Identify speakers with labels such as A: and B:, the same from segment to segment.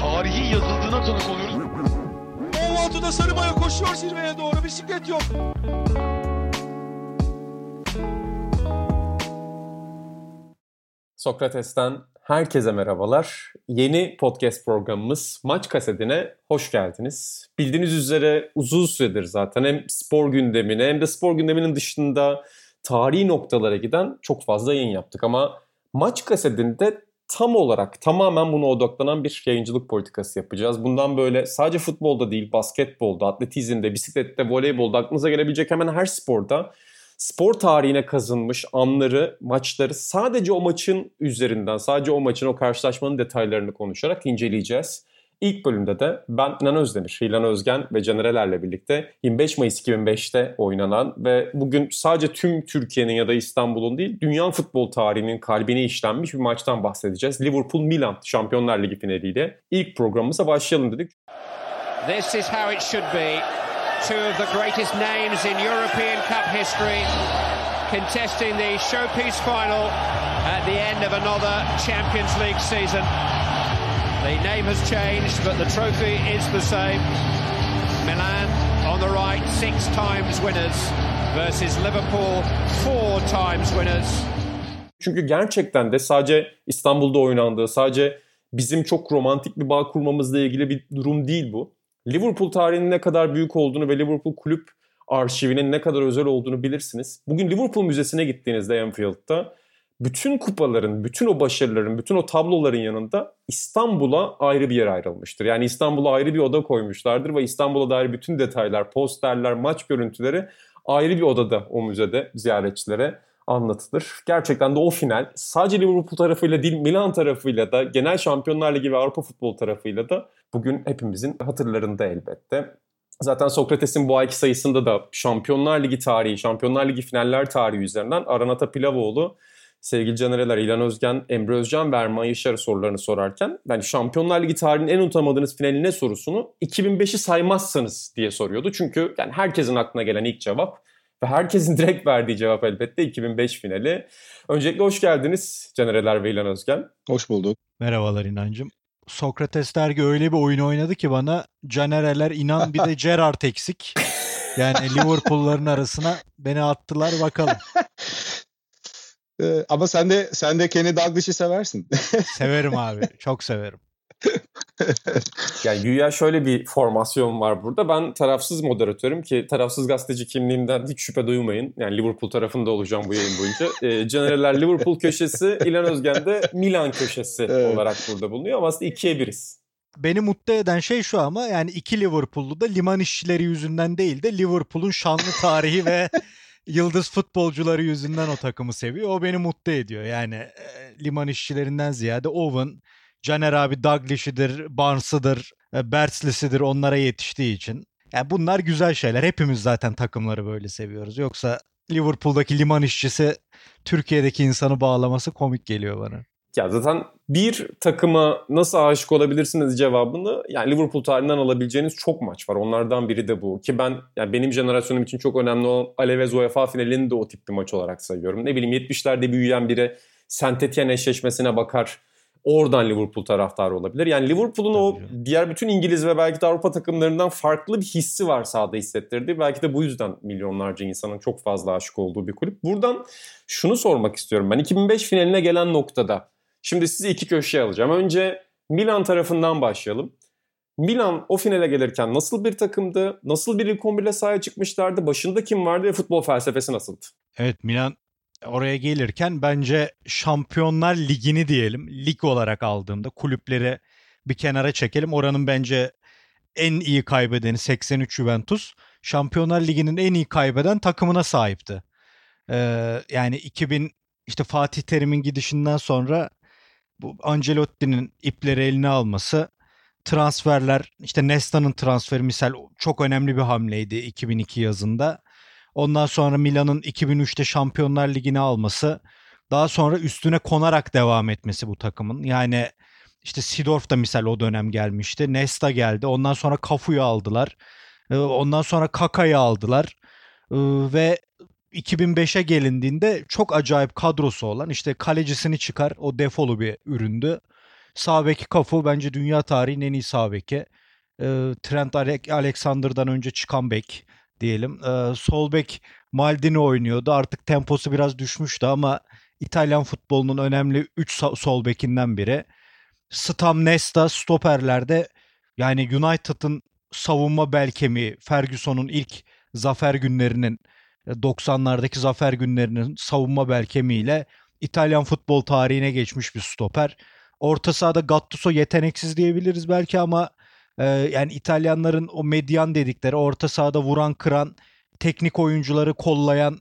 A: Tarihi yazıldığına tanık oluyoruz.
B: Ovaltı'da Sarıbaya koşuyor zirveye doğru bisiklet yok.
C: Sokrates'ten herkese merhabalar. Yeni podcast programımız Maç Kasetine hoş geldiniz. Bildiğiniz üzere uzun süredir zaten hem spor gündemine hem de spor gündeminin dışında tarihi noktalara giden çok fazla yayın yaptık. Ama Maç Kasetinde tam olarak tamamen buna odaklanan bir yayıncılık politikası yapacağız. Bundan böyle sadece futbolda değil basketbolda, atletizmde, bisiklette, voleybolda aklınıza gelebilecek hemen her sporda spor tarihine kazınmış anları, maçları sadece o maçın üzerinden, sadece o maçın, o karşılaşmanın detaylarını konuşarak inceleyeceğiz. İlk bölümde de ben İnan Özdemir, İlan Özgen ve Canereler'le birlikte 25 Mayıs 2005'te oynanan ve bugün sadece tüm Türkiye'nin ya da İstanbul'un değil, dünya futbol tarihinin kalbine işlenmiş bir maçtan bahsedeceğiz. Liverpool-Milan Şampiyonlar Ligi finaliyle ilk programımıza başlayalım dedik.
D: This is how it should be. Two of the greatest names in European Cup history contesting the showpiece final at the end of another Champions League season. The name has changed, but the trophy is the same. Milan on the right, six times winners versus Liverpool, four times winners.
C: Çünkü gerçekten de sadece İstanbul'da oynandığı, sadece bizim çok romantik bir bağ kurmamızla ilgili bir durum değil bu. Liverpool tarihinin ne kadar büyük olduğunu ve Liverpool kulüp arşivinin ne kadar özel olduğunu bilirsiniz. Bugün Liverpool Müzesi'ne gittiğinizde Anfield'da bütün kupaların, bütün o başarıların, bütün o tabloların yanında İstanbul'a ayrı bir yer ayrılmıştır. Yani İstanbul'a ayrı bir oda koymuşlardır ve İstanbul'a dair bütün detaylar, posterler, maç görüntüleri ayrı bir odada o müzede ziyaretçilere anlatılır. Gerçekten de o final sadece Liverpool tarafıyla değil Milan tarafıyla da genel Şampiyonlar Ligi ve Avrupa futbol tarafıyla da bugün hepimizin hatırlarında elbette. Zaten Sokrates'in bu ayki sayısında da Şampiyonlar Ligi tarihi, Şampiyonlar Ligi finaller tarihi üzerinden Aranata Pilavoğlu, sevgili Canereler, İlan Özgen, Emre Özcan ve Erman Yaşar sorularını sorarken yani Şampiyonlar Ligi tarihinin en unutamadığınız finali ne sorusunu 2005'i saymazsanız diye soruyordu. Çünkü yani herkesin aklına gelen ilk cevap ve herkesin direkt verdiği cevap elbette 2005 finali. Öncelikle hoş geldiniz Canereler ve İlan Özgen.
E: Hoş bulduk.
F: Merhabalar İnancım. Sokrates dergi öyle bir oyun oynadı ki bana Canereler inan bir de Gerrard eksik. Yani Liverpool'ların arasına beni attılar bakalım.
E: Ee, ama sen de sen de Kenny Dalglish'i seversin.
F: Severim abi. Çok severim.
C: Yani güya şöyle bir formasyon var burada. Ben tarafsız moderatörüm ki tarafsız gazeteci kimliğimden hiç şüphe duymayın. Yani Liverpool tarafında olacağım bu yayın boyunca. E, Canereler Liverpool köşesi, İlan Özgen de Milan köşesi
E: Evet.
C: olarak burada bulunuyor. Ama aslında ikiye biriz.
F: Beni mutlu eden şey şu ama yani iki Liverpool'lu da liman işçileri yüzünden değil de Liverpool'un şanlı tarihi ve yıldız futbolcuları yüzünden o takımı seviyor. O beni mutlu ediyor. Yani e, liman işçilerinden ziyade Owen, Caner abi Dalglish'idir, Barnes'ıdır, e, Bertsley'sidir onlara yetiştiği için. Yani bunlar güzel şeyler. Hepimiz zaten takımları böyle seviyoruz. Yoksa Liverpool'daki liman işçisi Türkiye'deki insanı bağlaması komik geliyor bana.
C: Ya zaten bir takıma nasıl aşık olabilirsiniz cevabını yani Liverpool tarihinden alabileceğiniz çok maç var. Onlardan biri de bu. Ki ben yani benim jenerasyonum için çok önemli olan Alaves UEFA finalini de o tip bir maç olarak sayıyorum. Ne bileyim 70'lerde büyüyen biri Saint Etienne eşleşmesine bakar. Oradan Liverpool taraftarı olabilir. Yani Liverpool'un o diğer bütün İngiliz ve belki de Avrupa takımlarından farklı bir hissi var sahada hissettirdi. Belki de bu yüzden milyonlarca insanın çok fazla aşık olduğu bir kulüp. Buradan şunu sormak istiyorum ben. 2005 finaline gelen noktada Şimdi sizi iki köşeye alacağım. Önce Milan tarafından başlayalım. Milan o finale gelirken nasıl bir takımdı? Nasıl bir ilk 11 ile sahaya çıkmışlardı? Başında kim vardı ve futbol felsefesi nasıldı?
F: Evet Milan oraya gelirken bence Şampiyonlar Ligi'ni diyelim lig olarak aldığımda kulüpleri bir kenara çekelim. Oranın bence en iyi kaybedeni 83 Juventus. Şampiyonlar Ligi'nin en iyi kaybeden takımına sahipti. Ee, yani 2000 işte Fatih Terim'in gidişinden sonra bu Ancelotti'nin ipleri eline alması transferler işte Nesta'nın transferi misal çok önemli bir hamleydi 2002 yazında. Ondan sonra Milan'ın 2003'te Şampiyonlar Ligi'ni alması, daha sonra üstüne konarak devam etmesi bu takımın. Yani işte Sidorf da misal o dönem gelmişti. Nesta geldi. Ondan sonra Cafu'yu aldılar. E, ondan sonra Kaka'yı aldılar. E, ve 2005'e gelindiğinde çok acayip kadrosu olan işte kalecisini çıkar o defolu bir üründü. Sağ beki Kafu bence dünya tarihinin en iyi sağ beki. E, Trent Alexander'dan önce çıkan bek diyelim. E, sol bek Maldini oynuyordu. Artık temposu biraz düşmüştü ama İtalyan futbolunun önemli 3 sol bekinden biri. Stam Nesta stoperlerde yani United'ın savunma bel kemiği Ferguson'un ilk zafer günlerinin 90'lardaki zafer günlerinin savunma bel kemiğiyle İtalyan futbol tarihine geçmiş bir stoper. Orta sahada Gattuso yeteneksiz diyebiliriz belki ama e, yani İtalyanların o medyan dedikleri orta sahada vuran kıran teknik oyuncuları kollayan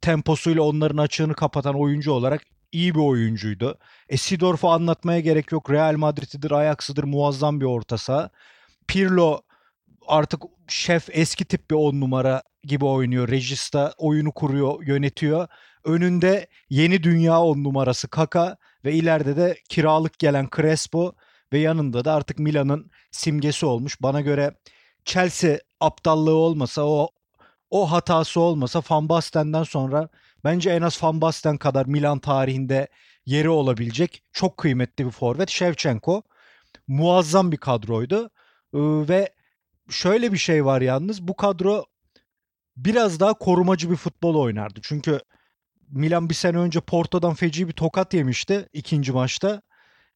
F: temposuyla onların açığını kapatan oyuncu olarak iyi bir oyuncuydu. E Sidorf'u anlatmaya gerek yok. Real Madrid'idir, Ajax'ıdır muazzam bir orta saha. Pirlo artık şef eski tip bir on numara gibi oynuyor. Regista oyunu kuruyor, yönetiyor. Önünde yeni dünya on numarası Kaka ve ileride de kiralık gelen Crespo ve yanında da artık Milan'ın simgesi olmuş. Bana göre Chelsea aptallığı olmasa o o hatası olmasa Van Basten'den sonra bence en az Van Basten kadar Milan tarihinde yeri olabilecek çok kıymetli bir forvet Shevchenko. Muazzam bir kadroydu. ve şöyle bir şey var yalnız bu kadro biraz daha korumacı bir futbol oynardı. Çünkü Milan bir sene önce Porto'dan feci bir tokat yemişti ikinci maçta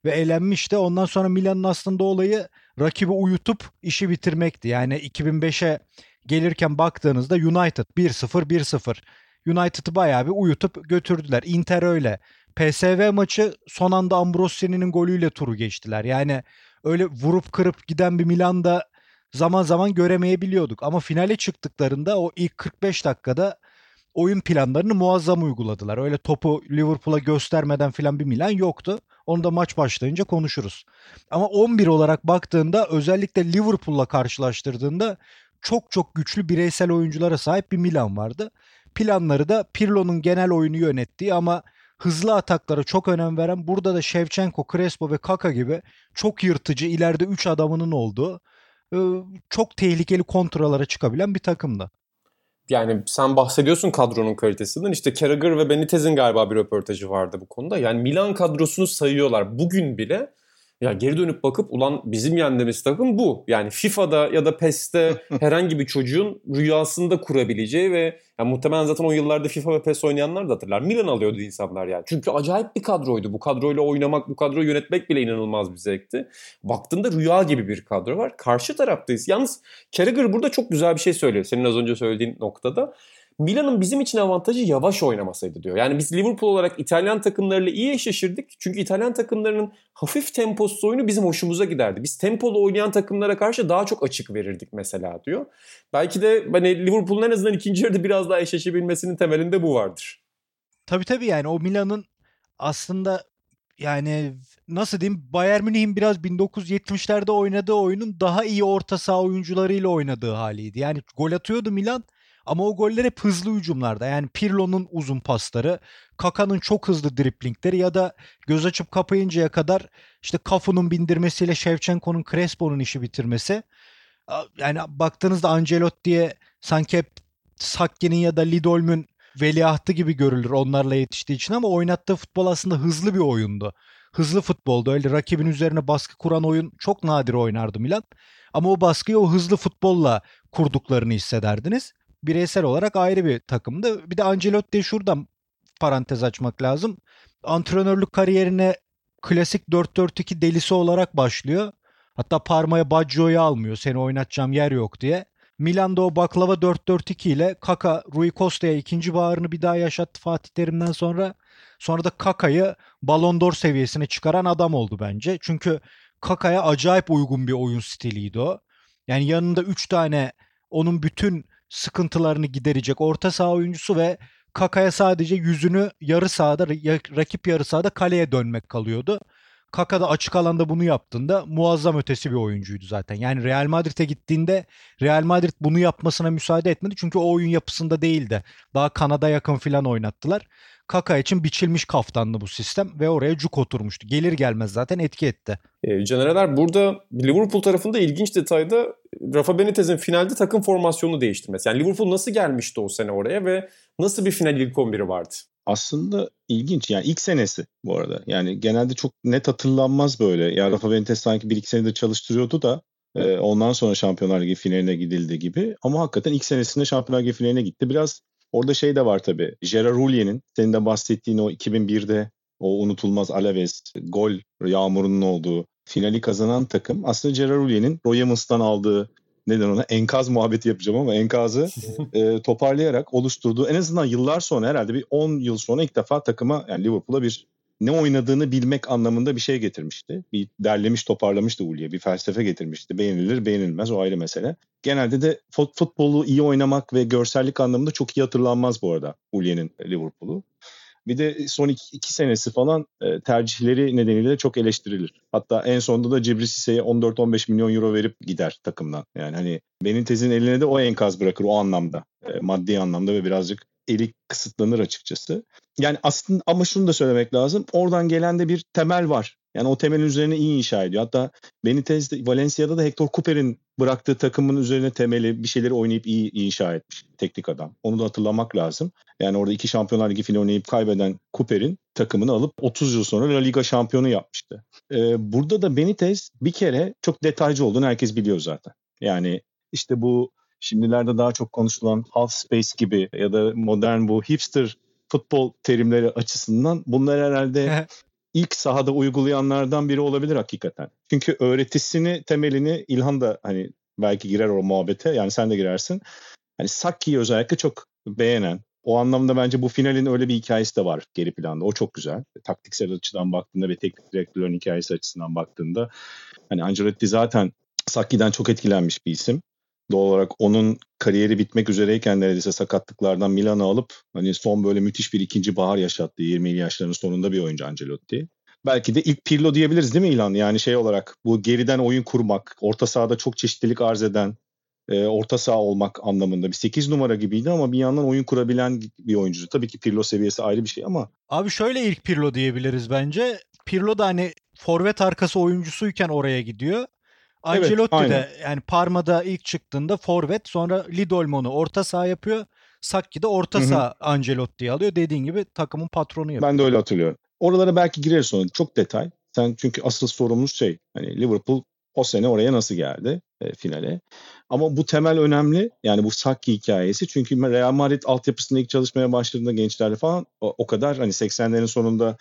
F: ve elenmişti. Ondan sonra Milan'ın aslında olayı rakibi uyutup işi bitirmekti. Yani 2005'e gelirken baktığınızda United 1-0 1-0. United'ı bayağı bir uyutup götürdüler. Inter öyle. PSV maçı son anda Ambrosi'nin golüyle turu geçtiler. Yani öyle vurup kırıp giden bir Milan'da zaman zaman göremeyebiliyorduk. Ama finale çıktıklarında o ilk 45 dakikada oyun planlarını muazzam uyguladılar. Öyle topu Liverpool'a göstermeden filan bir Milan yoktu. Onu da maç başlayınca konuşuruz. Ama 11 olarak baktığında özellikle Liverpool'la karşılaştırdığında çok çok güçlü bireysel oyunculara sahip bir Milan vardı. Planları da Pirlo'nun genel oyunu yönettiği ama hızlı ataklara çok önem veren burada da Shevchenko, Crespo ve Kaka gibi çok yırtıcı ileride 3 adamının olduğu çok tehlikeli kontralara çıkabilen bir takımdı.
C: Yani sen bahsediyorsun kadronun kalitesinden. İşte Carragher ve Benitez'in galiba bir röportajı vardı bu konuda. Yani Milan kadrosunu sayıyorlar. Bugün bile ya geri dönüp bakıp ulan bizim yendiğimiz takım bu. Yani FIFA'da ya da PES'te herhangi bir çocuğun rüyasında kurabileceği ve yani muhtemelen zaten o yıllarda FIFA ve PES oynayanlar da hatırlar. Milan alıyordu insanlar yani. Çünkü acayip bir kadroydu. Bu kadroyla oynamak, bu kadroyu yönetmek bile inanılmaz bir zevkti. Baktığında rüya gibi bir kadro var. Karşı taraftayız. Yalnız Carragher burada çok güzel bir şey söylüyor. Senin az önce söylediğin noktada. Milan'ın bizim için avantajı yavaş oynamasaydı diyor. Yani biz Liverpool olarak İtalyan takımlarıyla iyi eşleşirdik. Çünkü İtalyan takımlarının hafif temposuz oyunu bizim hoşumuza giderdi. Biz tempolu oynayan takımlara karşı daha çok açık verirdik mesela diyor. Belki de hani Liverpool'un en azından ikinci yarıda biraz daha eşleşebilmesinin temelinde bu vardır.
F: Tabii tabii yani o Milan'ın aslında yani nasıl diyeyim Bayern Münih'in biraz 1970'lerde oynadığı oyunun daha iyi orta saha oyuncularıyla oynadığı haliydi. Yani gol atıyordu Milan ama o goller hep hızlı hücumlarda. Yani Pirlo'nun uzun pasları, Kaka'nın çok hızlı driplingleri ya da göz açıp kapayıncaya kadar işte Kafu'nun bindirmesiyle Shevchenko'nun Crespo'nun işi bitirmesi. Yani baktığınızda Ancelotti'ye sanki hep Sakki'nin ya da Lidolm'ün veliahtı gibi görülür onlarla yetiştiği için ama oynattığı futbol aslında hızlı bir oyundu. Hızlı futboldu. Öyle rakibin üzerine baskı kuran oyun çok nadir oynardı Milan. Ama o baskıyı o hızlı futbolla kurduklarını hissederdiniz bireysel olarak ayrı bir takımdı. Bir de Ancelotti şuradan parantez açmak lazım. Antrenörlük kariyerine klasik 4-4-2 delisi olarak başlıyor. Hatta Parma'ya Baggio'yu almıyor seni oynatacağım yer yok diye. Milan'da o baklava 4-4-2 ile Kaka, Rui Costa'ya ikinci bağrını bir daha yaşattı Fatih Terim'den sonra. Sonra da Kaka'yı Ballon d'Or seviyesine çıkaran adam oldu bence. Çünkü Kaka'ya acayip uygun bir oyun stiliydi o. Yani yanında 3 tane onun bütün sıkıntılarını giderecek orta saha oyuncusu ve Kaka'ya sadece yüzünü yarı sahada rakip yarı sahada kaleye dönmek kalıyordu. Kaka da açık alanda bunu yaptığında muazzam ötesi bir oyuncuydu zaten. Yani Real Madrid'e gittiğinde Real Madrid bunu yapmasına müsaade etmedi. Çünkü o oyun yapısında değildi. Daha Kanada yakın filan oynattılar. Kaka için biçilmiş kaftanlı bu sistem ve oraya cuk oturmuştu. Gelir gelmez zaten etki etti.
C: E, Canereler burada Liverpool tarafında ilginç detayda Rafa Benitez'in finalde takım formasyonunu değiştirmesi. Yani Liverpool nasıl gelmişti o sene oraya ve nasıl bir final ilk 11'i vardı?
E: Aslında ilginç yani ilk senesi bu arada. Yani genelde çok net hatırlanmaz böyle. Ya Rafa Benitez sanki bir iki senedir çalıştırıyordu da e, ondan sonra Şampiyonlar Ligi finaline gidildi gibi. Ama hakikaten ilk senesinde Şampiyonlar Ligi finaline gitti. Biraz orada şey de var tabii. Gerard Houllien'in senin de bahsettiğin o 2001'de o unutulmaz Alaves gol yağmurunun olduğu finali kazanan takım aslında Gerard Houllien'in Roy Emmons'tan aldığı neden ona enkaz muhabbeti yapacağım ama enkazı e, toparlayarak oluşturduğu en azından yıllar sonra herhalde bir 10 yıl sonra ilk defa takıma yani Liverpool'a bir ne oynadığını bilmek anlamında bir şey getirmişti. Bir derlemiş toparlamıştı Ulye. Bir felsefe getirmişti. Beğenilir beğenilmez o ayrı mesele. Genelde de futbolu iyi oynamak ve görsellik anlamında çok iyi hatırlanmaz bu arada Ulye'nin Liverpool'u. Bir de son iki, iki senesi falan e, tercihleri nedeniyle de çok eleştirilir. Hatta en sonunda da Cibri Sise'ye 14-15 milyon euro verip gider takımdan. Yani hani Benitez'in eline de o enkaz bırakır o anlamda. E, maddi anlamda ve birazcık eli kısıtlanır açıkçası. Yani aslında ama şunu da söylemek lazım. Oradan gelen de bir temel var. Yani o temelin üzerine iyi inşa ediyor. Hatta Benitez Valencia'da da Hector Cooper'in bıraktığı takımın üzerine temeli bir şeyleri oynayıp iyi, iyi inşa etmiş teknik adam. Onu da hatırlamak lazım. Yani orada iki Şampiyonlar Ligi finali oynayıp kaybeden Cooper'in takımını alıp 30 yıl sonra La Liga şampiyonu yapmıştı. Ee, burada da Benitez bir kere çok detaycı olduğunu herkes biliyor zaten. Yani işte bu şimdilerde daha çok konuşulan half space gibi ya da modern bu hipster futbol terimleri açısından bunlar herhalde ilk sahada uygulayanlardan biri olabilir hakikaten. Çünkü öğretisini, temelini İlhan da hani belki girer o muhabbete. Yani sen de girersin. Hani Sakki'yi özellikle çok beğenen. O anlamda bence bu finalin öyle bir hikayesi de var geri planda. O çok güzel. Taktiksel açıdan baktığında ve teknik direktörün hikayesi açısından baktığında hani Ancelotti zaten Sakki'den çok etkilenmiş bir isim doğal olarak onun kariyeri bitmek üzereyken neredeyse sakatlıklardan Milan'a alıp hani son böyle müthiş bir ikinci bahar yaşattı 20'li yaşlarının sonunda bir oyuncu Ancelotti. Belki de ilk Pirlo diyebiliriz değil mi İlhan? Yani şey olarak bu geriden oyun kurmak, orta sahada çok çeşitlilik arz eden, e, orta saha olmak anlamında bir 8 numara gibiydi ama bir yandan oyun kurabilen bir oyuncu. Tabii ki Pirlo seviyesi ayrı bir şey ama.
F: Abi şöyle ilk Pirlo diyebiliriz bence. Pirlo da hani forvet arkası oyuncusuyken oraya gidiyor. Ancelotti evet, de yani Parma'da ilk çıktığında forvet sonra Lidolmon'u orta saha yapıyor. Sakki de orta saha Ancelotti'yi alıyor. Dediğin gibi takımın patronu yapıyor.
E: Ben de öyle hatırlıyorum. Oralara belki gireriz sonra. Çok detay. Sen çünkü asıl sorumuz şey hani Liverpool o sene oraya nasıl geldi e, finale. Ama bu temel önemli. Yani bu Sakki hikayesi. Çünkü Real Madrid altyapısında ilk çalışmaya başladığında gençlerle falan o, o kadar hani 80'lerin sonunda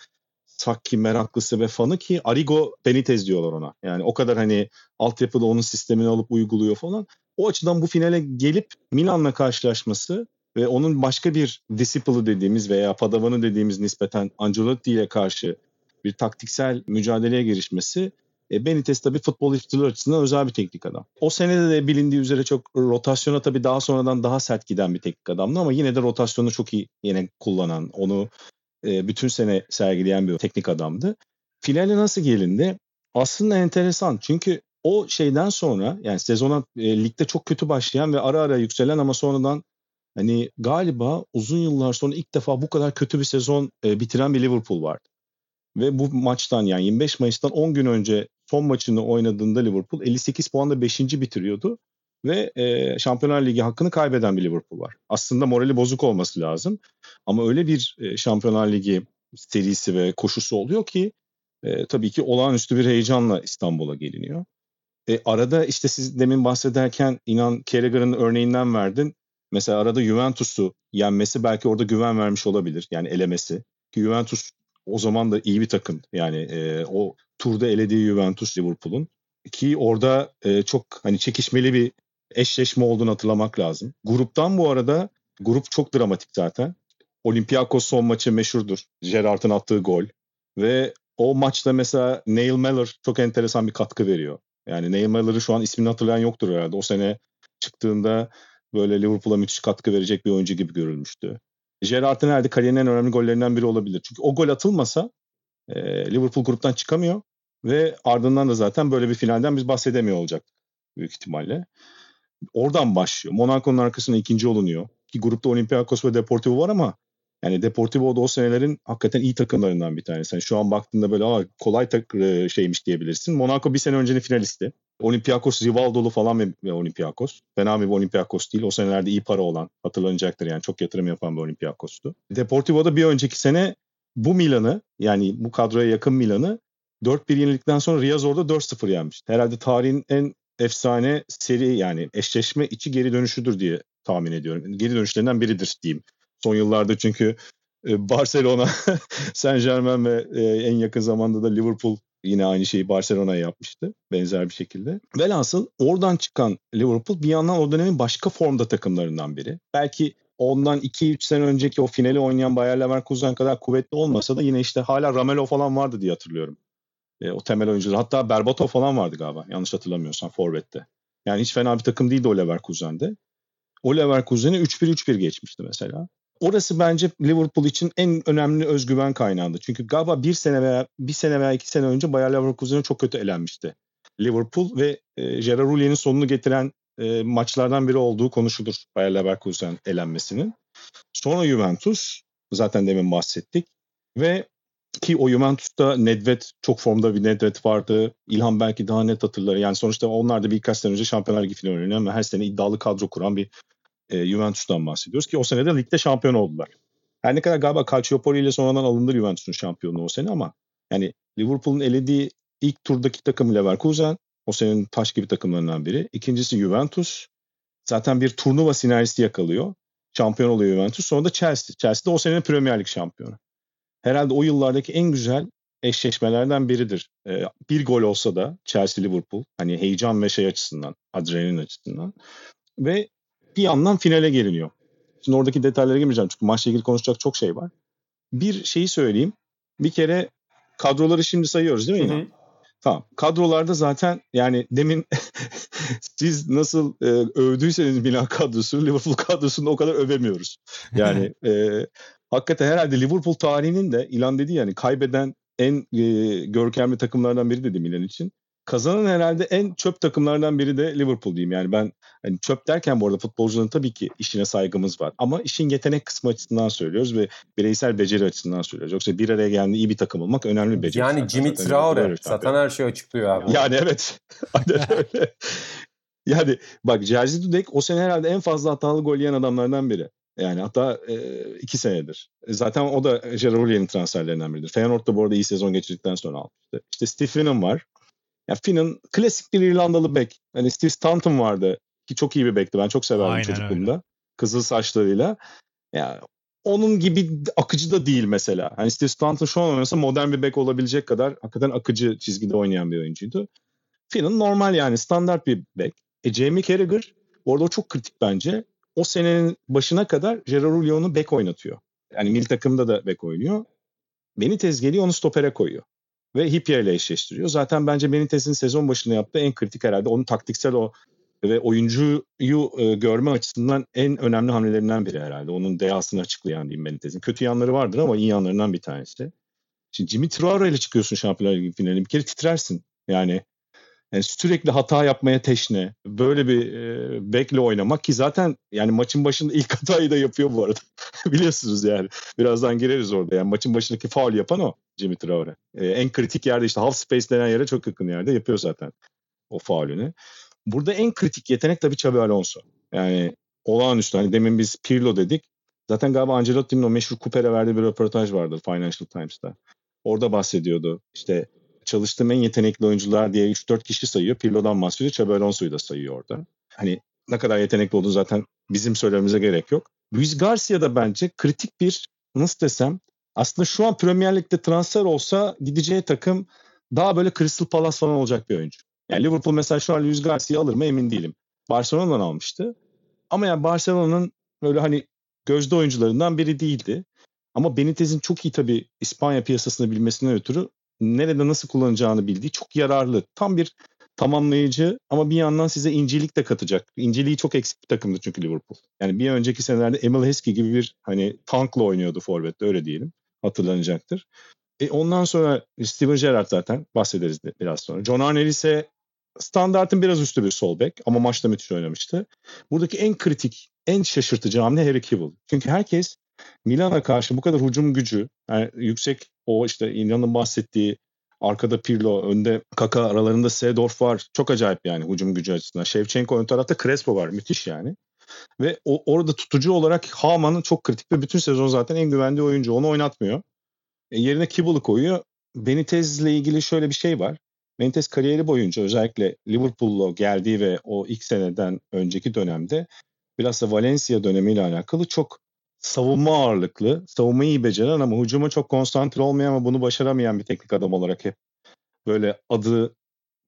E: Sakki meraklısı ve fanı ki Arigo Benitez diyorlar ona. Yani o kadar hani altyapıda onun sistemini alıp uyguluyor falan. O açıdan bu finale gelip Milan'la karşılaşması ve onun başka bir disciple'ı dediğimiz veya padavanı dediğimiz nispeten Ancelotti ile karşı bir taktiksel mücadeleye girişmesi e, Benitez tabii futbol istihdamı açısından özel bir teknik adam. O senede de bilindiği üzere çok rotasyona tabii daha sonradan daha sert giden bir teknik adamdı ama yine de rotasyonu çok iyi yine kullanan, onu e, bütün sene sergileyen bir teknik adamdı. Finale nasıl gelindi? Aslında enteresan çünkü o şeyden sonra yani sezona e, ligde çok kötü başlayan ve ara ara yükselen ama sonradan hani galiba uzun yıllar sonra ilk defa bu kadar kötü bir sezon e, bitiren bir Liverpool vardı. Ve bu maçtan yani 25 Mayıs'tan 10 gün önce son maçını oynadığında Liverpool 58 puanla 5. bitiriyordu ve e, Şampiyonlar Ligi hakkını kaybeden bir Liverpool var. Aslında morali bozuk olması lazım. Ama öyle bir e, Şampiyonlar Ligi serisi ve koşusu oluyor ki e, tabii ki olağanüstü bir heyecanla İstanbul'a geliniyor. E, arada işte siz demin bahsederken inan Carragher'ın örneğinden verdin. Mesela arada Juventus'u yenmesi belki orada güven vermiş olabilir. Yani elemesi. Ki Juventus o zaman da iyi bir takım. Yani e, o turda elediği Juventus Liverpool'un. Ki orada e, çok hani çekişmeli bir eşleşme olduğunu hatırlamak lazım. Gruptan bu arada grup çok dramatik zaten. Olympiakos son maçı meşhurdur. Gerrard'ın attığı gol. Ve o maçta mesela Neil Mellor çok enteresan bir katkı veriyor. Yani Neil Mellor'ı şu an ismini hatırlayan yoktur herhalde. O sene çıktığında böyle Liverpool'a müthiş katkı verecek bir oyuncu gibi görülmüştü. Gerrard'ın herhalde kariyerinin en önemli gollerinden biri olabilir. Çünkü o gol atılmasa e, Liverpool gruptan çıkamıyor ve ardından da zaten böyle bir finalden biz bahsedemiyor olacak büyük ihtimalle. Oradan başlıyor. Monaco'nun arkasına ikinci olunuyor. Ki grupta Olympiakos ve Deportivo var ama Yani Deportivo da o senelerin hakikaten iyi takımlarından bir tanesi. Yani şu an baktığında böyle Aa, kolay tak e, şeymiş diyebilirsin. Monaco bir sene öncenin finalisti. Olympiakos Rivaldo'lu falan bir Olympiakos. Fena bir Olympiakos değil. O senelerde iyi para olan hatırlanacaktır yani çok yatırım yapan bir Olympiakos'tu. Deportivo'da bir önceki sene bu Milan'ı yani bu kadroya yakın Milan'ı 4-1 yenilikten sonra Riazor'da 4-0 yenmiş. Herhalde tarihin en efsane seri yani eşleşme içi geri dönüşüdür diye tahmin ediyorum. Geri dönüşlerinden biridir diyeyim. Son yıllarda çünkü e, Barcelona, Saint Germain ve e, en yakın zamanda da Liverpool yine aynı şeyi Barcelona'ya yapmıştı benzer bir şekilde. Velhasıl oradan çıkan Liverpool bir yandan o dönemin başka formda takımlarından biri. Belki ondan 2-3 sene önceki o finali oynayan Bayer Leverkusen kadar kuvvetli olmasa da yine işte hala Ramelo falan vardı diye hatırlıyorum. E, o temel oyuncular. Hatta Berbatov falan vardı galiba yanlış hatırlamıyorsam Forvet'te. Yani hiç fena bir takım değildi o Leverkusen'de. O Leverkusen'i 3-1-3-1 geçmişti mesela. Orası bence Liverpool için en önemli özgüven kaynağıydı. Çünkü galiba bir sene veya bir sene veya iki sene önce Bayer Leverkusen'e çok kötü elenmişti. Liverpool ve e, Gerard Houllien'in sonunu getiren e, maçlardan biri olduğu konuşulur Bayer Leverkusen elenmesinin. Sonra Juventus zaten demin bahsettik ve ki o Juventus'ta Nedved çok formda bir Nedved vardı. İlhan belki daha net hatırlar. Yani sonuçta onlar da birkaç sene önce Şampiyonlar Ligi finali oynayan ve her sene iddialı kadro kuran bir e, Juventus'tan bahsediyoruz ki o sene de ligde şampiyon oldular. Her ne kadar galiba Calciopoli ile sonradan alındı Juventus'un şampiyonluğu o sene ama yani Liverpool'un elediği ilk turdaki takım Leverkusen. O senenin taş gibi takımlarından biri. İkincisi Juventus. Zaten bir turnuva sinerjisi yakalıyor. Şampiyon oluyor Juventus. Sonra da Chelsea. Chelsea de o senenin Premier Lig şampiyonu. Herhalde o yıllardaki en güzel eşleşmelerden biridir. Ee, bir gol olsa da Chelsea-Liverpool hani heyecan ve şey açısından, adrenalin açısından ve bir yandan finale geliniyor. Şimdi oradaki detaylara girmeyeceğim çünkü maçla ilgili konuşacak çok şey var. Bir şeyi söyleyeyim. Bir kere kadroları şimdi sayıyoruz değil mi? Hı hı. Tamam. Kadrolarda zaten yani demin siz nasıl e, övdüyseniz Milan kadrosunu Liverpool kadrosunu o kadar övemiyoruz. Yani e, hakikaten herhalde Liverpool tarihinin de ilan dedi yani kaybeden en e, görkemli takımlardan biri dedi Milan için. Kazanan herhalde en çöp takımlardan biri de Liverpool diyeyim. Yani ben hani çöp derken bu arada futbolcuların tabii ki işine saygımız var. Ama işin yetenek kısmı açısından söylüyoruz ve bireysel beceri açısından söylüyoruz. Yoksa bir araya geldiğinde iyi bir takım olmak önemli bir beceri.
C: Yani. Jimmy Traore zaten her şeyi açıklıyor abi.
E: Yani evet. Aynen öyle. yani bak Jerzy Dudek o sene herhalde en fazla hatalı gol yiyen adamlardan biri. Yani hatta e, iki senedir. E, zaten o da Gerard transferlerinden biridir. Feyenoord da bu arada iyi sezon geçirdikten sonra almıştı. İşte Finnan var. Ya Finn'in klasik bir İrlandalı bek. Hani Steve Stanton vardı ki çok iyi bir bekti. Ben çok severdim Aynen çocukluğumda. Öyle. Kızıl saçlarıyla. Ya onun gibi akıcı da değil mesela. Hani Steve Stanton şu an oynasa modern bir bek olabilecek kadar hakikaten akıcı çizgide oynayan bir oyuncuydu. Finn'in normal yani standart bir bek. E Jamie Carragher orada o çok kritik bence. O senenin başına kadar Gerard Houllien'u bek oynatıyor. Yani milli takımda da bek oynuyor. Benitez geliyor onu stopere koyuyor ve Hipya ile eşleştiriyor. Zaten bence Benitez'in sezon başında yaptığı en kritik herhalde onun taktiksel o ve oyuncuyu e, görme açısından en önemli hamlelerinden biri herhalde. Onun dehasını açıklayan diyeyim Benitez'in. Kötü yanları vardır ama iyi yanlarından bir tanesi. Şimdi Jimmy Traore ile çıkıyorsun Şampiyonlar Ligi finaline. Bir kere titrersin. Yani yani sürekli hata yapmaya teşne. Böyle bir e, bekle oynamak ki zaten yani maçın başında ilk hatayı da yapıyor bu arada. Biliyorsunuz yani. Birazdan gireriz orada. Yani maçın başındaki faul yapan o Jimmy Traore. E, en kritik yerde işte half space denen yere çok yakın yerde yapıyor zaten o faulünü. Burada en kritik yetenek tabii Xabi Alonso. Yani olağanüstü. Hani demin biz Pirlo dedik. Zaten galiba Ancelotti'nin o meşhur Cooper'e verdiği bir röportaj vardı Financial Times'ta. Orada bahsediyordu. İşte çalıştığım en yetenekli oyuncular diye 3-4 kişi sayıyor. Pirlo'dan bahsediyor. Xabi Alonso'yu da sayıyor orada. Hani ne kadar yetenekli olduğunu zaten bizim söylememize gerek yok. Luis Garcia da bence kritik bir nasıl desem aslında şu an Premier Lig'de transfer olsa gideceği takım daha böyle Crystal Palace falan olacak bir oyuncu. Yani Liverpool mesela şu an Luis Garcia alır mı emin değilim. Barcelona'dan almıştı. Ama yani Barcelona'nın böyle hani gözde oyuncularından biri değildi. Ama Benitez'in çok iyi tabii İspanya piyasasını bilmesinden ötürü nerede nasıl kullanacağını bildiği çok yararlı. Tam bir tamamlayıcı ama bir yandan size incelik de katacak. İnceliği çok eksik bir takımdı çünkü Liverpool. Yani bir önceki senelerde Emil Heskey gibi bir hani tankla oynuyordu forvette öyle diyelim. Hatırlanacaktır. E ondan sonra Steven Gerrard zaten bahsederiz biraz sonra. John Arnell ise standartın biraz üstü bir sol bek ama maçta müthiş oynamıştı. Buradaki en kritik, en şaşırtıcı hamle Harry Kewell. Çünkü herkes Milan'a karşı bu kadar hücum gücü, yani yüksek o işte İlhan'ın bahsettiği arkada Pirlo, önde Kaka aralarında Seedorf var. Çok acayip yani hücum gücü açısından. Shevchenko ön tarafta Crespo var. Müthiş yani. Ve o, orada tutucu olarak Haman'ın çok kritik ve bütün sezon zaten en güvendiği oyuncu. Onu oynatmıyor. E, yerine Kibble'ı koyuyor. Benitez'le ilgili şöyle bir şey var. Benitez kariyeri boyunca özellikle Liverpool'la geldiği ve o ilk seneden önceki dönemde biraz da Valencia dönemiyle alakalı çok savunma ağırlıklı, savunmayı iyi beceren ama hücuma çok konsantre olmayan ama bunu başaramayan bir teknik adam olarak hep böyle adı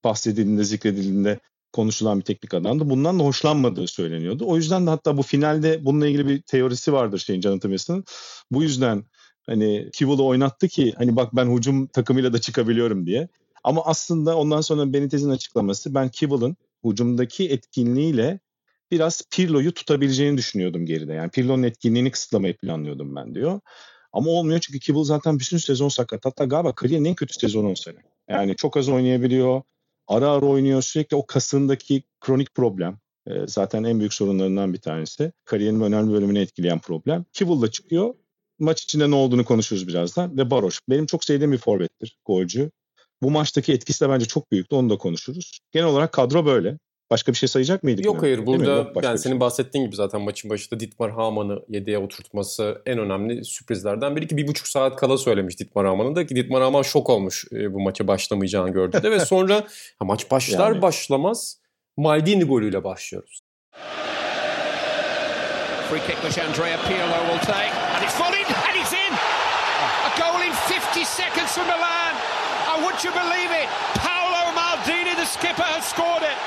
E: bahsedildiğinde, zikredildiğinde konuşulan bir teknik adamdı. Bundan da hoşlanmadığı söyleniyordu. O yüzden de hatta bu finalde bununla ilgili bir teorisi vardır şeyin Jonathan. Bu yüzden hani Kivul'u oynattı ki hani bak ben hücum takımıyla da çıkabiliyorum diye. Ama aslında ondan sonra Benitez'in açıklaması ben Kivul'un hücumdaki etkinliğiyle biraz Pirlo'yu tutabileceğini düşünüyordum geride. Yani Pirlo'nun etkinliğini kısıtlamayı planlıyordum ben diyor. Ama olmuyor çünkü Kibble zaten bütün sezon sakat. Hatta galiba kariyerin en kötü sezonu o sene. Yani çok az oynayabiliyor. Ara ara oynuyor. Sürekli o kasındaki kronik problem. E, zaten en büyük sorunlarından bir tanesi. Kariyerinin önemli bölümünü etkileyen problem. Kibble çıkıyor. Maç içinde ne olduğunu konuşuruz birazdan. Ve Baroş. Benim çok sevdiğim bir forvettir. Golcü. Bu maçtaki etkisi de bence çok büyüktü. Onu da konuşuruz. Genel olarak kadro böyle. Başka bir şey sayacak mıydık?
C: Yok
E: mi?
C: hayır burada?
E: Yok
C: yani
E: şey.
C: senin bahsettiğin gibi zaten maçın başında Dietmar Haman'ı 7'ye oturtması en önemli sürprizlerden biri ki bir buçuk saat kala söylemiş Dietmar Haman'ın da ki Dietmar Haman şok olmuş e, bu maça başlamayacağını gördüğünde ve sonra ha, maç başlar
E: Yani.
C: başlamaz Maldini golüyle başlıyoruz.
D: Free kick which Andrea Pirlo will take. And it's volleyed and it's in! A goal in 50 seconds for Milan. And would you believe it? Paolo Maldini, the skipper, has scored it.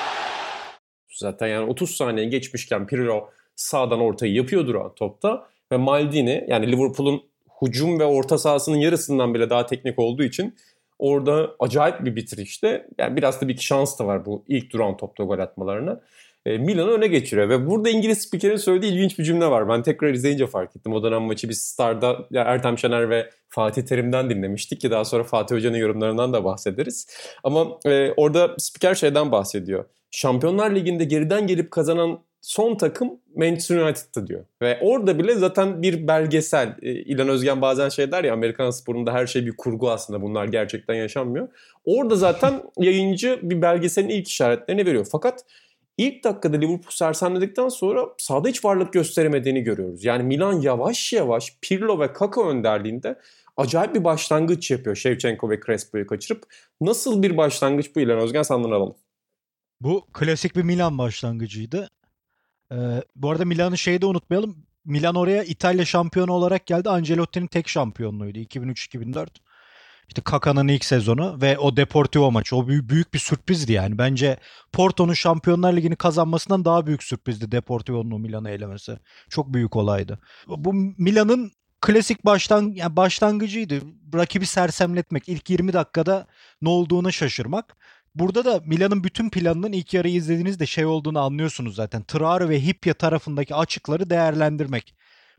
C: Zaten. Yani 30 saniye geçmişken Pirlo sağdan ortayı yapıyor duran topta. Ve Maldini yani Liverpool'un hücum ve orta sahasının yarısından bile daha teknik olduğu için orada acayip bir bitirişte yani biraz da bir şans da var bu ilk duran topta gol atmalarına. E, Milan'ı öne geçiriyor ve burada İngiliz spikerin söylediği ilginç bir cümle var. Ben tekrar izleyince fark ettim. O dönem maçı biz Star'da Ertem Şener ve Fatih Terim'den dinlemiştik ki daha sonra Fatih Hoca'nın yorumlarından da bahsederiz. Ama e, orada spiker şeyden bahsediyor. Şampiyonlar Ligi'nde geriden gelip kazanan son takım Manchester United'tı diyor. Ve orada bile zaten bir belgesel. E, İlhan Özgen bazen şey der ya Amerikan sporunda her şey bir kurgu aslında bunlar gerçekten yaşanmıyor. Orada zaten yayıncı bir belgeselin ilk işaretlerini veriyor. Fakat ilk dakikada Liverpool sersemledikten sonra sahada hiç varlık gösteremediğini görüyoruz. Yani Milan yavaş yavaş Pirlo ve Kaka önderliğinde acayip bir başlangıç yapıyor Shevchenko ve Crespo'yu kaçırıp. Nasıl bir başlangıç bu İlhan Özgen senden alalım.
F: Bu klasik bir Milan başlangıcıydı. Ee, bu arada Milan'ı şeyi de unutmayalım. Milan oraya İtalya şampiyonu olarak geldi. Ancelotti'nin tek şampiyonluğuydu 2003-2004. İşte Kaka'nın ilk sezonu ve o Deportivo maçı. O büyük, büyük bir sürprizdi yani. Bence Porto'nun Şampiyonlar Ligi'ni kazanmasından daha büyük sürprizdi Deportivo'nun o Milan'ı elemesi. Çok büyük olaydı. Bu Milan'ın klasik baştan yani başlangıcıydı. Rakibi sersemletmek, ilk 20 dakikada ne olduğuna şaşırmak. Burada da Milan'ın bütün planının ilk yarıyı izlediğinizde şey olduğunu anlıyorsunuz zaten. Traore ve Hipya tarafındaki açıkları değerlendirmek.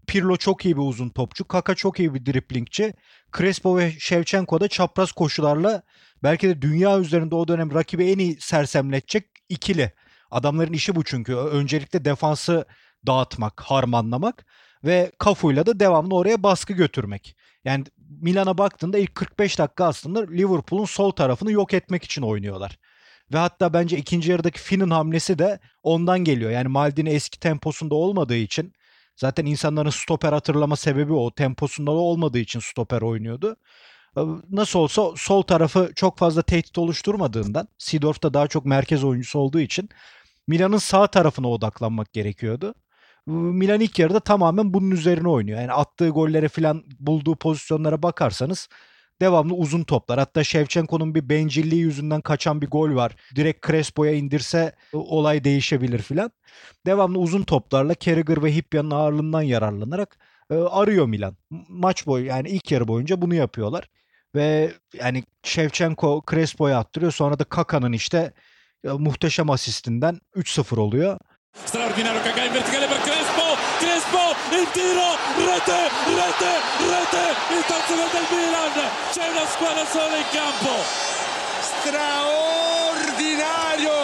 F: Pirlo çok iyi bir uzun topçu. Kaka çok iyi bir driplingçi. Crespo ve Shevchenko da çapraz koşularla belki de dünya üzerinde o dönem rakibi en iyi sersemletecek ikili. Adamların işi bu çünkü. Öncelikle defansı dağıtmak, harmanlamak ve Kafu'yla da devamlı oraya baskı götürmek. Yani Milan'a baktığında ilk 45 dakika aslında Liverpool'un sol tarafını yok etmek için oynuyorlar. Ve hatta bence ikinci yarıdaki Finn'in hamlesi de ondan geliyor. Yani Maldini eski temposunda olmadığı için zaten insanların stoper hatırlama sebebi o. Temposunda olmadığı için stoper oynuyordu. Nasıl olsa sol tarafı çok fazla tehdit oluşturmadığından Seedorf da daha çok merkez oyuncusu olduğu için Milan'ın sağ tarafına odaklanmak gerekiyordu. Milan ilk yarıda tamamen bunun üzerine oynuyor. Yani attığı gollere falan bulduğu pozisyonlara bakarsanız devamlı uzun toplar. Hatta Shevchenko'nun bir bencilliği yüzünden kaçan bir gol var. Direkt Crespo'ya indirse olay değişebilir filan. Devamlı uzun toplarla Carragher ve Hipya'nın ağırlığından yararlanarak e, arıyor Milan. Maç boyu yani ilk yarı boyunca bunu yapıyorlar. Ve yani Shevchenko Crespo'ya attırıyor. Sonra da Kaka'nın işte e, muhteşem asistinden 3-0 oluyor.
B: Straordinario Kaká in verticale per Crespo, Crespo, il tiro, rete, rete, rete, il terzo gol del Milan, c'è una squadra sola in campo.
G: Straordinario,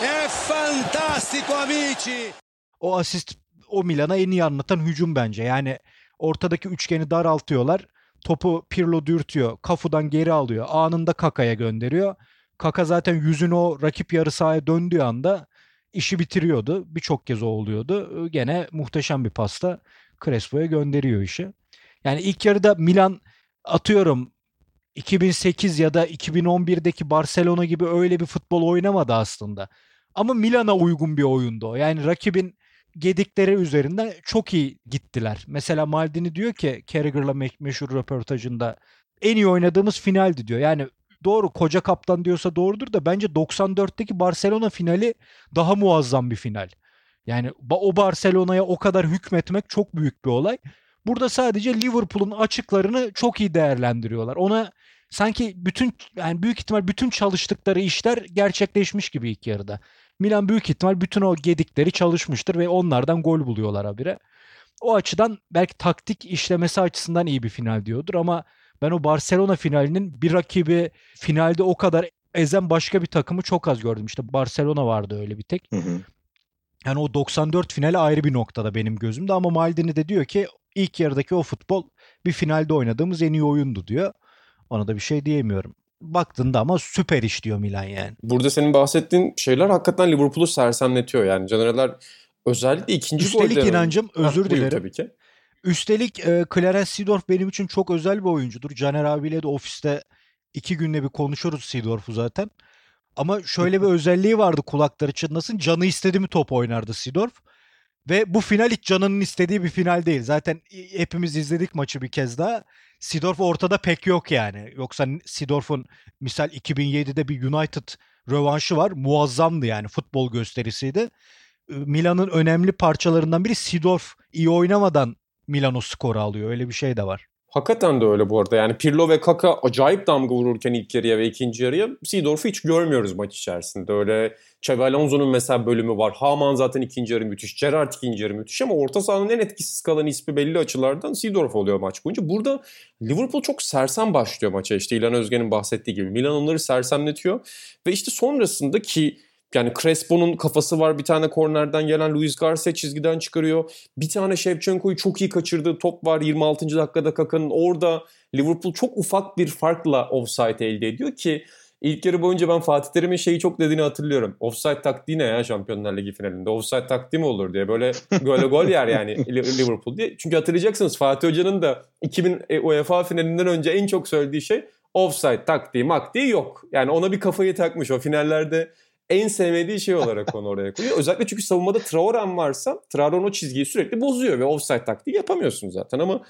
G: è fantastico amici.
F: O asist o Milan'a en iyi anlatan hücum bence. Yani Ortadaki üçgeni daraltıyorlar. Topu Pirlo dürtüyor. Kafudan geri alıyor. Anında Kaka'ya gönderiyor. Kaka zaten yüzünü o rakip yarı sahaya döndüğü anda işi bitiriyordu. Birçok kez o oluyordu. Gene muhteşem bir pasta Crespo'ya gönderiyor işi. Yani ilk yarıda Milan atıyorum 2008 ya da 2011'deki Barcelona gibi öyle bir futbol oynamadı aslında. Ama Milan'a uygun bir oyundu o. Yani rakibin gedikleri üzerinden çok iyi gittiler. Mesela Maldini diyor ki Carragher'la me- meşhur röportajında en iyi oynadığımız finaldi diyor. Yani doğru koca kaptan diyorsa doğrudur da bence 94'teki Barcelona finali daha muazzam bir final. Yani o Barcelona'ya o kadar hükmetmek çok büyük bir olay. Burada sadece Liverpool'un açıklarını çok iyi değerlendiriyorlar. Ona sanki bütün yani büyük ihtimal bütün çalıştıkları işler gerçekleşmiş gibi ilk yarıda. Milan büyük ihtimal bütün o gedikleri çalışmıştır ve onlardan gol buluyorlar habire. O açıdan belki taktik işlemesi açısından iyi bir final diyordur ama ben o Barcelona finalinin bir rakibi finalde o kadar ezen başka bir takımı çok az gördüm. İşte Barcelona vardı öyle bir tek.
E: Hı hı.
F: Yani o 94 finali ayrı bir noktada benim gözümde ama Maldini de diyor ki ilk yarıdaki o futbol bir finalde oynadığımız en iyi oyundu diyor. Ona da bir şey diyemiyorum. Baktığında ama süper iş diyor Milan yani.
C: Burada senin bahsettiğin şeyler hakikaten Liverpool'u sersemletiyor. Yani Caner'ler özellikle ikinci
F: Üstelik
C: golden...
F: inancım özür
C: buyur
F: dilerim.
C: tabii ki.
F: Üstelik e, Clarence Seedorf benim için çok özel bir oyuncudur. Caner abiyle de ofiste iki günde bir konuşuruz Seedorf'u zaten. Ama şöyle bir özelliği vardı kulakları çınlasın. Canı istedi mi top oynardı Seedorf. Ve bu final hiç canının istediği bir final değil. Zaten hepimiz izledik maçı bir kez daha. Seedorf ortada pek yok yani. Yoksa Seedorf'un misal 2007'de bir United rövanşı var. Muazzamdı yani futbol gösterisiydi. Milan'ın önemli parçalarından biri Seedorf iyi oynamadan Milan o skoru alıyor. Öyle bir şey de var.
C: Hakikaten de öyle bu arada. Yani Pirlo ve Kaka acayip damga vururken ilk yarıya ve ikinci yarıya Seedorf'u hiç görmüyoruz maç içerisinde. Öyle Xabi Alonso'nun mesela bölümü var. Haman zaten ikinci yarı müthiş. Gerrard ikinci yarı müthiş ama orta sahanın en etkisiz kalan ismi belli açılardan Seedorf oluyor maç boyunca. Burada Liverpool çok sersem başlıyor maça. İşte İlhan Özgen'in bahsettiği gibi. Milan onları sersemletiyor. Ve işte sonrasında ki yani Crespo'nun kafası var bir tane kornerden gelen Luis Garcia çizgiden çıkarıyor. Bir tane Shevchenko'yu çok iyi kaçırdığı top var 26. dakikada Kaka'nın. Orada Liverpool çok ufak bir farkla offside elde ediyor ki ilk yarı boyunca ben Fatih Terim'in şeyi çok dediğini hatırlıyorum. Offside taktiği ne ya Şampiyonlar Ligi finalinde? Offside taktiği mi olur diye. Böyle gole gol yer yani Liverpool diye. Çünkü hatırlayacaksınız Fatih Hoca'nın da 2000 UEFA finalinden önce en çok söylediği şey offside taktiği maktiği yok. Yani ona bir kafayı takmış. O finallerde en sevmediği şey olarak onu oraya koyuyor. Özellikle çünkü savunmada Traore'm varsa Traore o çizgiyi sürekli bozuyor ve offside taktiği yapamıyorsun zaten ama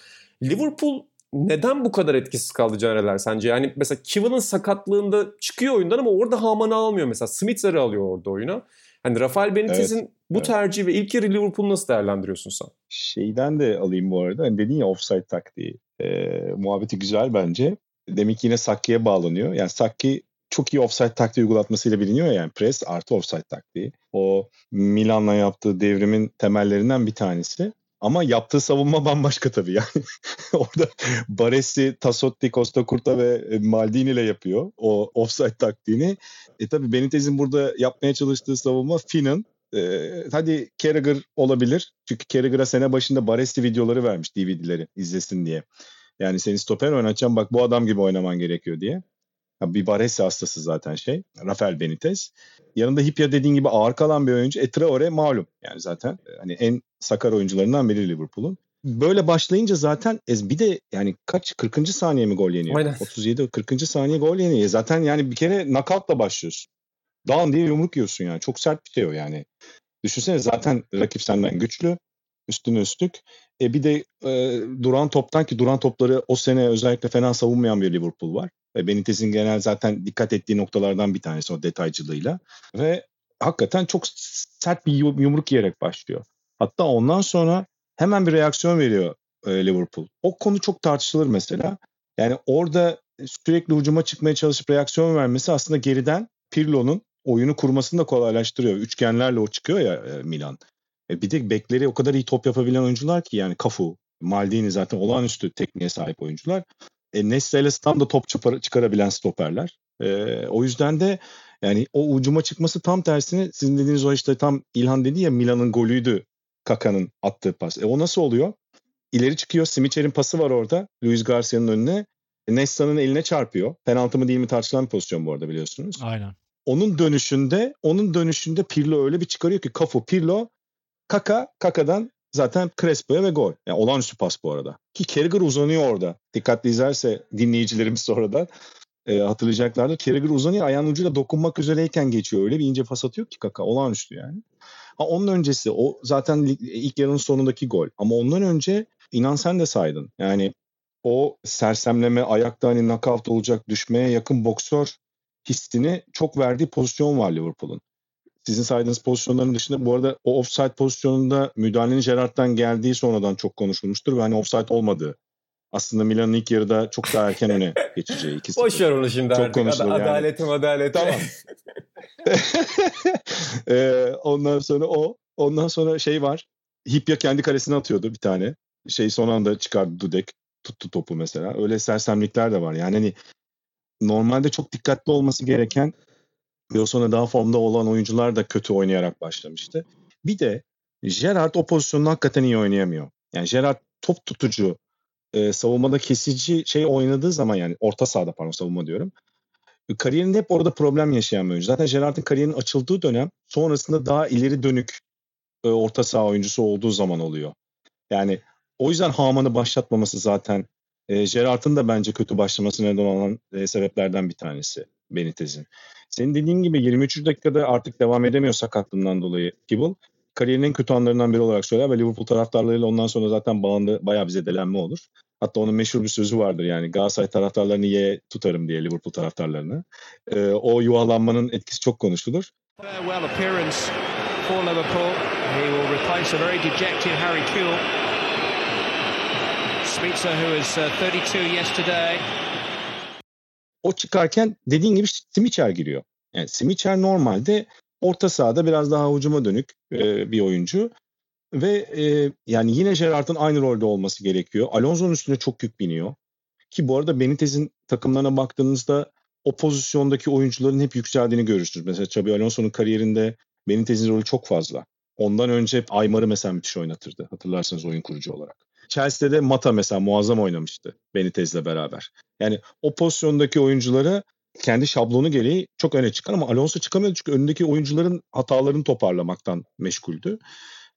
C: Liverpool neden bu kadar etkisiz kaldı Canerler sence? Yani mesela Kivan'ın sakatlığında çıkıyor oyundan ama orada Haman'ı almıyor mesela. Smith'leri alıyor orada oyuna. Hani Rafael Benitez'in evet, bu evet. tercihi ve ilk yarı Liverpool'u nasıl değerlendiriyorsun sen?
E: Şeyden de alayım bu arada. Hani dedin ya offside taktiği. Ee, muhabbeti güzel bence. Demek ki yine Sakki'ye bağlanıyor. Yani Sakki çok iyi offside taktiği uygulatmasıyla biliniyor ya yani press artı offside taktiği. O Milan'la yaptığı devrimin temellerinden bir tanesi. Ama yaptığı savunma bambaşka tabii yani. Orada Baresi, Tassotti, Costa Curta ve Maldini ile yapıyor o offside taktiğini. E tabii Benitez'in burada yapmaya çalıştığı savunma Finn'in ee, hadi Carragher olabilir. Çünkü Carragher'a sene başında Baresi videoları vermiş DVD'leri izlesin diye. Yani seni stoper oynatacağım bak bu adam gibi oynaman gerekiyor diye. Bir Baresi hastası zaten şey. Rafael Benitez. Yanında Hipya dediğin gibi ağır kalan bir oyuncu. E Traore malum. Yani zaten hani en sakar oyuncularından biri Liverpool'un. Böyle başlayınca zaten bir de yani kaç 40. saniye mi gol yeniyor? Aynen. 37 40. saniye gol yeniyor. Zaten yani bir kere knockout'la başlıyorsun. Dağın diye yumruk yiyorsun yani. Çok sert bir şey o yani. Düşünsene zaten rakip senden güçlü. Üstüne üstlük. E bir de e, duran toptan ki duran topları o sene özellikle fena savunmayan bir Liverpool var. Benitez'in genel zaten dikkat ettiği noktalardan bir tanesi o detaycılığıyla. Ve hakikaten çok sert bir yumruk yiyerek başlıyor. Hatta ondan sonra hemen bir reaksiyon veriyor e, Liverpool. O konu çok tartışılır mesela. Yani orada sürekli hücuma çıkmaya çalışıp reaksiyon vermesi aslında geriden Pirlo'nun oyunu kurmasını da kolaylaştırıyor. Üçgenlerle o çıkıyor ya e, Milan. E bir de bekleri o kadar iyi top yapabilen oyuncular ki yani Cafu, Maldini zaten olağanüstü tekniğe sahip oyuncular. E, Nesta ile tam da top çıkarabilen stoperler. E, o yüzden de yani o ucuma çıkması tam tersine sizin dediğiniz o işte tam İlhan dedi ya Milan'ın golüydü Kaka'nın attığı pas. E o nasıl oluyor? ileri çıkıyor. Simicher'in pası var orada. Luis Garcia'nın önüne. Nesta'nın eline çarpıyor. Penaltı mı değil mi tartışılan bir pozisyon bu arada biliyorsunuz.
F: Aynen.
E: Onun dönüşünde onun dönüşünde Pirlo öyle bir çıkarıyor ki Cafu Pirlo Kaka Kaka'dan zaten Crespo'ya ve gol. Yani olağanüstü pas bu arada. Ki Carragher uzanıyor orada. Dikkatli izlerse dinleyicilerimiz sonradan e, hatırlayacaklardır. Carragher uzanıyor ayağın ucuyla dokunmak üzereyken geçiyor. Öyle bir ince pas atıyor ki Kaka. Olağanüstü yani. Ha, onun öncesi o zaten ilk yarının sonundaki gol. Ama ondan önce inan sen de saydın. Yani o sersemleme, ayakta hani knockout olacak, düşmeye yakın boksör hissini çok verdiği pozisyon var Liverpool'un. Sizin saydığınız pozisyonların dışında bu arada o offside pozisyonunda müdahalenin Gerrard'dan geldiği sonradan çok konuşulmuştur ve hani offside olmadığı. Aslında Milan'ın ilk yarıda çok daha erken öne geçeceği. ikisi.
C: Boş ver onu şimdi
E: Çok
C: artık.
E: konuşulur
C: Ad-
E: yani.
C: Adaletim adaletim.
E: Tamam. Ee, ondan sonra o. Ondan sonra şey var. Hipya kendi kalesine atıyordu bir tane. Şey son anda çıkardı Dudek. Tuttu topu mesela. Öyle sersemlikler de var. Yani hani normalde çok dikkatli olması gereken sonra daha formda olan oyuncular da kötü oynayarak başlamıştı. Bir de Gerrard o pozisyonu hakikaten iyi oynayamıyor. Yani Gerrard top tutucu, e, savunmada kesici şey oynadığı zaman yani orta sahada pardon savunma diyorum. Kariyerinde hep orada problem yaşayan bir oyuncu. Zaten Gerrard'ın kariyerinin açıldığı dönem sonrasında daha ileri dönük e, orta saha oyuncusu olduğu zaman oluyor. Yani o yüzden Haman'ı başlatmaması zaten e, Gerrard'ın da bence kötü başlamasına neden olan e, sebeplerden bir tanesi Benitez'in. Senin dediğin gibi 23. dakikada artık devam edemiyor sakatlığından dolayı Kibble. Kariyerinin kötü anlarından biri olarak söyler ve Liverpool taraftarlarıyla ondan sonra zaten bağında bayağı bize delenme olur. Hatta onun meşhur bir sözü vardır yani Galatasaray taraftarlarını ye tutarım diye Liverpool taraftarlarını. Ee, o yuvalanmanın etkisi çok konuşulur.
D: Farewell appearance for Liverpool. He will replace a very dejected Harry Kewell. Spitzer, who uh, 32 yesterday.
E: O çıkarken dediğin gibi Simicher giriyor. Yani Simicher normalde orta sahada biraz daha hücuma dönük e, bir oyuncu. Ve e, yani yine Gerrard'ın aynı rolde olması gerekiyor. Alonso'nun üstüne çok yük biniyor. Ki bu arada Benitez'in takımlarına baktığınızda o pozisyondaki oyuncuların hep yükseldiğini görürsünüz. Mesela Xabi Alonso'nun kariyerinde Benitez'in rolü çok fazla. Ondan önce Aymar'ı mesela müthiş oynatırdı. Hatırlarsanız oyun kurucu olarak. Chelsea'de Mata mesela muazzam oynamıştı Benitez'le beraber. Yani o pozisyondaki oyunculara kendi şablonu gereği çok öne çıkan ama Alonso çıkamıyordu çünkü önündeki oyuncuların hatalarını toparlamaktan meşguldü.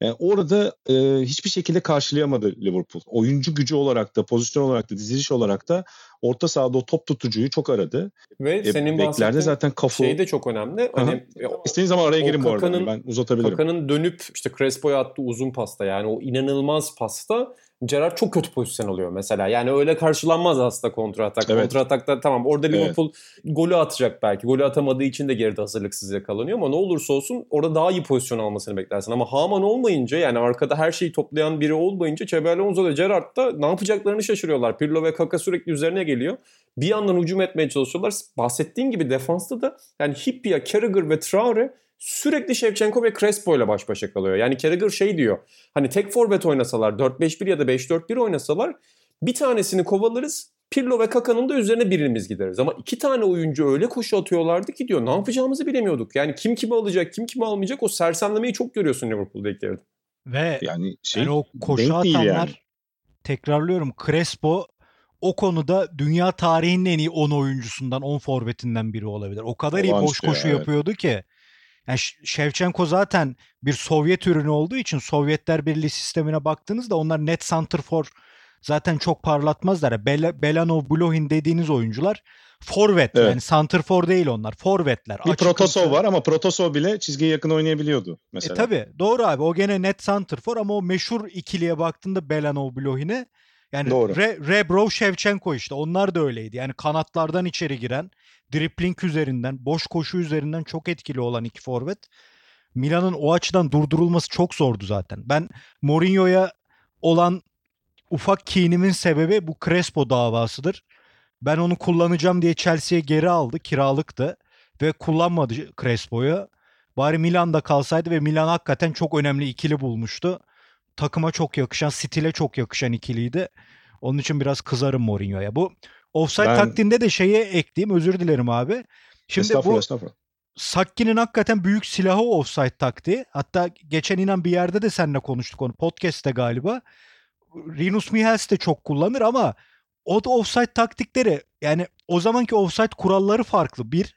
E: Yani orada e, hiçbir şekilde karşılayamadı Liverpool. Oyuncu gücü olarak da, pozisyon olarak da, diziliş olarak da orta sahada o top tutucuyu çok aradı.
C: Ve
E: E,
C: senin
E: beklerde zaten kafu...
C: şey de çok önemli. Hani
E: İstediğiniz zaman araya girin bu arada. Ben uzatabilirim.
C: Kaka'nın dönüp işte Crespo'ya attığı uzun pasta yani o inanılmaz pasta Gerrard çok kötü pozisyon alıyor mesela. Yani öyle karşılanmaz aslında kontra atak.
E: Evet.
C: Kontra atakta tamam orada
E: Evet.
C: Liverpool golü atacak belki. Golü atamadığı için de geride hazırlıksız yakalanıyor ama ne olursa olsun orada daha iyi pozisyon almasını beklersin. Ama Haman olmayınca yani arkada her şeyi toplayan biri olmayınca Xabi Alonso ve Gerrard da ne yapacaklarını şaşırıyorlar. Pirlo ve Kaka sürekli üzerine geliyor. Bir yandan hücum etmeye çalışıyorlar. Bahsettiğin gibi defansta da yani Hipya, Carragher ve Traore sürekli Shevchenko ve Crespo ile baş başa kalıyor. Yani Carragher şey diyor. Hani tek forvet oynasalar 4-5-1 ya da 5-4-1 oynasalar bir tanesini kovalarız. Pirlo ve Kaka'nın da üzerine birimiz gideriz. Ama iki tane oyuncu öyle koşu atıyorlardı ki diyor ne yapacağımızı bilemiyorduk. Yani kim kimi alacak, kim kimi almayacak o sersemlemeyi çok görüyorsun Liverpool'da ilk.
F: Ve
E: Yani şey
F: yani o koşu atanlar
E: yani.
F: tekrarlıyorum Crespo o konuda dünya tarihinin en iyi 10 oyuncusundan 10 forvetinden biri olabilir. O kadar iyi boş
E: ya,
F: koşu
E: evet.
F: yapıyordu ki. Yani Ş- Shevchenko zaten bir Sovyet ürünü olduğu için Sovyetler Birliği sistemine baktığınızda onlar net santrfor zaten çok parlatmazlar. Ya Bela- Belanov, Blohin dediğiniz oyuncular forvet
E: Evet.
F: yani santrfor değil onlar. Forvetler.
E: Bir Protosov var ama Protosov bile çizgiye yakın oynayabiliyordu
F: E
E: mesela.
F: tabi doğru abi o gene net santrfor ama o meşhur ikiliye baktığında Belanov Blohin'e yani
E: Doğru.
F: Re- Rebrov Shevchenko işte onlar da öyleydi. Yani kanatlardan içeri giren dripling üzerinden boş koşu üzerinden çok etkili olan iki forvet. Milan'ın o açıdan durdurulması çok zordu zaten. Ben Mourinho'ya olan ufak kinimin sebebi bu Crespo davasıdır. Ben onu kullanacağım diye Chelsea'ye geri aldı kiralıktı ve kullanmadı Crespo'yu. Bari Milan'da kalsaydı ve Milan hakikaten çok önemli ikili bulmuştu. Takıma çok yakışan, stile çok yakışan ikiliydi. Onun için biraz kızarım Mourinho'ya. Bu offside
E: Ben-
F: taktiğinde de şeye ekleyeyim. Özür dilerim abi. Şimdi
E: estağfurullah
F: bu
E: estağfurullah.
F: Sakki'nin hakikaten büyük silahı offside taktiği. Hatta geçen inan bir yerde de seninle konuştuk onu. Podcast'te galiba. Rinus Michels de çok kullanır ama o da offside taktikleri yani o zamanki offside kuralları farklı. Bir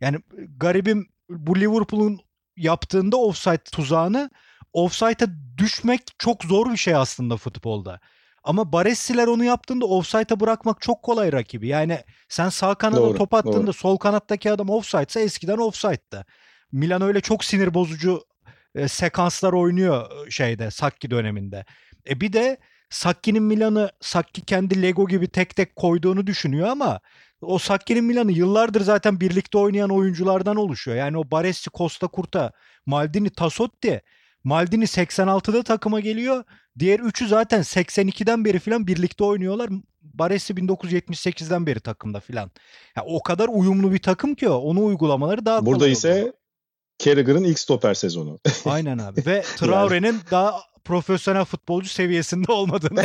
F: yani garibim bu Liverpool'un yaptığında offside tuzağını offside'a düşmek çok zor bir şey aslında futbolda. Ama Baresi'ler onu yaptığında offside'a bırakmak çok kolay rakibi. Yani sen sağ kanada
E: Doğru,
F: top attığında
E: doğru.
F: sol kanattaki adam offside'sa eskiden offside'dı. Milan öyle çok sinir bozucu e, sekanslar oynuyor e, şeyde Sakki döneminde. E bir de Sakki'nin Milan'ı Sakki kendi Lego gibi tek tek koyduğunu düşünüyor ama o Sakki'nin Milan'ı yıllardır zaten birlikte oynayan oyunculardan oluşuyor. Yani o Baresi, Costa Curta, Maldini, Tassotti. Maldini 86'da takıma geliyor. Diğer üçü zaten 82'den beri falan birlikte oynuyorlar. Baresi 1978'den beri takımda falan. Ya o kadar uyumlu bir takım ki o. Onu uygulamaları daha
E: Burada
F: kolay
E: ise
F: oluyor.
E: Carragher'ın ilk stoper sezonu.
F: Aynen abi. Ve Traore'nin daha profesyonel futbolcu seviyesinde olmadığını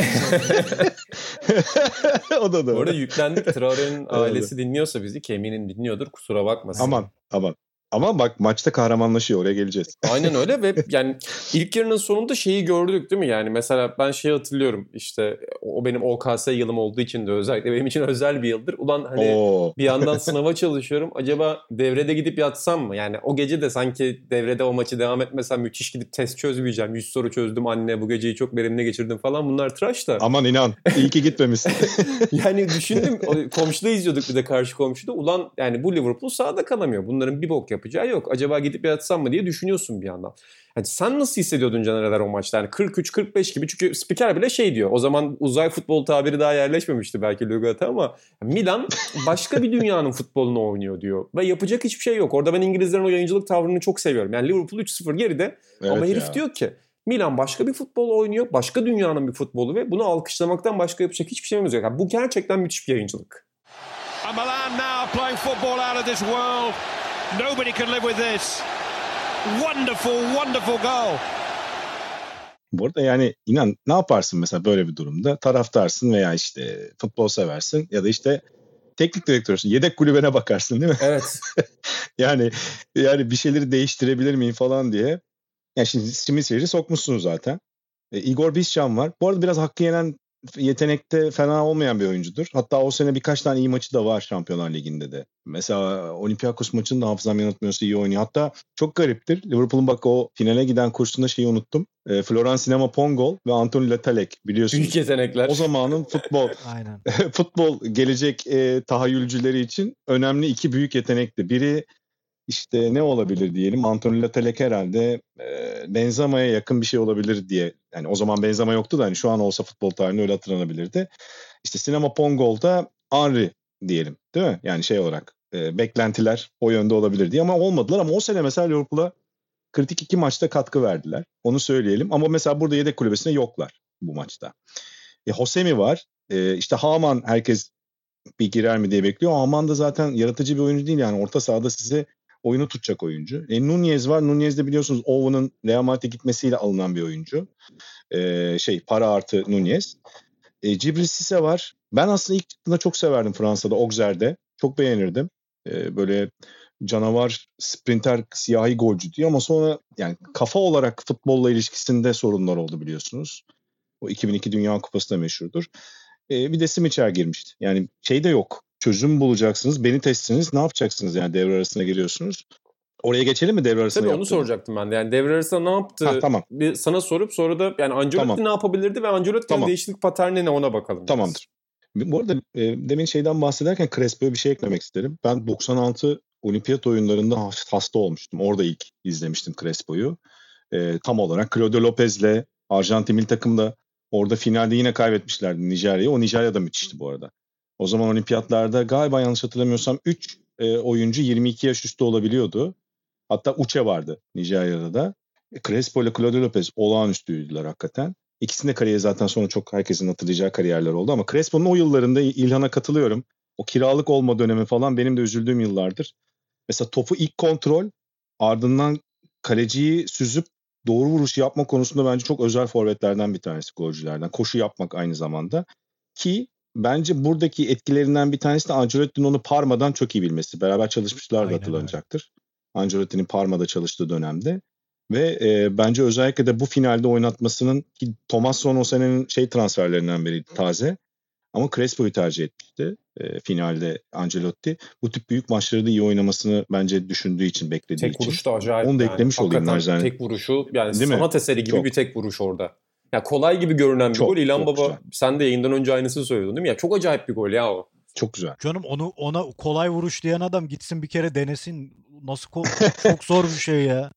E: o da doğru.
C: yüklendik. Traore'nin ailesi dinliyorsa bizi ki eminim dinliyordur. Kusura bakmasın.
E: Aman aman. Ama bak maçta kahramanlaşıyor oraya geleceğiz.
C: Aynen öyle ve yani ilk yarının sonunda şeyi gördük değil mi? Yani mesela ben şeyi hatırlıyorum işte o benim OKS yılım olduğu için de özellikle benim için özel bir yıldır. Ulan hani
E: Oo.
C: bir yandan sınava çalışıyorum. Acaba devrede gidip yatsam mı? Yani o gece de sanki devrede o maçı devam etmesem müthiş gidip test çözmeyeceğim. 100 soru çözdüm anne bu geceyi çok verimli geçirdim falan. Bunlar tıraş da.
E: Aman inan. İyi ki gitmemişsin.
C: yani düşündüm komşuda izliyorduk bir de karşı komşuda. Ulan yani bu Liverpool sahada kalamıyor. Bunların bir bok yapacağı yok. Acaba gidip yatsam mı diye düşünüyorsun bir yandan. Yani sen nasıl hissediyordun Caner Eder o maçta? Yani 43-45 gibi çünkü spiker bile şey diyor. O zaman uzay futbol tabiri daha yerleşmemişti belki lügata ama Milan başka bir dünyanın futbolunu oynuyor diyor. Ve yapacak hiçbir şey yok. Orada ben İngilizlerin o yayıncılık tavrını çok seviyorum. Yani Liverpool 3-0 geride ama
E: Evet
C: herif
E: ya.
C: diyor ki Milan başka bir futbol oynuyor. Başka dünyanın bir futbolu ve bunu alkışlamaktan başka yapacak hiçbir şeyimiz yok. Yani bu gerçekten müthiş bir yayıncılık.
D: And Milan now playing football out of this world. Nobody can live with this. Wonderful, wonderful goal.
E: Bu arada yani inan ne yaparsın mesela böyle bir durumda? Taraftarsın veya işte futbol seversin ya da işte teknik direktörsün. Yedek kulübene bakarsın değil mi?
C: Evet.
E: yani yani bir şeyleri değiştirebilir miyim falan diye. Yani şimdi Simiser'i sokmuşsunuz zaten. E, Igor Biscan var. Bu arada biraz hakkı yenen yetenekte fena olmayan bir oyuncudur. Hatta o sene birkaç tane iyi maçı da var Şampiyonlar Ligi'nde de. Mesela Olympiakos maçını da hafızam yanıltmıyorsa iyi oynuyor. Hatta çok gariptir. Liverpool'un bak o finale giden kursunda şeyi unuttum. E, Floran Sinema Pongol ve Anthony Letalek biliyorsunuz.
C: Büyük yetenekler.
E: O zamanın futbol
F: Aynen.
E: futbol gelecek e, tahayyülcüleri için önemli iki büyük yetenekti. Biri işte ne olabilir diyelim Anthony Latelek herhalde e, Benzema'ya yakın bir şey olabilir diye. Yani o zaman Benzema yoktu da hani şu an olsa futbol tarihinde öyle hatırlanabilirdi. İşte Sinema Pongol'da Henry diyelim değil mi? Yani şey olarak e, beklentiler o yönde olabilir diye ama olmadılar ama o sene mesela Liverpool'a kritik iki maçta katkı verdiler. Onu söyleyelim ama mesela burada yedek kulübesinde yoklar bu maçta. E, Hosemi var. E, işte Haman herkes bir girer mi diye bekliyor. Haman da zaten yaratıcı bir oyuncu değil yani orta sahada size oyunu tutacak oyuncu. E, Nunez var. Nunez de biliyorsunuz Owen'ın Real Madrid'e gitmesiyle alınan bir oyuncu. E, şey para artı Nunez. E, Cibril Sisse var. Ben aslında ilk çıktığında çok severdim Fransa'da Auxerre'de. Çok beğenirdim. E, böyle canavar, sprinter, siyahi golcü diye ama sonra yani kafa olarak futbolla ilişkisinde sorunlar oldu biliyorsunuz. O 2002 Dünya Kupası da meşhurdur. E, bir de Simiçer girmişti. Yani şey de yok. Çözüm bulacaksınız. Beni testsiniz. Ne yapacaksınız yani devre arasına giriyorsunuz. Oraya geçelim mi devre arasına
C: Tabii onu
E: yaptığını?
C: soracaktım ben de. Yani devre arasında ne yaptı?
E: Ha, tamam.
C: Bir sana sorup sonra da yani Ancelotti
E: Tamam.
C: ne yapabilirdi ve Ancelotti'nin
E: Tamam.
C: değişiklik paterni ne ona bakalım. biraz.
E: Tamamdır. Bu arada e, demin şeyden bahsederken Crespo'ya bir şey eklemek isterim. Ben 96 olimpiyat oyunlarında has- hasta olmuştum. Orada ilk izlemiştim Crespo'yu. E, tam olarak Claudio Lopez'le Arjantin milli takımda orada finalde yine kaybetmişlerdi Nijerya'yı. O Nijerya da müthişti bu arada. O zaman olimpiyatlarda galiba yanlış hatırlamıyorsam 3 e, oyuncu 22 yaş üstü olabiliyordu. Hatta Uche vardı Nijerya'da da. E, Crespo ile Claudio Lopez olağanüstüydüler hakikaten. İkisinin de kariyeri zaten sonra çok herkesin hatırlayacağı kariyerler oldu ama Crespo'nun o yıllarında İlhan'a katılıyorum. O kiralık olma dönemi falan benim de üzüldüğüm yıllardır. Mesela topu ilk kontrol ardından kaleciyi süzüp doğru vuruş yapma konusunda bence çok özel forvetlerden bir tanesi golcülerden. Koşu yapmak aynı zamanda. Ki bence buradaki etkilerinden bir tanesi de Ancelotti'nin onu Parma'dan çok iyi bilmesi. Beraber çalışmışlar da hatırlanacaktır. Ancelotti'nin Parma'da çalıştığı dönemde. Ve e, bence özellikle de bu finalde oynatmasının ki Thomas Son o senenin şey transferlerinden biriydi taze. Ama Crespo'yu tercih etmişti e, finalde Ancelotti. Bu tip büyük maçları da iyi oynamasını bence düşündüğü için, beklediği
C: Tek
E: için.
C: vuruş da acayip.
E: Onu da
C: yani.
E: eklemiş olayım
C: Hakikaten
E: naçizane.
C: Tek vuruşu yani
E: Değil mi?
C: sanat eseri gibi
E: Çok.
C: bir tek vuruş orada. Ya kolay gibi görünen bir
E: Çok,
C: gol. İlhan
E: çok
C: Baba
E: güzel.
C: sen de yayından önce aynısını söylüyordun değil mi? Ya çok acayip bir gol ya o.
E: Çok güzel.
F: Canım onu ona kolay vuruş diyen adam gitsin bir kere denesin. Nasıl ko- çok zor bir şey ya.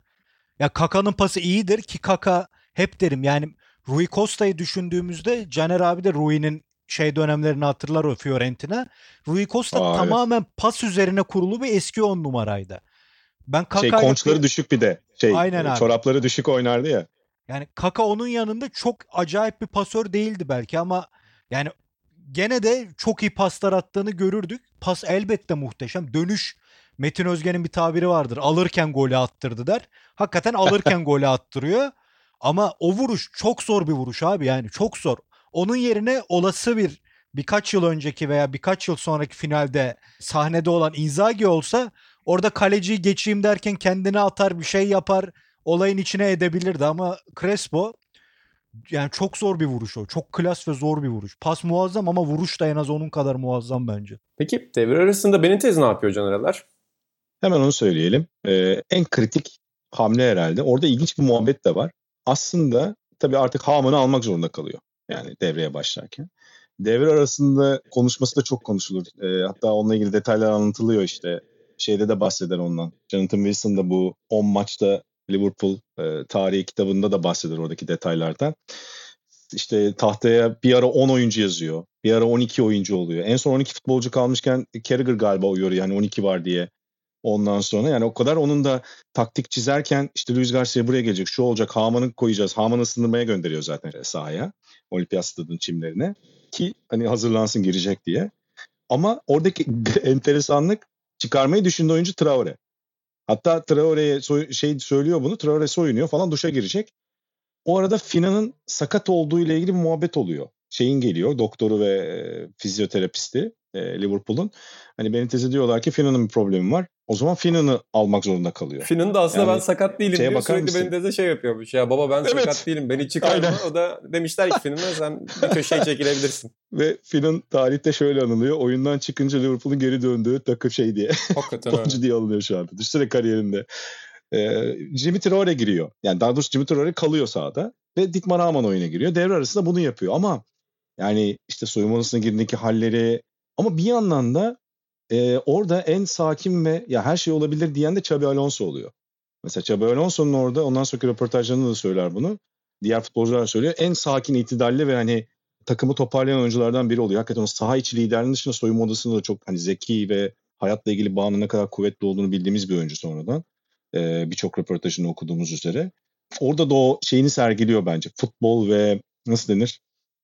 F: Ya Kaka'nın pası iyidir ki Kaka hep derim yani Rui Costa'yı düşündüğümüzde Caner abi de Rui'nin şey dönemlerini hatırlar o Fiorentina. Rui Costa
E: Aa, evet.
F: tamamen pas üzerine kurulu bir eski on numaraydı. Ben
E: Şey
F: Kaka'yla
E: konçları düşük bir de. Şey
F: Aynen abi.
E: çorapları düşük oynardı ya.
F: Yani Kaka onun yanında çok acayip bir pasör değildi belki ama yani gene de çok iyi paslar attığını görürdük. Pas elbette muhteşem. Dönüş Metin Özge'nin bir tabiri vardır. Alırken golü attırdı der. Hakikaten alırken golü attırıyor. Ama o vuruş çok zor bir vuruş abi yani çok zor. Onun yerine olası bir birkaç yıl önceki veya birkaç yıl sonraki finalde sahnede olan Inzaghi olsa orada kaleciyi geçeyim derken kendini atar bir şey yapar olayın içine edebilirdi ama Crespo yani çok zor bir vuruş o. Çok klas ve zor bir vuruş. Pas muazzam ama vuruş da en az onun kadar muazzam bence.
C: Peki devre arasında Benitez ne yapıyor Caner'ler?
E: Hemen onu söyleyelim. Ee, en kritik hamle herhalde. Orada ilginç bir muhabbet de var. Aslında tabii artık Haman'ı almak zorunda kalıyor. Yani devreye başlarken. Devre arasında konuşması da çok konuşulur. Ee, hatta onunla ilgili detaylar anlatılıyor işte. Şeyde de bahseder ondan. Jonathan Wilson da bu 10 maçta Liverpool e, tarihi kitabında da bahseder oradaki detaylardan. İşte tahtaya bir ara 10 oyuncu yazıyor. Bir ara 12 oyuncu oluyor. En son 12 futbolcu kalmışken Carragher galiba uyuyor yani 12 var diye. Ondan sonra yani o kadar onun da taktik çizerken işte Luis Garcia buraya gelecek, şu olacak, Haman'ı koyacağız. Haman'ı ısındırmaya gönderiyor zaten sahaya. Olimpiyat stadının çimlerine. Ki hani hazırlansın girecek diye. Ama oradaki enteresanlık çıkarmayı düşündüğü oyuncu Traore. Hatta Traore'ye soy- şey söylüyor bunu. Traore soyunuyor falan duşa girecek. O arada Fina'nın sakat olduğu ile ilgili bir muhabbet oluyor. Şeyin geliyor doktoru ve e, fizyoterapisti e, Liverpool'un. Hani Benitez'e diyorlar ki Fina'nın bir problemi var. O zaman Fina'nı almak zorunda kalıyor.
C: Finn'in de aslında
E: Yani
C: ben sakat değilim diyor. Sürekli
E: mısın?
C: Benitez'e şey yapıyormuş. Ya baba ben
E: Evet.
C: sakat değilim beni çıkarma. O da demişler ki Finn'e sen bir köşeye çekilebilirsin.
E: Ve Fina'nın tarihte şöyle anılıyor. Oyundan çıkınca Liverpool'un geri döndüğü takım şey diye.
C: Hakikaten öyle.
E: diye alınıyor şu anda. Düşünsene kariyerinde. Ee, Jimmy Traore giriyor. Yani daha doğrusu Jimmy Traore kalıyor sahada. Ve Dietmar Hamann oyuna giriyor. Devre arasında bunu yapıyor. Ama yani işte soyunma odasına girdiğindeki halleri ama bir yandan da e, orada en sakin ve ya her şey olabilir diyen de Xabi Alonso oluyor. Mesela Xabi Alonso'nun orada ondan sonraki röportajlarında da söyler bunu. Diğer futbolcular söylüyor. En sakin, itidalli ve hani takımı toparlayan oyunculardan biri oluyor. Hakikaten o saha içi liderliğinin dışında soyunma odasında da çok hani zeki ve hayatla ilgili bağının ne kadar kuvvetli olduğunu bildiğimiz bir oyuncu sonradan. Ee, Birçok röportajını okuduğumuz üzere. Orada da o şeyini sergiliyor bence. Futbol ve nasıl denir?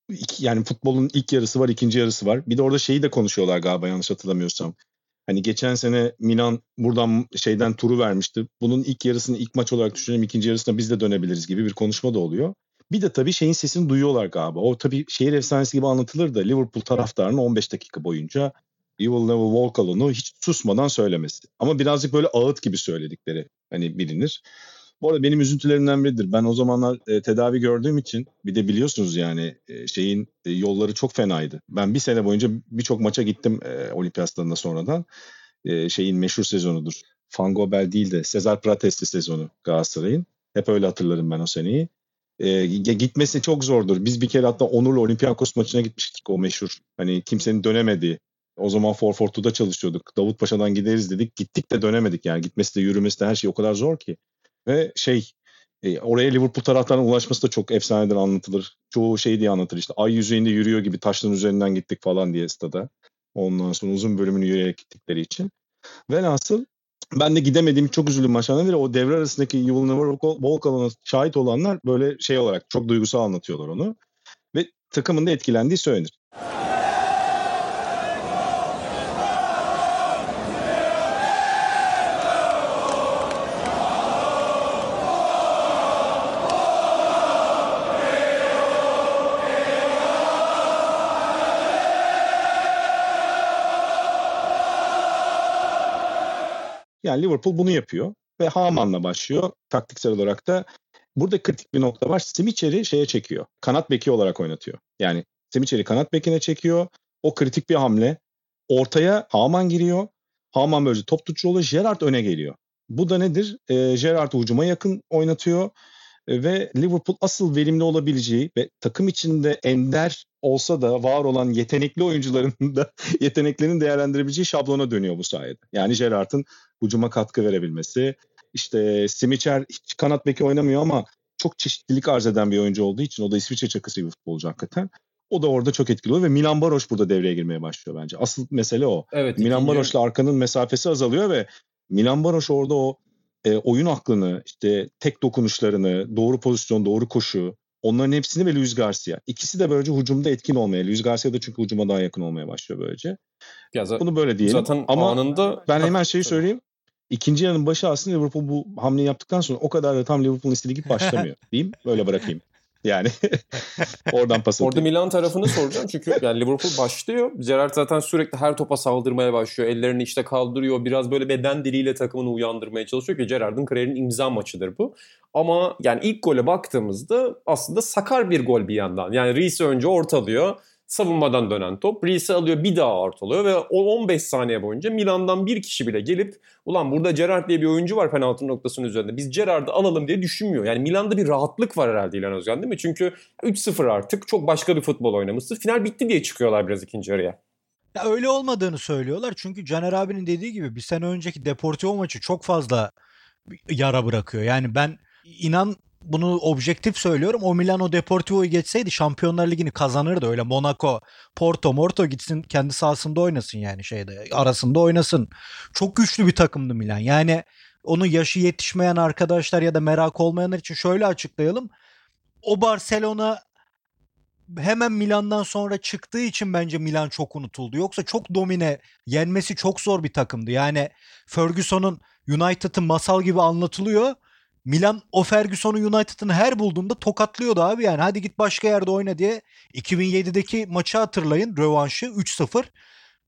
E: İki, yani futbolun ilk yarısı var, ikinci yarısı var. Bir de orada şeyi de konuşuyorlar galiba yanlış hatırlamıyorsam. Hani geçen sene Milan buradan şeyden turu vermişti. Bunun ilk yarısını ilk maç olarak düşünelim, ikinci yarısına biz de dönebiliriz gibi bir konuşma da oluyor. Bir de tabii şeyin sesini duyuyorlar galiba. O tabii şehir efsanesi gibi anlatılır da Liverpool taraftarının 15 dakika boyunca You will never walk alone'u hiç susmadan söylemesi. Ama birazcık böyle ağıt gibi söyledikleri hani bilinir. Bu arada benim üzüntülerimden biridir. Ben o zamanlar e, tedavi gördüğüm için bir de biliyorsunuz yani e, şeyin e, yolları çok fenaydı. Ben bir sene boyunca birçok maça gittim e, olimpiyat stadında sonradan. E, şeyin meşhur sezonudur. Fangobel değil de Sezar Pratesti sezonu Galatasaray'ın. Hep öyle hatırlarım ben o seneyi. E, gitmesi çok zordur. Biz bir kere hatta Onur'la Olympiakos maçına gitmiştik o meşhur. Hani kimsenin dönemediği. O zaman Forfortu'da çalışıyorduk. Davutpaşa'dan gideriz dedik. Gittik de dönemedik yani. Gitmesi de yürümesi de her şey o kadar zor ki. Ve şey e, oraya Liverpool taraftarına ulaşması da çok efsanedir anlatılır. Çoğu şey diye anlatır işte ay yüzeyinde yürüyor gibi taşların üzerinden gittik falan diye stada. Ondan sonra uzun bölümünü yürüyerek gittikleri için. Velhasıl ben de gidemediğim çok üzüldüm maçlardan biri. O devre arasındaki You Will Never Walk Alone'a şahit olanlar böyle şey olarak çok duygusal anlatıyorlar onu. Ve takımın da etkilendiği söylenir. Yani Liverpool bunu yapıyor ve Haman'la başlıyor. taktiksel olarak da burada kritik bir nokta var. Simicher'i şeye çekiyor. Kanat beki olarak oynatıyor. Yani Simicher'i kanat bekine çekiyor. O kritik bir hamle. Ortaya Haman giriyor. Haman böylece top tutucu oluyor. Gerrard öne geliyor. Bu da nedir? E, Gerrard hücuma yakın oynatıyor ve Liverpool asıl verimli olabileceği ve takım içinde ender olsa da var olan yetenekli oyuncuların da yeteneklerini değerlendirebileceği şablona dönüyor bu sayede. Yani Gerrard'ın hücuma katkı verebilmesi. İşte Simicher hiç kanat beki oynamıyor ama çok çeşitlilik arz eden bir oyuncu olduğu için o da İsviçre çakısı bir futbolcu hakikaten. O da orada çok etkili oluyor ve Milan Baroş burada devreye girmeye başlıyor bence. Asıl mesele o.
C: Evet,
E: Milan Baroş'la arkanın mesafesi azalıyor ve Milan Baroş orada o e, oyun aklını, işte tek dokunuşlarını, doğru pozisyon, doğru koşu, onların hepsini ve Luis Garcia. İkisi de böylece hücumda etkin olmaya. Luis Garcia da çünkü hücuma daha yakın olmaya başlıyor böylece.
C: Ya
E: Bunu böyle diyelim.
C: zaten
E: Ama
C: anında
E: ben hemen şeyi söyleyeyim. İkinci yarının başı aslında Liverpool bu hamleyi yaptıktan sonra o kadar da tam Liverpool'un istediği gibi başlamıyor. diyeyim. Böyle bırakayım. Yani oradan pas
C: Orada
E: atayım.
C: Milan tarafını soracağım çünkü yani Liverpool başlıyor. Gerrard zaten sürekli her topa saldırmaya başlıyor. Ellerini işte kaldırıyor. Biraz böyle beden diliyle takımını uyandırmaya çalışıyor ki Gerrard'ın kariyerinin imza maçıdır bu. Ama yani ilk gole baktığımızda aslında sakar bir gol bir yandan. Yani Reese önce ortalıyor. Savunmadan dönen top. Reese alıyor bir daha ortalıyor ve o 15 saniye boyunca Milan'dan bir kişi bile gelip ulan burada Gerrard diye bir oyuncu var penaltı noktasının üzerinde. Biz Gerrard'ı alalım diye düşünmüyor. Yani Milan'da bir rahatlık var herhalde İlhan Özgen değil mi? Çünkü 3-0 artık çok başka bir futbol oynamıştı. Final bitti diye çıkıyorlar biraz ikinci yarıya.
F: Ya öyle olmadığını söylüyorlar. Çünkü Caner abinin dediği gibi bir sene önceki Deportivo maçı çok fazla yara bırakıyor. Yani ben inan bunu objektif söylüyorum. O Milano Deportivo'yu geçseydi Şampiyonlar Ligi'ni kazanırdı. Öyle Monaco, Porto, Morto gitsin kendi sahasında oynasın yani şeyde arasında oynasın. Çok güçlü bir takımdı Milan. Yani onun yaşı yetişmeyen arkadaşlar ya da merak olmayanlar için şöyle açıklayalım. O Barcelona hemen Milan'dan sonra çıktığı için bence Milan çok unutuldu. Yoksa çok domine, yenmesi çok zor bir takımdı. Yani Ferguson'un United'ın masal gibi anlatılıyor. Milan o Ferguson'u United'ın her bulduğunda tokatlıyordu abi yani. Hadi git başka yerde oyna diye. 2007'deki maçı hatırlayın. Rövanşı 3-0.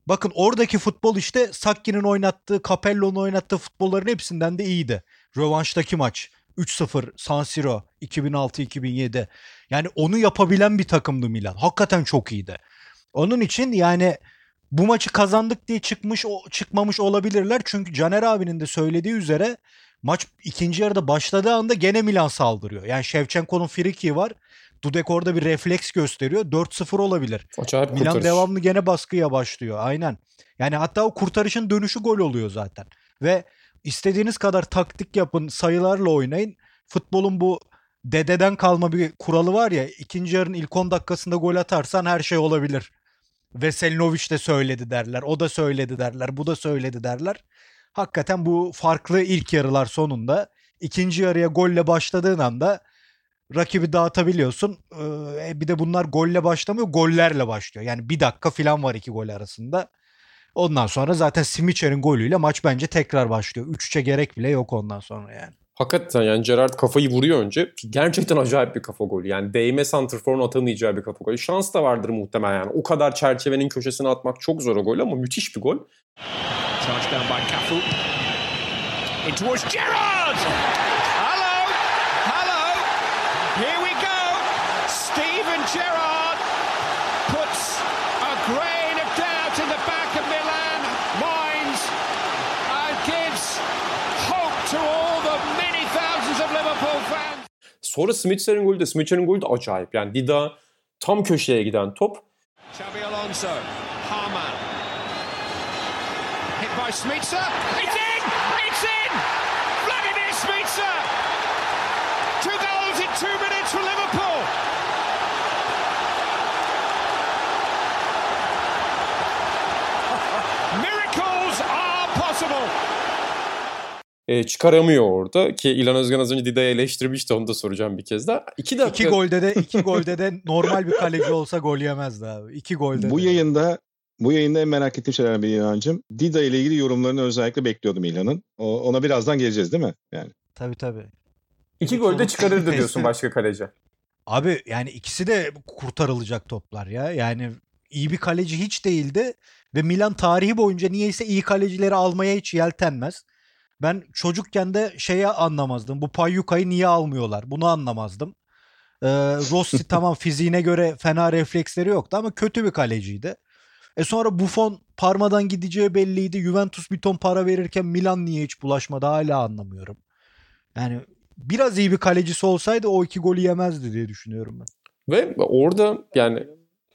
F: Bakın oradaki futbol işte Sakki'nin oynattığı, Capello'nun oynattığı futbolların hepsinden de iyiydi. Rövanştaki maç. 3-0 San Siro 2006-2007. Yani onu yapabilen bir takımdı Milan. Hakikaten çok iyiydi. Onun için yani bu maçı kazandık diye çıkmış o- çıkmamış olabilirler. Çünkü Caner abinin de söylediği üzere maç ikinci yarıda başladığı anda gene Milan saldırıyor. Yani Shevchenko'nun friki var. Dudek orada bir refleks gösteriyor. 4-0 olabilir. Milan
C: kurtarış.
F: devamlı gene baskıya başlıyor. Aynen. Yani hatta o kurtarışın dönüşü gol oluyor zaten. Ve istediğiniz kadar taktik yapın, sayılarla oynayın. Futbolun bu dededen kalma bir kuralı var ya. ikinci yarının ilk 10 dakikasında gol atarsan her şey olabilir. Veselinovic de söyledi derler. O da söyledi derler. Bu da söyledi derler. Hakikaten bu farklı ilk yarılar sonunda ikinci yarıya golle başladığın anda rakibi dağıtabiliyorsun. Ee, bir de bunlar golle başlamıyor, gollerle başlıyor. Yani bir dakika falan var iki gol arasında. Ondan sonra zaten Simicher'in golüyle maç bence tekrar başlıyor. 3-3'e gerek bile yok ondan sonra yani.
C: Hakikaten yani Gerrard kafayı vuruyor önce. Gerçekten acayip bir kafa golü. Yani değme santrforun atamayacağı bir kafa golü. Şans da vardır muhtemelen yani. O kadar çerçevenin köşesine atmak çok zor o gol ama müthiş bir gol.
D: Charged down by Cafu. In towards Gerrard! Hello! Hello! Here we go! Steven Gerrard puts a grain of doubt in the back of Milan minds and gives hope to all the many thousands of Liverpool fans.
C: Sonra Smith'lerin golü de Smith'lerin golü de acayip. Yani Dida tam köşeye giden top.
D: Xabi Alonso, by Smitsa. It's in! It's in! Vladimir Smitsa! Two goals in two minutes for Liverpool. Miracles are possible.
C: e, çıkaramıyor orada ki İlhan Özgen az önce Dida'yı eleştirmişti onu da soracağım bir kez daha. İki dakika.
F: İki golde de iki golde de normal bir kaleci olsa gol yemezdi abi. İki golde
E: Bu
F: de.
E: yayında bu yayında en merak ettiğim şeylerden biri İlhan'cığım. Dida ile ilgili yorumlarını özellikle bekliyordum İlhan'ın. O- Ona birazdan geleceğiz değil mi? Yani
F: Tabii tabii.
C: İki golde çıkarırdı diyorsun başka kaleci.
F: Abi yani ikisi de kurtarılacak toplar ya. Yani iyi bir kaleci hiç değildi ve Milan tarihi boyunca niyeyse iyi kalecileri almaya hiç yeltenmez. Ben çocukken de şeye anlamazdım. Bu Payyuka'yı niye almıyorlar? Bunu anlamazdım. Ee, Rossi tamam fiziğine göre fena refleksleri yoktu ama kötü bir kaleciydi. E sonra Buffon parmadan gideceği belliydi. Juventus bir ton para verirken Milan niye hiç bulaşmadı hala anlamıyorum. Yani biraz iyi bir kalecisi olsaydı o iki golü yemezdi diye düşünüyorum ben.
C: Ve orada yani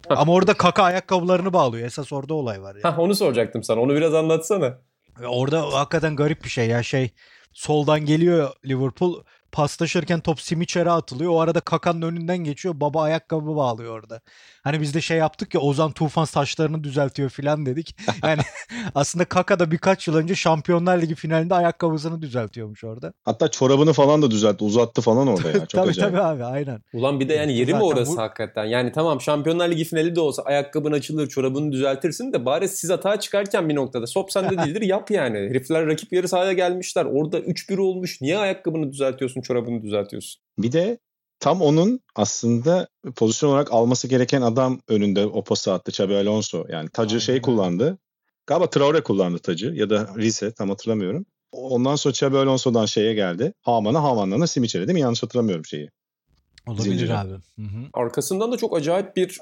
F: Ama orada kaka ayakkabılarını bağlıyor. Esas orada olay var. Yani.
C: Heh, onu soracaktım sana. Onu biraz anlatsana.
F: Orada hakikaten garip bir şey ya şey soldan geliyor Liverpool paslaşırken top Simicher'e atılıyor. O arada Kaka'nın önünden geçiyor. Baba ayakkabı bağlıyor orada. Hani biz de şey yaptık ya Ozan Tufan saçlarını düzeltiyor filan dedik. Yani aslında Kaka da birkaç yıl önce Şampiyonlar Ligi finalinde ayakkabısını düzeltiyormuş orada.
E: Hatta çorabını falan da düzeltti. Uzattı falan orada ya. Çok
F: tabii
E: acayip.
F: tabii abi aynen.
C: Ulan bir de yani yeri mi
F: Zaten
C: orası
F: bu-
C: hakikaten? Yani tamam Şampiyonlar Ligi finali de olsa ayakkabın açılır, çorabını düzeltirsin de bari siz hata çıkarken bir noktada. Top sende değildir yap yani. Herifler rakip yarı sahaya gelmişler. Orada 3-1 olmuş. Niye ayakkabını düzeltiyorsun, çorabını düzeltiyorsun?
E: Bir de tam onun aslında pozisyon olarak alması gereken adam önünde o pası attı Xabi Alonso. Yani tacı
F: Aynen
E: şey kullandı. Galiba Traore kullandı tacı ya da Rize tam hatırlamıyorum. Ondan sonra Xabi Alonso'dan şeye geldi. Haman'a Haman'dan da Simicher'e değil mi? Yanlış hatırlamıyorum şeyi.
F: Olabilir
E: Zinciri.
F: abi. Hı hı.
C: Arkasından da çok acayip bir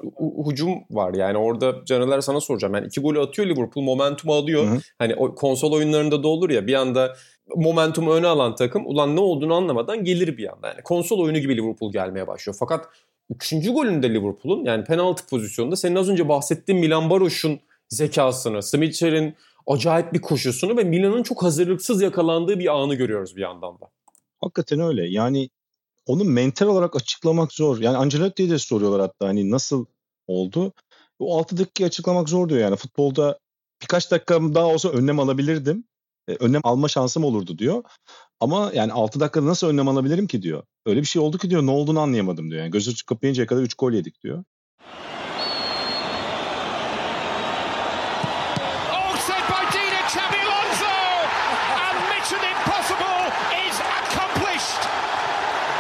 C: hücum var. Yani orada Caneler sana soracağım. Yani iki golü atıyor Liverpool. Momentumu alıyor.
E: Hı hı.
C: Hani o konsol oyunlarında da olur ya bir anda momentumu öne alan takım ulan ne olduğunu anlamadan gelir bir anda. Yani konsol oyunu gibi Liverpool gelmeye başlıyor. Fakat üçüncü golünde Liverpool'un yani penaltı pozisyonunda senin az önce bahsettiğin Milan Baroş'un zekasını, Smicher'in acayip bir koşusunu ve Milan'ın çok hazırlıksız yakalandığı bir anı görüyoruz bir yandan da.
E: Hakikaten öyle. Yani onu mental olarak açıklamak zor. Yani Ancelotti'ye de soruyorlar hatta hani nasıl oldu. O 6 dakikayı açıklamak zor diyor yani. Futbolda birkaç dakika daha olsa önlem alabilirdim. E, önlem alma şansım olurdu diyor. Ama yani 6 dakikada nasıl önlem alabilirim ki diyor. Öyle bir şey oldu ki diyor ne olduğunu anlayamadım diyor. Yani gözü kapayıncaya kadar 3 gol yedik diyor.
D: Oh, saved by Dina Xabi Alonso! And Mission Impossible is accomplished!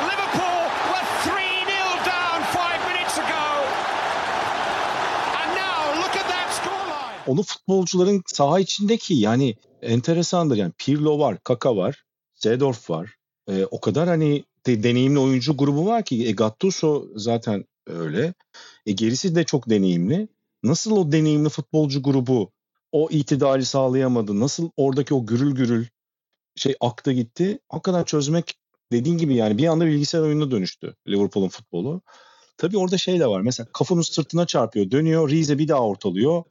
D: Liverpool were 3-0 down five minutes ago. And now look at that scoreline.
E: Onu futbolcuların saha içindeki yani enteresandır. Yani Pirlo var, Kaka var, Zedorf var. E, o kadar hani de- deneyimli oyuncu grubu var ki e, Gattuso zaten öyle. E, gerisi de çok deneyimli. Nasıl o deneyimli futbolcu grubu o itidali sağlayamadı? Nasıl oradaki o gürül gürül şey aktı gitti? Hakikaten çözmek dediğin gibi yani bir anda bilgisayar oyununa dönüştü Liverpool'un futbolu. Tabii orada şey de var. Mesela kafanın sırtına çarpıyor, dönüyor, Rize bir daha ortalıyor.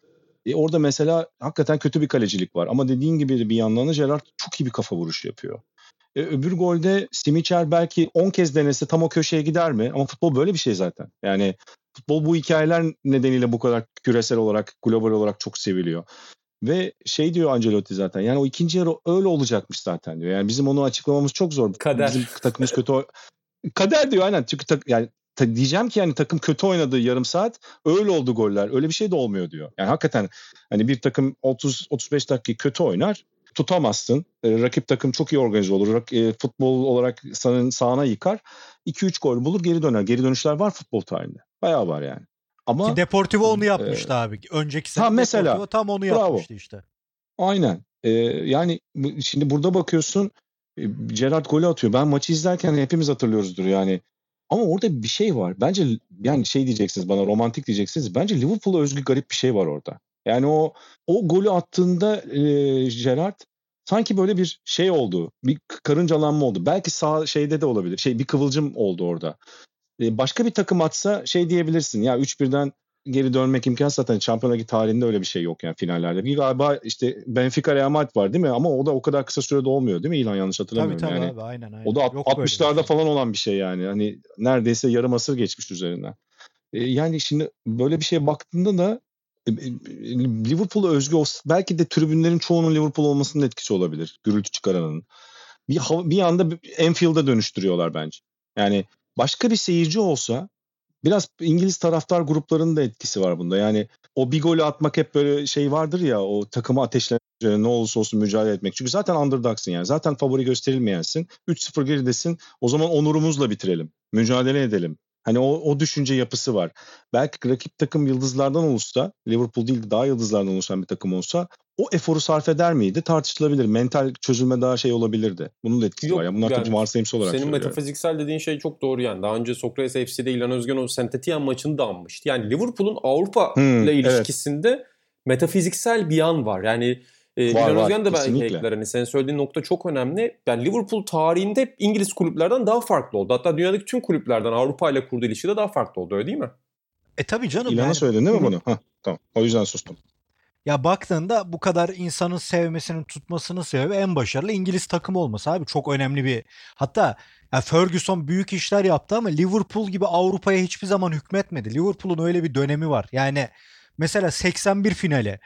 E: E orada mesela hakikaten kötü bir kalecilik var. Ama dediğin gibi de bir yandan da Gerrard çok iyi bir kafa vuruşu yapıyor. E, öbür golde Simicher belki 10 kez denese tam o köşeye gider mi? Ama futbol böyle bir şey zaten. Yani futbol bu hikayeler nedeniyle bu kadar küresel olarak, global olarak çok seviliyor. Ve şey diyor Ancelotti zaten. Yani o ikinci yarı öyle olacakmış zaten diyor. Yani bizim onu açıklamamız çok zor.
C: Kader.
E: Bizim takımımız kötü. Kader diyor aynen. Çünkü tak- yani ta- diyeceğim ki yani takım kötü oynadı yarım saat. Öyle oldu goller. Öyle bir şey de olmuyor diyor. Yani hakikaten hani bir takım 30 35 dakika kötü oynar. Tutamazsın. E, rakip takım çok iyi organize olur. Rak- e, futbol olarak senin sahana yıkar. 2-3 gol bulur geri döner. Geri dönüşler var futbol tarihinde. Bayağı var yani. Ama
F: Ki Deportivo onu yapmıştı abi. Önceki sene
E: Ha, mesela.
F: Deportivo tam onu
E: Bravo.
F: yapmıştı işte.
E: Aynen. Ee, yani şimdi burada bakıyorsun e, Gerrard golü atıyor. Ben maçı izlerken hepimiz hatırlıyoruzdur yani. Ama orada bir şey var. Bence yani şey diyeceksiniz bana romantik diyeceksiniz. Bence Liverpool'a özgü garip bir şey var orada. Yani o o golü attığında e, Gerrard sanki böyle bir şey oldu. Bir karıncalanma oldu. Belki sağ şeyde de olabilir. Şey bir kıvılcım oldu orada. E, başka bir takım atsa şey diyebilirsin. Ya 3-1'den geri dönmek imkansız zaten Şampiyonlar Ligi tarihinde öyle bir şey yok yani finallerde. Bir galiba işte Benfica Real Madrid var değil mi? Ama o da o kadar kısa sürede olmuyor değil mi? İlan yanlış
F: Tabii
E: hatırlamıyorum
F: tabii
E: yani.
F: abi aynen aynen.
E: O da
F: Yok böyle bir
E: 60'larda
F: şey.
E: falan olan bir şey yani. Hani neredeyse yarım asır geçmiş üzerinden. E, yani şimdi böyle bir şeye baktığında da e, e, Liverpool'a özgü olsa belki de tribünlerin çoğunun Liverpool olmasının etkisi olabilir. Gürültü çıkaranın. Bir, bir anda Enfield'a dönüştürüyorlar bence. Yani başka bir seyirci olsa biraz İngiliz taraftar gruplarının da etkisi var bunda. Yani o bir golü atmak hep böyle şey vardır ya o takımı ateşlemek ne olursa olsun mücadele etmek. Çünkü zaten underdogs'ın yani. Zaten favori gösterilmeyensin. 3-0 geridesin. O zaman onurumuzla bitirelim. Mücadele edelim. Hani o, o düşünce yapısı var. Belki rakip takım yıldızlardan olursa, Liverpool değil de daha yıldızlardan oluşan bir takım olsa o eforu sarf eder miydi tartışılabilir. Mental çözülme daha şey olabilirdi. Bunun da etkisi
C: Yok,
E: var. Yani bunlar
C: yani
E: tabii varsayımsal olarak
C: Senin metafiziksel dediğin şey çok doğru yani. Daha önce Sokrates FC'de İlhan Özgen o Saint Etienne maçını da anmıştı. Yani Liverpool'un Avrupa
E: Hmm,
C: ile
E: evet.
C: ilişkisinde metafiziksel bir yan var. Yani e,
E: Var,
C: İlhan
E: var,
C: Özgen de belki ekler. Hani senin söylediğin nokta çok önemli. Yani Liverpool tarihinde hep İngiliz kulüplerden daha farklı oldu. Hatta dünyadaki tüm kulüplerden Avrupa ile kurduğu ilişki de daha farklı oldu öyle değil mi?
F: E tabii canım.
E: İlhan'a
F: yani-
E: söyledin değil mi
F: Hı hı.
E: bunu? Hah, tamam. O yüzden sustum.
F: Ya baktığında bu kadar insanın sevmesinin tutmasının sebebi en başarılı İngiliz takımı olması abi. Çok önemli bir. Hatta ya Ferguson büyük işler yaptı ama Liverpool gibi Avrupa'ya hiçbir zaman hükmetmedi. Liverpool'un öyle bir dönemi var. Yani mesela 81 finali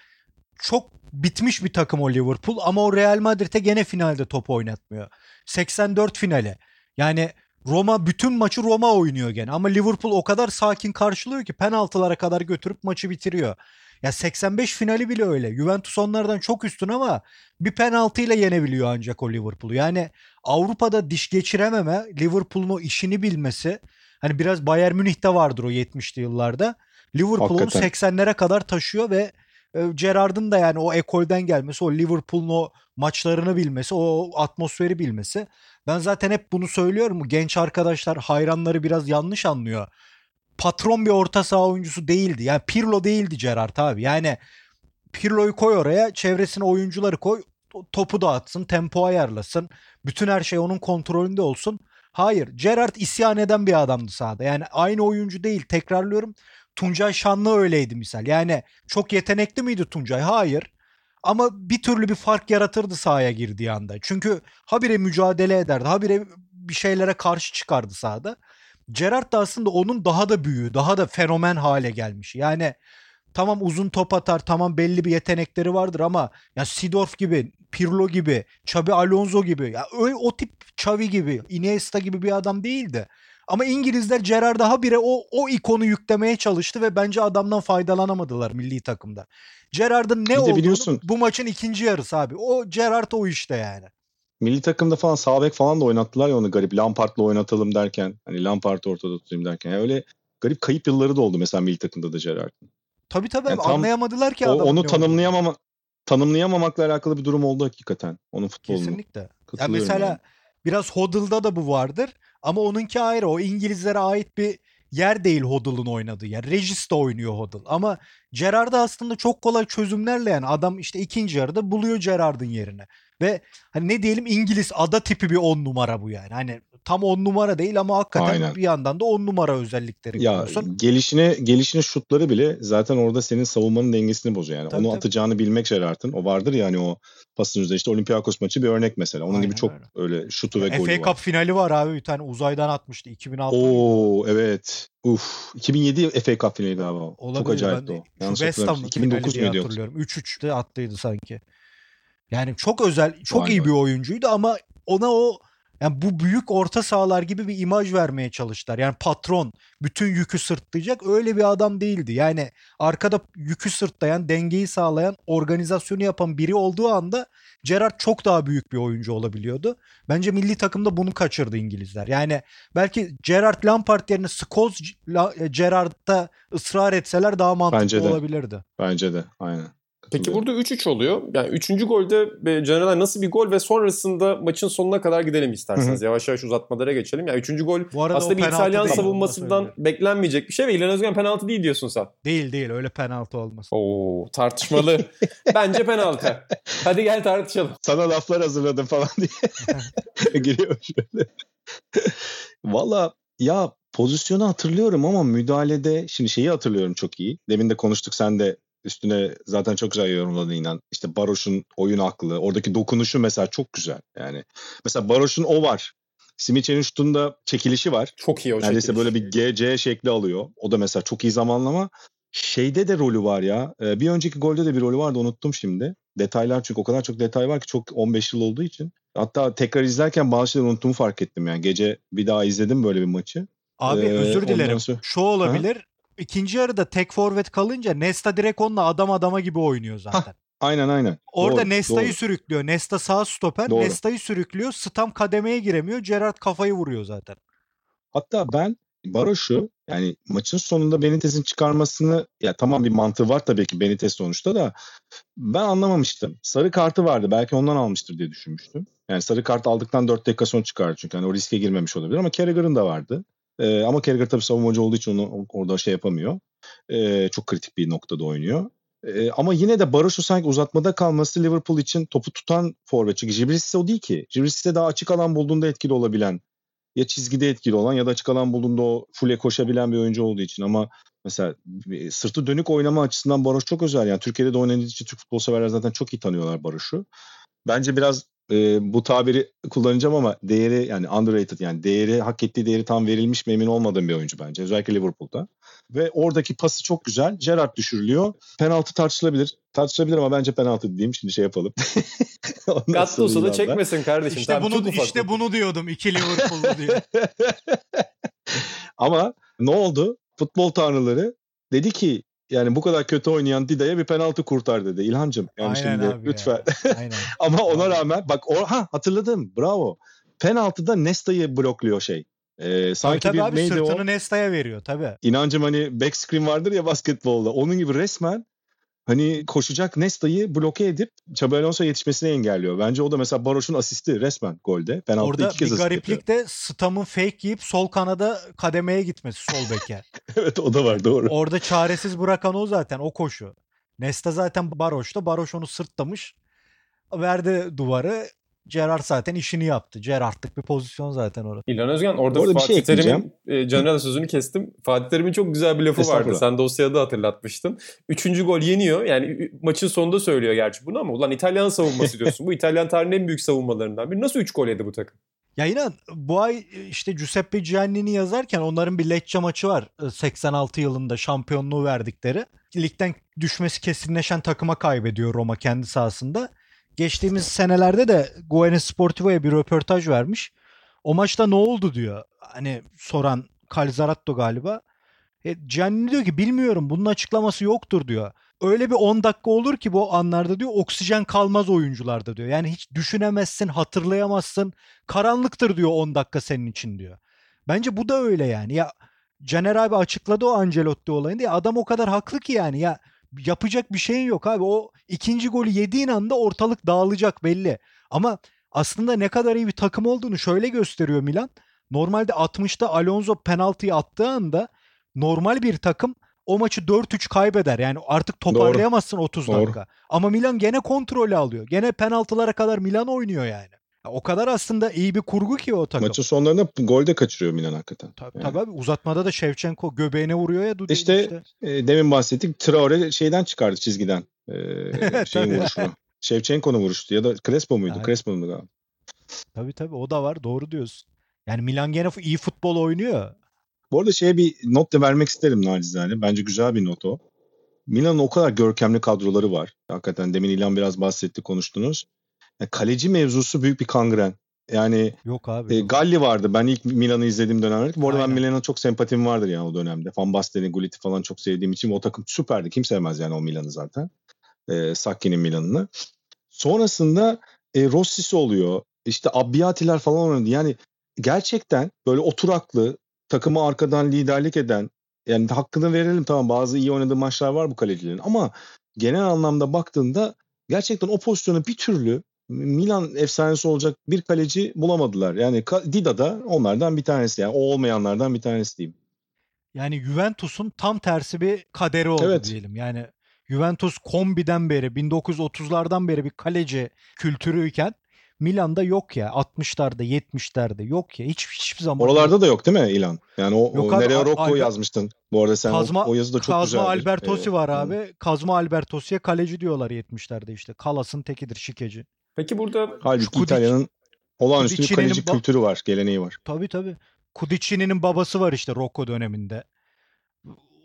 F: çok bitmiş bir takım o Liverpool ama o Real Madrid'e gene finalde top oynatmıyor. 84 finali. Yani Roma bütün maçı Roma oynuyor gene ama Liverpool o kadar sakin karşılıyor ki penaltılara kadar götürüp maçı bitiriyor. Ya 85 finali bile öyle. Juventus onlardan çok üstün ama bir penaltıyla yenebiliyor ancak o Liverpool'u. Yani Avrupa'da diş geçirememe, Liverpool'un o işini bilmesi hani biraz Bayern Münih'te vardır o 70'li yıllarda. Liverpool'u
E: Hakikaten.
F: 80'lere kadar taşıyor ve e, Gerrard'ın da yani o ekolden gelmesi, o Liverpool'un o maçlarını bilmesi, o atmosferi bilmesi. Ben zaten hep bunu söylüyorum. Genç arkadaşlar hayranları biraz yanlış anlıyor. Patron bir orta saha oyuncusu değildi. Yani Pirlo değildi Gerrard abi. Yani Pirlo'yu koy oraya, çevresine oyuncuları koy, to- topu dağıtsın, tempo ayarlasın. Bütün her şey onun kontrolünde olsun. Hayır, Gerrard isyan eden bir adamdı sahada. Yani aynı oyuncu değil, tekrarlıyorum. Tuncay Şanlı öyleydi misal. Yani çok yetenekli miydi Tuncay? Hayır. Ama bir türlü bir fark yaratırdı sahaya girdiği anda. Çünkü habire mücadele ederdi. Habire bir şeylere karşı çıkardı sahada. Gerrard da aslında onun daha da büyüğü, daha da fenomen hale gelmiş. Yani tamam uzun top atar, tamam belli bir yetenekleri vardır ama ya Sidorf gibi, Pirlo gibi, Xabi Alonso gibi, ya öyle o tip Xavi gibi, Iniesta gibi bir adam değildi. Ama İngilizler Gerrard'a habire o, o ikonu yüklemeye çalıştı ve bence adamdan faydalanamadılar milli takımda. Gerrard'ın ne olduğunu
E: biliyorsun-
F: bu maçın ikinci yarısı abi. O Gerrard o işte yani.
E: Milli takımda falan sağ bek falan da oynattılar ya onu garip. Lampard'la oynatalım derken. Hani Lampard'ı ortada tutayım derken. Yani öyle garip kayıp yılları da oldu mesela milli takımda da Gerrard'ın.
F: Tabii tabii
E: Yani tam
F: anlayamadılar ki
E: O, onu tanımlayamama tanımlayamamakla alakalı bir durum oldu hakikaten. Onun futbolunu.
F: Kesinlikle. Ya mesela
E: yani.
F: biraz Hoddle'da da bu vardır ama onunki ayrı. O İngilizlere ait bir yer değil Hoddle'ın oynadığı yer. Regis de oynuyor Hoddle. Ama Gerrard'ı aslında çok kolay çözümlerle yani adam işte ikinci yarıda buluyor Gerrard'ın yerine. Ve hani ne diyelim İngiliz ada tipi bir on numara bu yani. Hani tam on numara değil ama hakikaten
E: Aynen.
F: bir yandan da on numara özellikleri
E: Ya
F: görüyorsun.
E: gelişine gelişine şutları bile zaten orada senin savunmanın dengesini bozuyor yani.
F: Tabii,
E: Onu
F: tabii.
E: atacağını bilmek Gerrard'ın. O vardır ya hani o pasın üzerinde işte Olympiakos maçı bir örnek mesela. Onun
F: Aynen
E: gibi çok
F: öyle.
E: öyle şutu ve
F: FA
E: golü
F: Cup
E: var.
F: finali var abi bir tane uzaydan atmıştı 2006. mıydı?
E: Oo evet. Uf 2007 FA Cup finali galiba. Çok
F: Olabilir,
E: acayipti
F: ben de
E: o. Yanlış
F: West. Ham
E: 2009
F: finali diye
E: muydu yoksa?
F: hatırlıyorum. 3-3'te attıydı sanki. Yani çok özel, çok
E: Vay
F: iyi bir oyuncuydu ama ona o yani bu büyük orta sahalar gibi bir imaj vermeye çalıştılar. Yani patron bütün yükü sırtlayacak öyle bir adam değildi. Yani arkada yükü sırtlayan, dengeyi sağlayan, organizasyonu yapan biri olduğu anda Gerrard çok daha büyük bir oyuncu olabiliyordu. Bence milli takımda bunu kaçırdı İngilizler. Yani belki Gerrard Lampard yerine Scholes La- Gerrard'da ısrar etseler daha mantıklı
E: Bence de.
F: olabilirdi.
E: Bence de aynen.
C: Peki burada 3-3 oluyor. Yani 3. golde e, Caner'den nasıl bir gol ve sonrasında maçın sonuna kadar gidelim isterseniz. Yavaş yavaş uzatmalara geçelim. Yani 3. gol
F: Bu arada
C: aslında bir İtalyan
F: değil,
C: savunmasından beklenmeyecek bir şey ve İlhan Özgen penaltı değil diyorsun sen.
F: Değil değil öyle penaltı olmaz.
C: Oo tartışmalı. Bence penaltı. Hadi gel tartışalım.
E: Sana laflar hazırladım falan diye. Giriyor şöyle. Valla ya pozisyonu hatırlıyorum ama müdahalede şimdi şeyi hatırlıyorum çok iyi. Demin de konuştuk sen de üstüne zaten çok güzel yorumladın inan. İşte Baroş'un oyun aklı, oradaki dokunuşu mesela çok güzel. Yani mesela Baroş'un o var. Simiçen'in şutunda çekilişi var.
C: Çok iyi o
E: Neredeyse
C: çekiliş.
E: böyle bir GC şekli alıyor. O da mesela çok iyi zamanlama. Şeyde de rolü var ya. Ee, Bir önceki golde de bir rolü vardı unuttum şimdi. Detaylar çünkü o kadar çok detay var ki çok 15 yıl olduğu için. Hatta tekrar izlerken bazı şeyleri unuttuğumu fark ettim yani. Gece bir daha izledim böyle bir maçı.
F: Abi
E: Ee,
F: özür dilerim.
E: sonra-
F: Şu olabilir. İkinci yarıda tek forvet kalınca Nesta direkt onunla adam adama gibi oynuyor zaten.
E: Aynen aynen.
F: Orada
E: Doğru,
F: Nesta'yı
E: doğru.
F: sürüklüyor. Nesta sağ stoper.
E: Doğru.
F: Nesta'yı sürüklüyor. Stam kademeye giremiyor. Gerrard kafayı vuruyor zaten.
E: Hatta ben Baroş'u Yani maçın sonunda Benitez'in çıkarmasını ya tamam bir mantığı var tabii ki Benitez sonuçta da ben anlamamıştım. Sarı kartı vardı. Belki ondan almıştır diye düşünmüştüm. Yani sarı kart aldıktan 4 dakika sonra çıkardı çünkü hani o riske girmemiş olabilir ama Carragher'ın da vardı. Ee, ama Carragher tabii savunmacı olduğu için onu orada şey yapamıyor. Ee, çok kritik bir noktada oynuyor. Ee, ama yine de Barış'u sanki uzatmada kalması Liverpool için topu tutan forvet. Çünkü Jibris'e o değil ki. Jibris'e daha açık alan bulduğunda etkili olabilen ya çizgide etkili olan ya da açık alan bulduğunda o full'e koşabilen bir oyuncu olduğu için ama mesela sırtı dönük oynama açısından Baroş çok özel. Yani Türkiye'de de oynadığı için Türk futbol severler zaten çok iyi tanıyorlar Baroş'u. Bence biraz e, bu tabiri kullanacağım ama değeri yani underrated yani değeri hak ettiği değeri tam verilmiş mi emin olmadığım bir oyuncu bence. Özellikle Liverpool'da. Ve oradaki pası çok güzel. Gerrard düşürülüyor. Penaltı tartışılabilir. Tartışılabilir ama bence penaltı diyeyim. Şimdi şey yapalım.
C: Gattuso da çekmesin kardeşim.
F: İşte
C: Tabii
F: bunu işte bunu diyordum. İki Liverpool'lu diye.
E: ama ne oldu? Futbol tanrıları dedi ki yani bu kadar kötü oynayan Dida'ya bir penaltı kurtar dedi. İlhancım yani
F: Aynen
E: şimdi lütfen.
F: ya. Aynen.
E: Ama ona rağmen bak o, ha hatırladım bravo. Penaltıda Nesta'yı blokluyor şey. Ee,
F: Tabii
E: sanki
F: tabii
E: bir
F: abi
E: neydi
F: sırtını
E: o?
F: Nesta'ya veriyor tabii.
E: İnancım hani back screen vardır ya basketbolda. Onun gibi resmen hani koşacak Nesta'yı bloke edip Xabi Alonso yetişmesini engelliyor. Bence o da mesela Baroş'un asisti resmen golde. Penaltıda
F: Orada
E: iki kez
F: bir
E: yapıyor.
F: gariplik de Stam'ın fake giyip sol kanada kademeye gitmesi sol beke.
E: evet o da var doğru.
F: Orada çaresiz bırakan o zaten o koşu. Nesta zaten Baroş'ta. Baroş onu sırtlamış. Verdi duvarı. Gerrard zaten işini yaptı. Gerrard'lık bir pozisyon zaten orada.
C: İlhan Özgen orada,
E: Orada bir
C: Fatih
E: şey
C: Terim'in e, Caner'e sözünü kestim. Fatih Terim'in çok güzel bir lafı vardı. Sen dosyada hatırlatmıştın. Üçüncü gol yeniyor. Yani maçın sonunda söylüyor gerçi bunu ama ulan İtalyan savunması diyorsun. bu İtalyan tarihinin en büyük savunmalarından biri. Nasıl üç gol yedi bu takım?
F: Ya yine bu ay işte Giuseppe Giannini yazarken onların bir Lecce maçı var. e, 86 yılında şampiyonluğu verdikleri. Ligden düşmesi kesinleşen takıma kaybediyor Roma kendi sahasında. Geçtiğimiz senelerde de Guene Sportivo'ya bir röportaj vermiş. O maçta ne oldu diyor. Hani soran Calzaratto galiba. E, Giannini diyor ki bilmiyorum bunun açıklaması yoktur diyor. Öyle bir 10 dakika olur ki bu anlarda diyor oksijen kalmaz oyuncularda diyor. Yani hiç düşünemezsin, hatırlayamazsın. Karanlıktır diyor 10 dakika senin için diyor. Bence bu da öyle yani. Ya Caner abi açıkladı o Ancelotti olayını. Ya adam o kadar haklı ki yani. Ya yapacak bir şeyin yok abi. O ikinci golü yediğin anda ortalık dağılacak belli. Ama aslında ne kadar iyi bir takım olduğunu şöyle gösteriyor Milan. Normalde 60'ta Alonso penaltıyı attığı anda normal bir takım o maçı 4-3 kaybeder. Yani artık toparlayamazsın 30
E: Doğru.
F: dakika. Ama Milan gene kontrolü alıyor. Gene penaltılara kadar Milan oynuyor yani. O kadar aslında iyi bir kurgu ki o takım.
E: Maçın sonlarında gol de kaçırıyor Milan hakikaten.
F: Tabii,
E: Yani.
F: tabii abi uzatmada da Şevçenko göbeğine vuruyor ya Dude'yi
E: İşte,
F: işte.
E: E, demin bahsettik Traore şeyden çıkardı çizgiden. E, şeyin vuruşunu. Şevçenko'nun vuruştu ya da Crespo muydu?
F: Yani.
E: Crespo'nun galiba.
F: Tabii tabii o da var doğru diyorsun. Yani Milan gene iyi futbol oynuyor.
E: Bu arada şeye bir not da vermek isterim nacizane. Bence güzel bir not o. Milan'ın o kadar görkemli kadroları var. Hakikaten demin İlhan biraz bahsetti konuştunuz. Yani kaleci mevzusu büyük bir kangren. Yani
F: Yok abi.
E: e. Galli vardı. Ben ilk Milan'ı izlediğim dönemde. Bu arada ben
F: Aynen.
E: Milan'a çok sempatim vardır yani o dönemde. Van Basten'i, Gullit'i falan çok sevdiğim için o takım süperdi. Kim sevmez yani o Milan'ı zaten. E, Sacchi'nin Milan'ını. Sonrasında e, Rossi'si oluyor. İşte Abbiati'ler falan oynadı. Yani gerçekten böyle oturaklı, takımı arkadan liderlik eden yani hakkını verelim tamam bazı iyi oynadığı maçlar var bu kalecilerin ama genel anlamda baktığında gerçekten o pozisyonu bir türlü Milan efsanesi olacak bir kaleci bulamadılar. Yani Dida da onlardan bir tanesi yani o olmayanlardan bir tanesi diyeyim.
F: Yani Juventus'un tam tersi bir kaderi oldu
E: Evet.
F: diyelim. Yani Juventus kombiden beri 1930'lardan beri bir kaleci kültürüyken Milan'da yok ya 60'larda 70'lerde yok ya hiç hiçbir zaman. yok.
E: Oralarda da yok değil mi İlan? Yani o,
F: Yok
E: o
F: abi,
E: nereye Rocco
F: Alber-
E: yazmıştın. Bu arada sen o-
F: Kazma,
E: o, yazı da çok
F: Kazma
E: güzeldir.
F: Albertosi
E: Ee,
F: var
E: hı.
F: abi. Kazma Albertosi'ye kaleci diyorlar 70'lerde işte. Kalas'ın tekidir şikeci.
C: Peki burada
E: Halbuki
F: Kudic-
E: İtalya'nın olağanüstü bir kaleci
F: ba-
E: kültürü var, geleneği var.
F: Tabii tabii. Kudicini'nin babası var işte Rocco döneminde.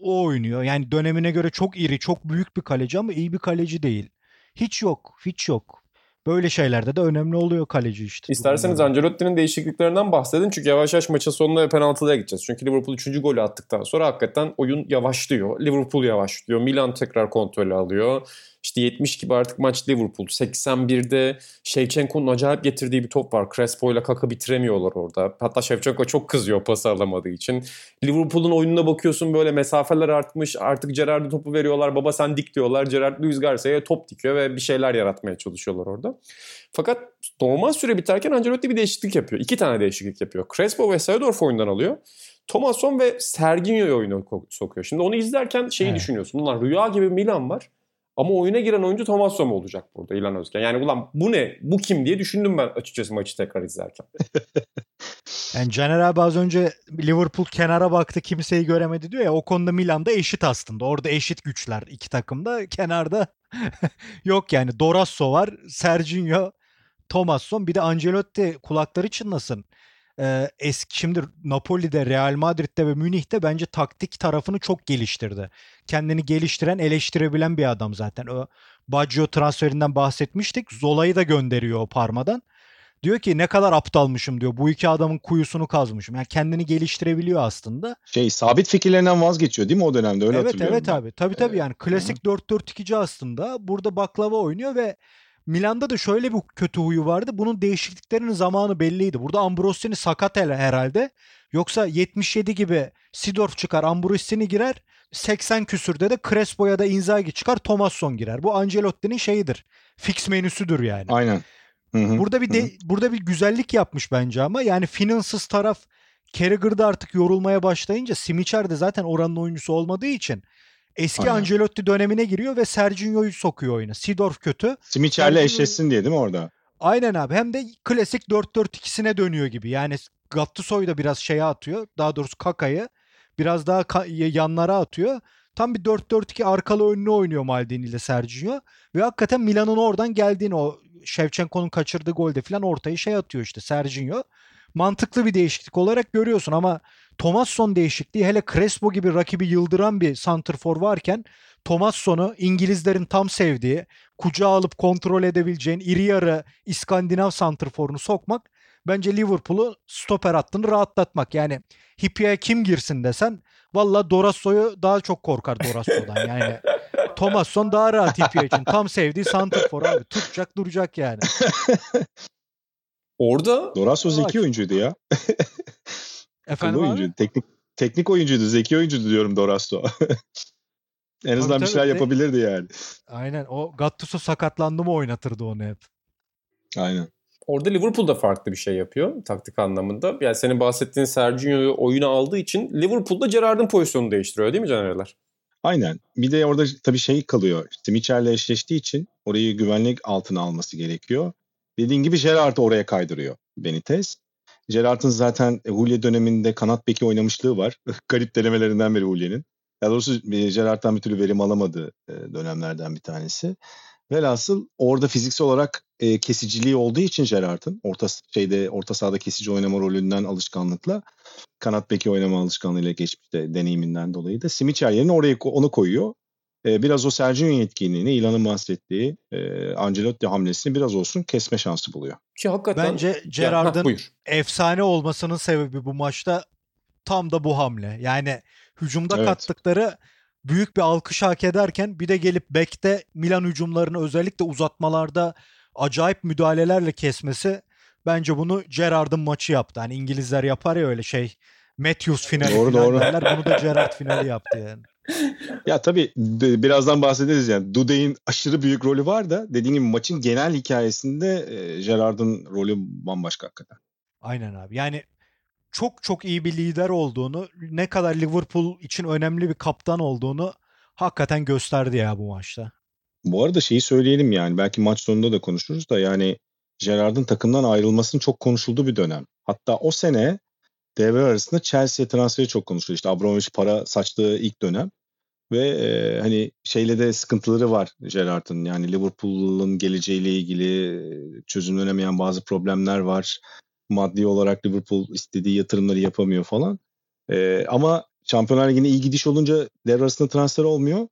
F: O oynuyor. Yani dönemine göre çok iri, çok büyük bir kaleci ama iyi bir kaleci değil. Hiç yok, hiç yok. Böyle şeylerde de önemli oluyor kaleci işte.
C: İsterseniz Ancelotti'nin değişikliklerinden bahsedin. Çünkü yavaş yavaş maçın sonuna ve penaltılara gideceğiz. Çünkü Liverpool 3. golü attıktan sonra hakikaten oyun yavaşlıyor. Liverpool yavaşlıyor. Milan tekrar kontrolü alıyor. İşte 70 gibi artık maç Liverpool. 81'de Shevchenko'nun acayip getirdiği bir top var. Crespo ile Kaka bitiremiyorlar orada. Hatta Shevchenko çok kızıyor pası alamadığı için. Liverpool'un oyununa bakıyorsun böyle mesafeler artmış. Artık Gerrard'a topu veriyorlar. Baba sen dik diyorlar. Gerrard Luis Garcia'ya top dikiyor ve bir şeyler yaratmaya çalışıyorlar orada. Fakat normal süre biterken Ancelotti bir değişiklik yapıyor. İki tane değişiklik yapıyor. Crespo ve Seedorf oyundan alıyor. Thomasson ve Serginho'yu oyuna sokuyor. Şimdi onu izlerken şeyi evet. düşünüyorsun. Bunlar rüya gibi Milan var. Ama oyuna giren oyuncu Thomas mu olacak burada İlan Özgen? Yani ulan bu ne? Bu kim diye düşündüm ben açıkçası maçı tekrar izlerken.
F: yani Caner abi az önce Liverpool kenara baktı kimseyi göremedi diyor ya o konuda Milan'da eşit aslında. Orada eşit güçler iki takımda. Kenarda yok yani Dorasso var, Serginho, Thomasson bir de Ancelotti kulakları çınlasın e, eski şimdi Napoli'de, Real Madrid'de ve Münih'te bence taktik tarafını çok geliştirdi. Kendini geliştiren, eleştirebilen bir adam zaten. O Baggio transferinden bahsetmiştik. Zola'yı da gönderiyor o Parma'dan. Diyor ki ne kadar aptalmışım diyor. Bu iki adamın kuyusunu kazmışım. Yani kendini geliştirebiliyor aslında.
E: Şey sabit fikirlerinden vazgeçiyor değil mi o dönemde? Öyle
F: evet
E: hatırlıyorum.
F: Evet evet abi. Tabii tabii yani klasik 4-4-2'ci aslında. Burada baklava oynuyor ve Milan'da da şöyle bir kötü huyu vardı. Bunun değişikliklerinin zamanı belliydi. Burada Ambrosini sakat herhalde. Yoksa 77 gibi Sidorf çıkar, Ambrosini girer. 80 küsürde de Crespo ya da Inzaghi çıkar, Thomasson girer. Bu Ancelotti'nin şeyidir. Fix menüsüdür yani.
E: Aynen.
F: Hı-hı. Burada bir de burada bir güzellik yapmış bence ama yani Finances taraf Carragher'da artık yorulmaya başlayınca Simicher de zaten oranın oyuncusu olmadığı için Eski Aynen. Ancelotti dönemine giriyor ve Sergio'yu sokuyor oyuna. Sidorf kötü.
E: Simicher'le Sergio... eşleşsin diye değil mi orada?
F: Aynen abi. Hem de klasik 4-4-2'sine dönüyor gibi. Yani Gattuso'yu da biraz şeye atıyor. Daha doğrusu Kaka'yı biraz daha ka- yanlara atıyor. Tam bir 4-4-2 arkalı önlü oynuyor Maldini ile Sergio. Ve hakikaten Milan'ın oradan geldiğini o Shevchenko'nun kaçırdığı golde falan ortayı şey atıyor işte Sergio. Mantıklı bir değişiklik olarak görüyorsun ama Thomasson değişikliği hele Crespo gibi rakibi yıldıran bir santrfor varken Thomasson'u İngilizlerin tam sevdiği, kucağa alıp kontrol edebileceğin iri yarı İskandinav santrforunu sokmak bence Liverpool'u stoper hattını rahatlatmak. Yani Hippie'ye kim girsin desen valla Dorasso'yu daha çok korkar Dorasso'dan. Yani Thomasson daha rahat Hippie için. Tam sevdiği santrfor abi. Tutacak duracak yani.
C: Orada
E: Dorasso zeki oyuncuydu ya.
F: Efendim
E: oyuncu. Abi? Teknik teknik oyuncuydu, zeki oyuncuydu diyorum Dorasso. en azından tabii, bir şeyler tabii. yapabilirdi yani.
F: Aynen. O Gattuso sakatlandı mı oynatırdı onu hep.
E: Aynen.
C: Orada Liverpool da farklı bir şey yapıyor taktik anlamında. Yani senin bahsettiğin Sergio'yu oyuna aldığı için Liverpool'da Gerrard'ın pozisyonunu değiştiriyor değil mi Canerler?
E: Aynen. Bir de orada tabii şey kalıyor. Simicher'le eşleştiği için orayı güvenlik altına alması gerekiyor. Dediğin gibi Gerrard'ı oraya kaydırıyor Benitez. Gerrard'ın zaten Hulye döneminde kanat beki oynamışlığı var. Garip denemelerinden biri Hulye'nin. Daha doğrusu e, Gerrard'dan bir türlü verim alamadığı e, dönemlerden bir tanesi. Velhasıl orada fiziksel olarak e, kesiciliği olduğu için Gerrard'ın orta şeyde orta sahada kesici oynama rolünden alışkanlıkla kanat beki oynama alışkanlığıyla geçmişte deneyiminden dolayı da Simicher yerine oraya onu koyuyor biraz o Sergio yetkinliğini, İlan'ın bahsettiği e, Ancelotti hamlesini biraz olsun kesme şansı buluyor.
F: Ki hakikaten bence Gerard'ın efsane olmasının sebebi bu maçta tam da bu hamle. Yani hücumda evet. kattıkları büyük bir alkış hak ederken bir de gelip bekte Milan hücumlarını özellikle uzatmalarda acayip müdahalelerle kesmesi bence bunu Gerard'ın maçı yaptı. Hani İngilizler yapar ya öyle şey Matthews finali doğru, doğru. derler. Bunu da Gerard finali yaptı yani
E: ya tabii birazdan bahsederiz yani. Dudey'in aşırı büyük rolü var da dediğim gibi maçın genel hikayesinde e, Gerard'ın rolü bambaşka hakikaten.
F: Aynen abi. Yani çok çok iyi bir lider olduğunu, ne kadar Liverpool için önemli bir kaptan olduğunu hakikaten gösterdi ya bu maçta.
E: Bu arada şeyi söyleyelim yani belki maç sonunda da konuşuruz da yani Gerard'ın takımdan ayrılmasının çok konuşulduğu bir dönem. Hatta o sene devre arasında Chelsea transferi çok konuşuluyor. İşte Abramovich para saçtığı ilk dönem. Ve e, hani şeyle de sıkıntıları var Gerrard'ın. Yani Liverpool'un geleceğiyle ilgili çözümlenemeyen bazı problemler var. Maddi olarak Liverpool istediği yatırımları yapamıyor falan. E, ama Şampiyonlar Ligi'ne iyi gidiş olunca devre arasında transfer olmuyor.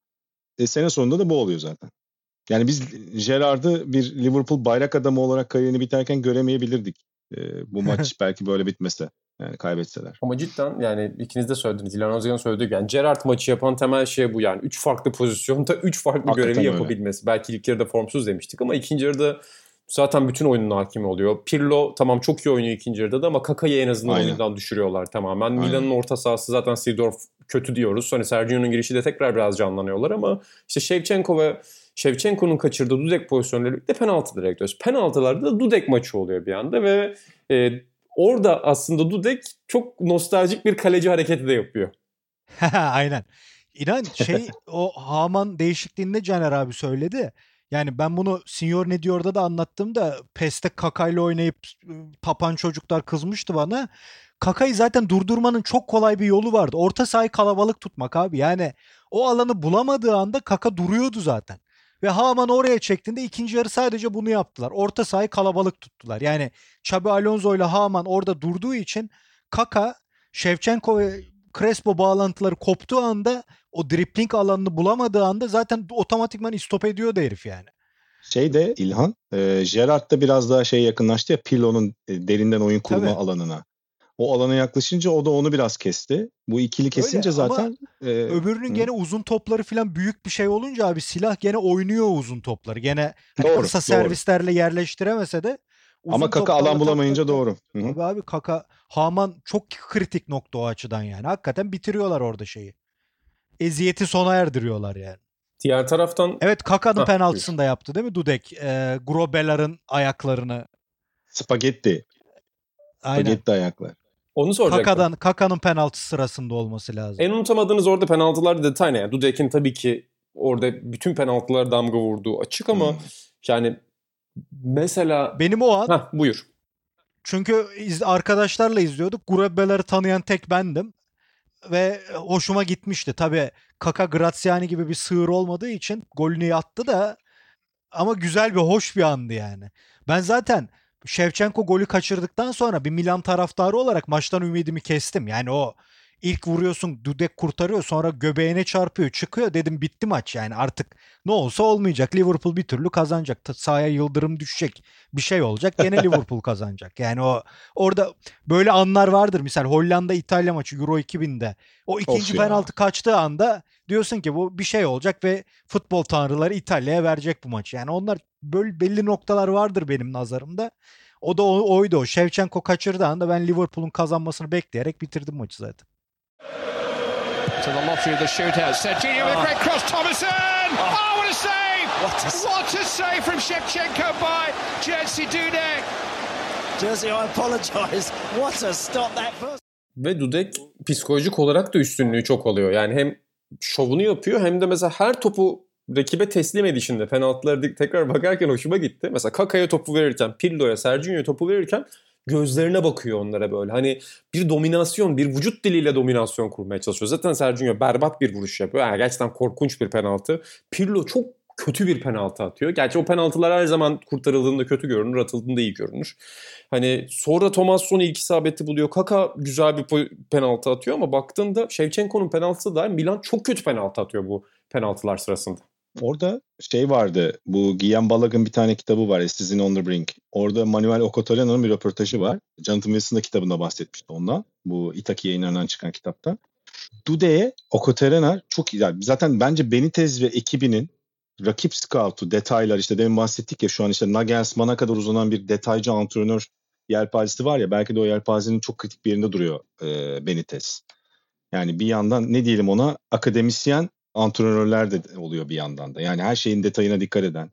E: E, sene sonunda da bu oluyor zaten. Yani biz Gerard'ı bir Liverpool bayrak adamı olarak kariyerini biterken göremeyebilirdik. Ee, bu maç belki böyle bitmese. Yani kaybetseler.
C: Ama cidden yani ikiniz de söylediniz. İlhan Özgen'in söylediği. Yani Gerrard maçı yapan temel şey bu yani. Üç farklı pozisyonda üç farklı
E: Hakikaten
C: görevi
E: öyle.
C: yapabilmesi. Belki ilk yarıda formsuz demiştik ama ikinci yarıda zaten bütün oyunun hakimi oluyor. Pirlo tamam çok iyi oynuyor ikinci yarıda da ama Kaka'yı en azından
E: Aynen.
C: oyundan düşürüyorlar tamamen.
E: Aynen.
C: Milan'ın orta sahası zaten Seedorf kötü diyoruz. Hani Sergio'nun girişi de tekrar biraz canlanıyorlar ama işte Shevchenko ve Shevchenko'nun kaçırdığı Dudek pozisyonları de penaltı direkt diyoruz. Penaltılarda da Dudek maçı oluyor bir anda ve e, orada aslında Dudek çok nostaljik bir kaleci hareketi de yapıyor.
F: Aynen. İnan şey o Haman değişikliğinde Caner abi söyledi. Yani ben bunu Senior ne diyor'da da anlattığımda PES'te Kaka'yla oynayıp tapan çocuklar kızmıştı bana. Kaka'yı zaten durdurmanın çok kolay bir yolu vardı. Orta sahayı kalabalık tutmak abi. Yani o alanı bulamadığı anda Kaka duruyordu zaten. Ve Haman oraya çektiğinde ikinci yarı sadece bunu yaptılar. Orta sahayı kalabalık tuttular. Yani Xabi Alonso ile Haman orada durduğu için Kaka, Shevchenko ve Crespo bağlantıları koptuğu anda o dribbling alanını bulamadığı anda zaten otomatikman istop ediyordu herif yani.
E: Şey de İlhan, e, Gerrard da biraz daha şey yakınlaştı ya Pirlo'nun e, derinden oyun kurma
F: Tabii.
E: alanına. O alana yaklaşınca o da onu biraz kesti. Bu ikili kesince
F: Öyle ama
E: zaten e,
F: Öbürünün
E: hı.
F: gene uzun topları falan büyük bir şey olunca abi silah gene oynuyor uzun topları. Gene hani
E: Doğru,
F: kısa
E: doğru.
F: servislerle yerleştiremese de uzun
E: ama Kaka alan bulamayınca
F: tak.
E: doğru. Hı hı.
F: Abi abi Kaka Haman çok kritik nokta o açıdan yani. Hakikaten bitiriyorlar orada şeyi. Eziyeti sona erdiriyorlar yani.
C: Diğer taraftan
F: Evet Kaka'nın
C: Hah,
F: penaltısını da yaptı değil mi Dudek? Ee, Grobelar'ın ayaklarını.
E: Spagetti.
F: Aynen.
E: Spagetti ayaklar.
C: Onu soracaktım.
F: Kaka'dan Kaka'nın penaltı sırasında olması lazım.
C: En unutamadığınız orada penaltılar detay ne? Yani Dudek'in tabii ki orada bütün penaltılar damga vurduğu açık ama
E: Hmm.
C: yani mesela...
F: Benim o an
C: Hah buyur.
F: çünkü iz, arkadaşlarla izliyorduk. Grobelar'ı tanıyan tek bendim. Ve hoşuma gitmişti. Tabii Kaka Graziani gibi bir sığır olmadığı için golünü attı da ama güzel bir hoş bir andı yani. Ben zaten Shevchenko golü kaçırdıktan sonra bir Milan taraftarı olarak maçtan ümidimi kestim. Yani o ilk vuruyorsun Dudek kurtarıyor sonra göbeğine çarpıyor çıkıyor. Dedim bitti maç. Yani artık ne olsa olmayacak. Liverpool bir türlü kazanacak. Sahaya yıldırım düşecek. Bir şey olacak. Gene Liverpool kazanacak. Yani o orada böyle anlar vardır. Misal Hollanda İtalya maçı Euro 2000'de o ikinci penaltı kaçtığı anda diyorsun ki bu bir şey olacak ve futbol tanrıları İtalya'ya verecek bu maçı yani onlar böyle belli noktalar vardır benim nazarımda o da o, oydu o. Shevchenko kaçırdığı anda ben Liverpool'un kazanmasını bekleyerek bitirdim maçı zaten.
D: to the lottery of the shootout. Serginho with a great cross. Thomason! Oh, what a save! What a, save from Shevchenko by Jerzy Dudek.
H: Jersey, I apologise. What a stop that first.
C: Ve Dudek psikolojik olarak da üstünlüğü çok oluyor. Yani hem şovunu yapıyor hem de mesela her topu rakibe teslim edişinde penaltıları tekrar bakarken hoşuma gitti. Mesela Kaka'ya topu verirken, Pirlo'ya, Sergio'ya topu verirken gözlerine bakıyor onlara böyle. Hani bir dominasyon, bir vücut diliyle dominasyon kurmaya çalışıyor. Zaten Sergio berbat bir vuruş yapıyor. Yani gerçekten korkunç bir penaltı. Pirlo çok kötü bir penaltı atıyor. Gerçi o penaltılar her zaman kurtarıldığında kötü görünür, atıldığında iyi görünür. Hani sonra Thomas Son ilk isabeti buluyor. Kaka güzel bir penaltı atıyor ama baktığında Shevchenko'nun penaltısı da Milan çok kötü penaltı atıyor bu penaltılar sırasında.
E: Orada şey vardı. Bu Guillaume Balaguer'ın bir tane kitabı var. Sizin on the Brink. Orada Manuel Okotorena'nın bir röportajı var. Jonathan Wilson da kitabında bahsetmişti ondan. Bu Itaki yayınlarından çıkan kitapta. Dude'ye Okotorena çok iyi. Zaten bence Benitez ve ekibinin rakip scout'u, detaylar işte demin bahsettik ya şu an işte Nagelsmann'a kadar uzanan bir detaycı antrenör yelpazesi var ya belki de o yelpazenin çok kritik bir yerinde duruyor e, Benitez. Yani bir yandan ne diyelim ona akademisyen antrenörler de oluyor bir yandan da. Yani her şeyin detayına dikkat eden.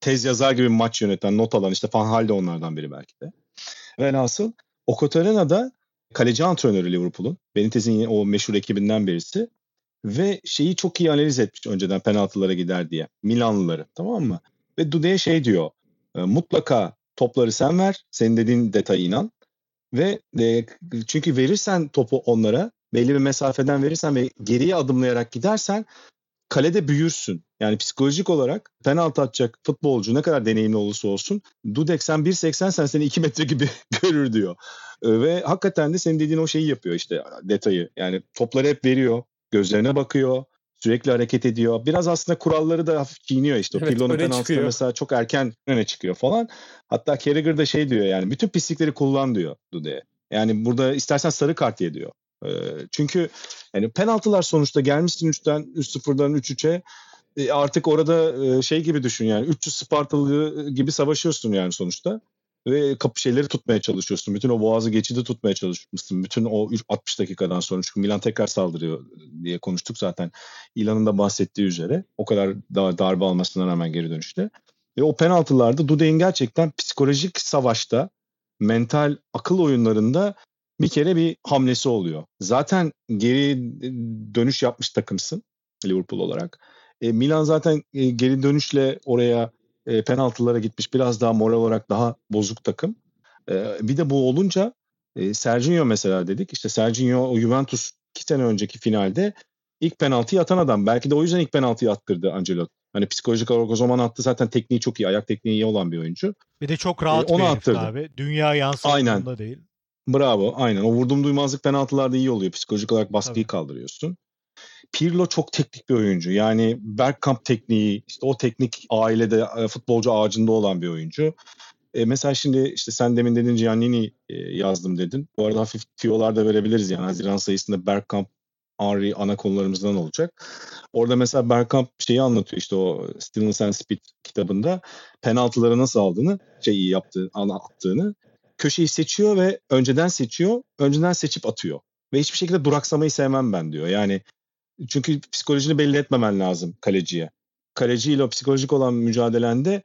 E: Tez yazar gibi maç yöneten, not alan işte Van de onlardan biri belki de. Velhasıl Okotorena da kaleci antrenörü Liverpool'un. Benitez'in o meşhur ekibinden birisi. Ve şeyi çok iyi analiz etmiş önceden penaltılara gider diye. Milanlıları tamam mı? Ve Dude'ye şey diyor. e, Mutlaka topları sen ver. Senin dediğin detaya inan. Ve e, çünkü verirsen topu onlara belli bir mesafeden verirsen ve geriye adımlayarak gidersen kalede büyürsün. Yani psikolojik olarak penaltı atacak futbolcu ne kadar deneyimli olursa olsun Dudek sen 1.80 sen seni 2 metre gibi görür diyor. E, Ve hakikaten de senin dediğin o şeyi yapıyor işte detayı. Yani topları hep veriyor. Gözlerine bakıyor. Sürekli hareket ediyor. Biraz aslında kuralları da hafif çiğniyor işte.
C: Evet,
E: Pirlo'nun penaltısı mesela çok erken öne çıkıyor falan. Hatta Carragher da şey diyor yani bütün pislikleri kullan diyor Dude'ye. Yani burada istersen sarı kart ye diyor. Ee, çünkü yani penaltılar sonuçta gelmişsin 3'ten 3-0'dan 3-3'e e, artık orada e, şey gibi düşün yani 300 Spartalı gibi savaşıyorsun yani sonuçta ve kapı şeyleri tutmaya çalışıyorsun. Bütün o boğazı geçidi tutmaya çalışmışsın. Bütün o 60 dakikadan sonra çünkü Milan tekrar saldırıyor diye konuştuk zaten. İlan'ın da bahsettiği üzere o kadar daha darbe almasına rağmen geri dönüşte. Ve o penaltılarda Dudek'in gerçekten psikolojik savaşta mental akıl oyunlarında bir kere bir hamlesi oluyor. Zaten geri dönüş yapmış takımsın Liverpool olarak. E, Milan zaten e, geri dönüşle oraya e, penaltılara gitmiş. Biraz daha moral olarak daha bozuk takım. E, bir de bu olunca e, Serginho mesela dedik. İşte Serginho o Juventus iki sene önceki finalde ilk penaltıyı atan adam. Belki de o yüzden ilk penaltıyı attırdı Ancelotti. Hani psikolojik olarak o zaman attı zaten tekniği çok iyi. Ayak tekniği iyi olan bir oyuncu.
F: Bir de çok rahat
E: E, onu
F: bir
E: attırdı.
F: abi. Dünya yansıtımında değil.
E: Bravo aynen. O vurdum duymazlık penaltılarda iyi oluyor. Psikolojik olarak baskıyı
F: Tabii.
E: kaldırıyorsun. Pirlo çok teknik bir oyuncu. Yani Bergkamp tekniği, işte o teknik ailede e, futbolcu ağacında olan bir oyuncu. E, mesela şimdi işte sen demin dedin Giannini e, yazdım dedin. Bu arada hafif tiyolar da verebiliriz yani. Haziran sayısında Bergkamp, Henry ana konularımızdan olacak. Orada mesela Bergkamp şeyi anlatıyor işte o Stillness and Speed kitabında penaltıları nasıl aldığını, şey iyi yaptığı, attığını. Köşeyi seçiyor ve önceden seçiyor, önceden seçip atıyor. Ve hiçbir şekilde duraksamayı sevmem ben diyor. Yani çünkü psikolojini belli etmemen lazım kaleciye. Kaleciyle o psikolojik olan mücadelende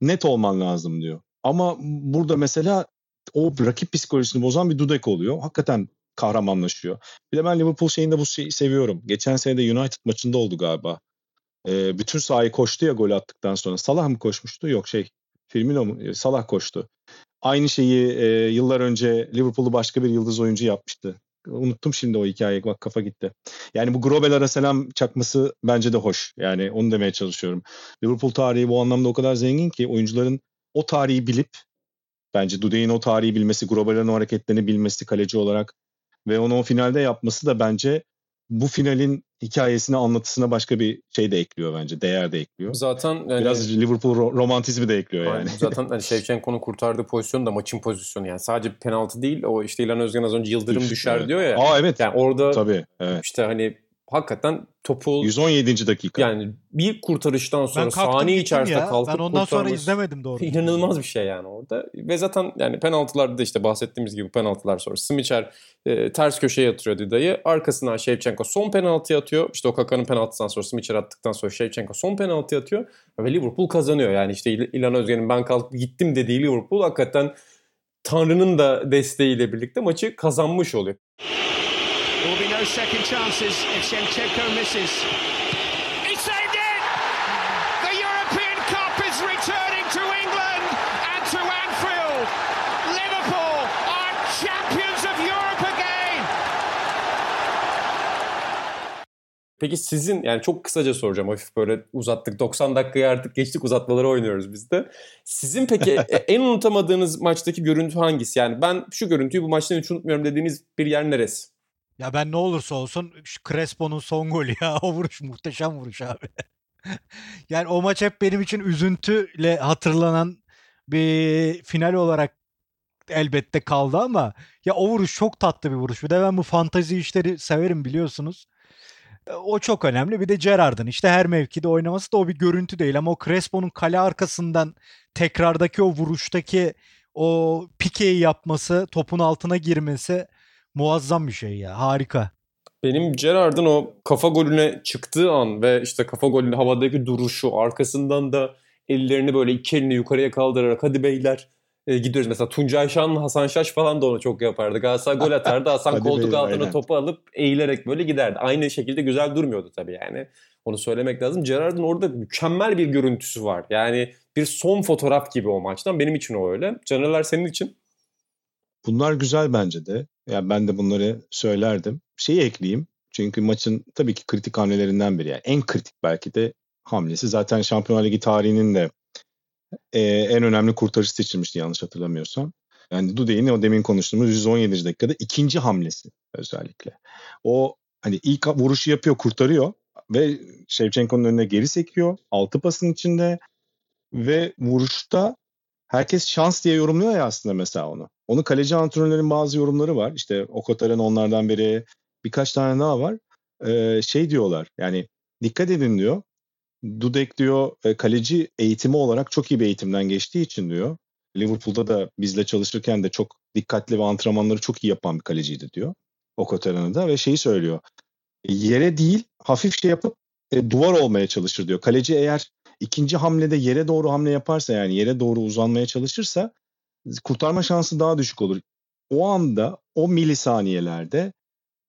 E: net olman lazım diyor. Ama burada mesela o rakip psikolojisini bozan bir Dudek oluyor. Hakikaten kahramanlaşıyor. Bir de ben Liverpool şeyinde bu şeyi seviyorum. Geçen sene de United maçında oldu galiba. Ee, bütün sahayı koştu ya gol attıktan sonra. Salah mı koşmuştu? Yok şey Firmino mu? Salah koştu. Aynı şeyi e, yıllar önce Liverpool'u başka bir yıldız oyuncu yapmıştı. Unuttum şimdi o hikayeyi. Bak kafa gitti. Yani bu Grobel ara selam çakması bence de hoş. Yani onu demeye çalışıyorum. Liverpool tarihi bu anlamda o kadar zengin ki oyuncuların o tarihi bilip bence Dudek'in o tarihi bilmesi, Grobel'in o hareketlerini bilmesi kaleci olarak ve onu o finalde yapması da bence bu finalin hikayesine, anlatısına başka bir şey de ekliyor bence. Değer de ekliyor.
C: Zaten yani,
E: Biraz Liverpool ro- romantizmi de ekliyor yani.
C: Zaten hani Şevçenko'nun kurtardığı pozisyon da maçın pozisyonu yani. Sadece penaltı değil. O işte İlhan Özgen az önce yıldırım
E: Üf,
C: düşer
E: evet.
C: diyor ya.
E: Aa evet.
C: Yani orada
E: Tabii. Evet.
C: işte hani hakikaten topu
E: 117. dakika.
C: yani bir kurtarıştan sonra
F: Ben kalktım
C: saniye içerisinde
F: ya.
C: kalkıp
F: Ben ondan sonra
C: kurtarması-
F: izlemedim doğru.
C: İnanılmaz bir şey yani orada. Ve zaten yani penaltılarda da işte bahsettiğimiz gibi penaltılar sonra Smicer e, ters köşeye yatırıyor Dida'yı. Arkasından Shevchenko son penaltı atıyor. İşte o Kaka'nın penaltısından sonra Smicer attıktan sonra Shevchenko son penaltı atıyor. Ve Liverpool kazanıyor. Yani işte İl- İlhan Özgen'in ben kalkıp gittim dediği Liverpool hakikaten Tanrı'nın da desteğiyle birlikte maçı kazanmış oluyor.
D: No second chances if Shevchenko misses. He saved it! The European Cup is returning to England and to Anfield. Liverpool are champions of Europe again.
C: Peki sizin yani çok kısaca soracağım hafif böyle uzattık 90 dakikayı artık geçtik uzatmaları oynuyoruz biz de. Sizin peki e- en unutamadığınız maçtaki görüntü hangisi? Yani ben şu görüntüyü bu maçtan hiç unutmuyorum dediğiniz bir yer neresi?
F: Ya ben ne olursa olsun şu Crespo'nun son golü ya. O vuruş muhteşem vuruş abi. yani o maç hep benim için üzüntüyle hatırlanan bir final olarak elbette kaldı ama ya o vuruş çok tatlı bir vuruş. Bir de ben bu fantazi işleri severim biliyorsunuz. E, O çok önemli. Bir de Gerrard'ın işte her mevkide oynaması da o bir görüntü değil ama o Crespo'nun kale arkasından tekrardaki o vuruştaki o pikeyi yapması, topun altına girmesi muazzam bir şey ya. Harika.
C: Benim Gerrard'ın o kafa golüne çıktığı an ve işte kafa golünün havadaki duruşu arkasından da ellerini böyle iki elini yukarıya kaldırarak hadi beyler e, gidiyoruz. Mesela Tuncay Şanlı, Hasan Şaş falan da onu çok yapardı. Galatasaray gol atardı. Hasan koltuk
E: beyler,
C: altına
E: aynen.
C: topu alıp eğilerek böyle giderdi. Aynı şekilde güzel durmuyordu tabii yani. Onu söylemek lazım. Gerrard'ın orada mükemmel bir görüntüsü var. Yani bir son fotoğraf gibi o maçtan. Benim için o öyle. Canerler senin için?
E: Bunlar güzel bence de. Yani ben de bunları söylerdim. Şeyi ekleyeyim. Çünkü maçın tabii ki kritik hamlelerinden biri. Yani en kritik belki de hamlesi. Zaten Şampiyonlar Ligi tarihinin de e, en önemli kurtarıcı seçilmişti yanlış hatırlamıyorsam. Yani Dudek'in o demin konuştuğumuz 117. dakikada ikinci hamlesi özellikle. O hani ilk vuruşu yapıyor, kurtarıyor. ve Shevchenko'nun önüne geri sekiyor. Altı pasın içinde ve vuruşta herkes şans diye yorumluyor ya aslında mesela onu. Onu kaleci antrenörlerin bazı yorumları var. İşte Okotaren onlardan biri. Birkaç tane daha var. Ee, şey diyorlar yani dikkat edin diyor. Dudek diyor e, kaleci eğitimi olarak çok iyi bir eğitimden geçtiği için diyor. Liverpool'da da bizle çalışırken de çok dikkatli ve antrenmanları çok iyi yapan bir kaleciydi diyor. Okotaran'ı da ve şeyi söylüyor. Yere değil hafif şey yapıp e, duvar olmaya çalışır diyor. Kaleci eğer ikinci hamlede yere doğru hamle yaparsa yani yere doğru uzanmaya çalışırsa kurtarma şansı daha düşük olur. O anda o milisaniyelerde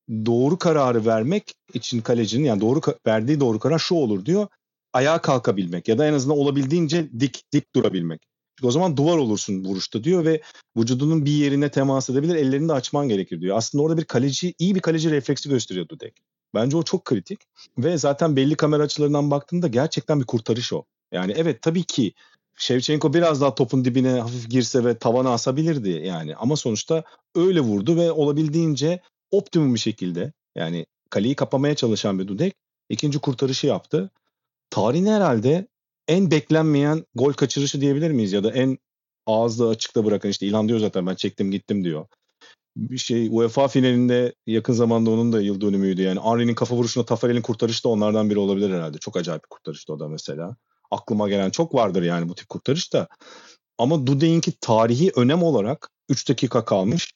E: doğru kararı vermek için kalecinin yani doğru verdiği doğru karar şu olur diyor. Ayağa kalkabilmek ya da en azından olabildiğince dik dik durabilmek. Çünkü o zaman duvar olursun vuruşta diyor ve vücudunun bir yerine temas edebilir, ellerini de açman gerekir diyor. Aslında orada bir kaleci, iyi bir kaleci refleksi gösteriyordu Dek. Bence o çok kritik ve zaten belli kamera açılarından baktığında gerçekten bir kurtarış o. Yani evet tabii ki Shevchenko biraz daha topun dibine hafif girse ve tavana asabilirdi yani. Ama sonuçta öyle vurdu ve olabildiğince optimum bir şekilde yani kaleyi kapamaya çalışan bir Dudek ikinci kurtarışı yaptı. Tarihin herhalde en beklenmeyen gol kaçırışı diyebilir miyiz? Ya da en ağızda açıkta bırakan işte İlhan diyor zaten ben çektim gittim diyor. Bir şey UEFA finalinde yakın zamanda onun da yıl dönümüydü. Yani Henry'nin kafa vuruşuna Tafarel'in kurtarışı da onlardan biri olabilir herhalde. Çok acayip bir kurtarıştı o da mesela. Aklıma gelen çok vardır yani bu tip kurtarış da. Ama Dudek'inki tarihi önem olarak 3 dakika kalmış.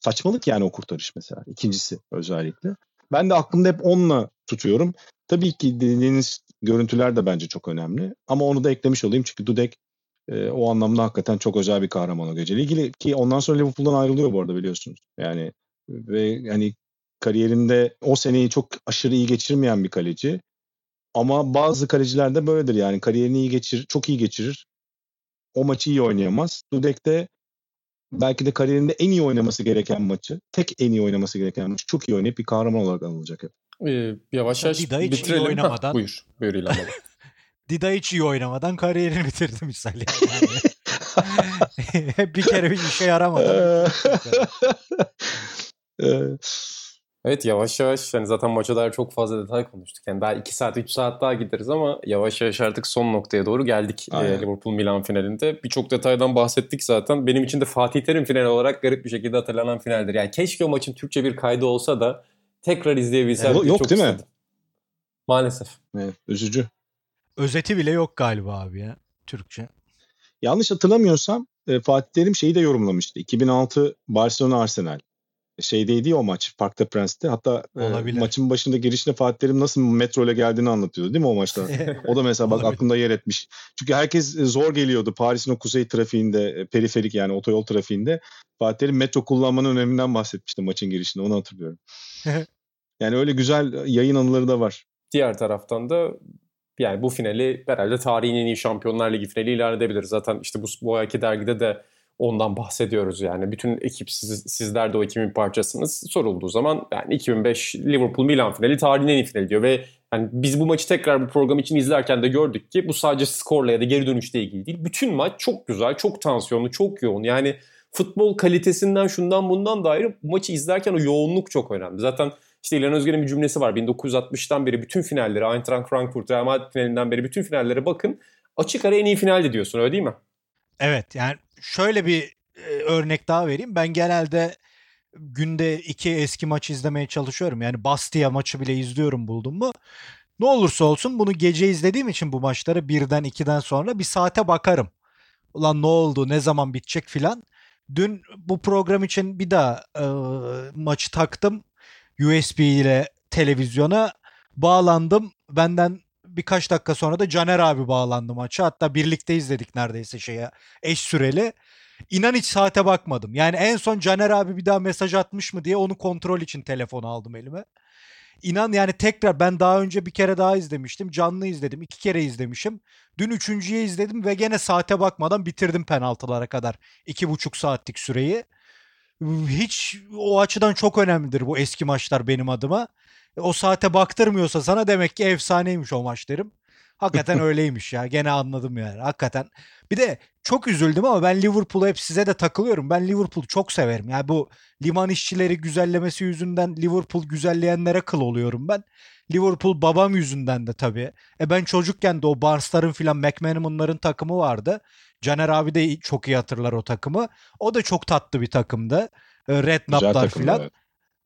E: Saçmalık yani o kurtarış mesela. İkincisi özellikle. Ben de aklımda hep onunla tutuyorum. Tabii ki dediğiniz görüntüler de bence çok önemli. Ama onu da eklemiş olayım çünkü Dudek e, o anlamda hakikaten çok özel bir kahraman o geceyle ilgili. Ki ondan sonra Liverpool'dan ayrılıyor bu arada biliyorsunuz. Yani ve hani kariyerinde o seneyi çok aşırı iyi geçirmeyen bir kaleci. Ama bazı kaleciler de böyledir yani kariyerini iyi geçirir, çok iyi geçirir. O maçı iyi oynayamaz. Dudek de belki de kariyerinde en iyi oynaması gereken maçı, tek en iyi oynaması gereken maçı çok iyi oynayıp bir kahraman olarak anılacak hep.
C: Ee, yavaş yavaş
F: Dida hiç iyi
C: bitirelim. Hah,
F: oynamadan-
C: buyur. Buyur İlhan.
F: Dida hiç iyi oynamadan kariyerini bitirdi misal yani. Hep bir kere bir işe yaramadı.
C: Evet yavaş yavaş hani zaten maça dair çok fazla detay konuştuk. Yani daha 2 saat 3 saat daha gideriz ama yavaş yavaş artık son noktaya doğru geldik e,
E: Aynen.
C: Liverpool Milan finalinde. Birçok detaydan bahsettik zaten. Benim için de Fatih Terim finali olarak garip bir şekilde hatırlanan finaldir. Yani keşke o maçın Türkçe bir kaydı olsa da tekrar izleyebilsem.
E: Yok-
C: diye
E: yok
C: çok
E: değil mi?
C: istedim. Maalesef.
E: evet, üzücü.
F: Özeti bile yok galiba abi ya Türkçe.
E: Yanlış hatırlamıyorsam e, Fatih Terim şeyi de yorumlamıştı. 2006 Barcelona Arsenal. Şeydeydi o maç Park de Prince'te. Hatta e,
F: Olabilir.
E: maçın başında girişinde Fatih Terim nasıl metro ile geldiğini anlatıyordu değil mi o maçta? O da mesela bak aklımda yer etmiş. Çünkü herkes e, zor geliyordu Paris'in o kuzey trafiğinde, e, periferik yani otoyol trafiğinde. Fatih Terim metro kullanmanın öneminden bahsetmişti maçın girişinde onu hatırlıyorum. yani öyle güzel yayın anıları da var.
C: Diğer taraftan da yani bu finali herhalde tarihin en iyi Şampiyonlar Ligi finali ilan edebiliriz. Zaten işte bu, bu ayki dergide de ondan bahsediyoruz yani. Bütün ekip siz, sizler de o ekibin parçasınız. Sorulduğu zaman yani 2005 Liverpool Milan finali tarihin en iyi finali diyor ve yani biz bu maçı tekrar bu program için izlerken de gördük ki bu sadece skorla ya da geri dönüşle ilgili değil. Bütün maç çok güzel, çok tansiyonlu, çok yoğun. Yani futbol kalitesinden şundan bundan da ayrı bu maçı izlerken o yoğunluk çok önemli. Zaten işte İlhan Özgen'in bir cümlesi var. 1960'tan beri bütün finalleri, Eintracht Frankfurt, Real Madrid finalinden beri bütün finallere bakın. Açık ara en iyi finaldi diyorsun öyle değil mi?
F: Evet yani şöyle bir e, örnek daha vereyim. Ben genelde günde iki eski maç izlemeye çalışıyorum. Yani Bastia maçı bile izliyorum buldum mu. Ne olursa olsun bunu gece izlediğim için bu maçları birden ikiden sonra bir saate bakarım. Ulan ne oldu ne zaman bitecek filan. Dün bu program için bir daha e, maçı taktım. USB ile televizyona bağlandım. Benden birkaç dakika sonra da Caner abi bağlandı maça. Hatta birlikte izledik neredeyse şeye eş süreli. İnan hiç saate bakmadım. Yani en son Caner abi bir daha mesaj atmış mı diye onu kontrol için telefonu aldım elime. İnan yani tekrar ben daha önce bir kere daha izlemiştim. Canlı izledim. iki kere izlemişim. Dün üçüncüye izledim ve gene saate bakmadan bitirdim penaltılara kadar. iki buçuk saatlik süreyi. Hiç o açıdan çok önemlidir bu eski maçlar benim adıma. O saate baktırmıyorsa sana demek ki efsaneymiş o maç derim. Hakikaten öyleymiş ya. Gene anladım yani. Hakikaten. Bir de çok üzüldüm ama ben Liverpool'u hep size de takılıyorum. Ben Liverpool'u çok severim. Yani bu liman işçileri güzellemesi yüzünden Liverpool güzelleyenlere kıl oluyorum ben. Liverpool babam yüzünden de tabii. E ben çocukken de o Barnes'ların filan McManaman'ların takımı vardı. Caner abi de çok iyi hatırlar o takımı. O da çok tatlı bir takımdı. E, Redknapp'lar filan.
E: Evet.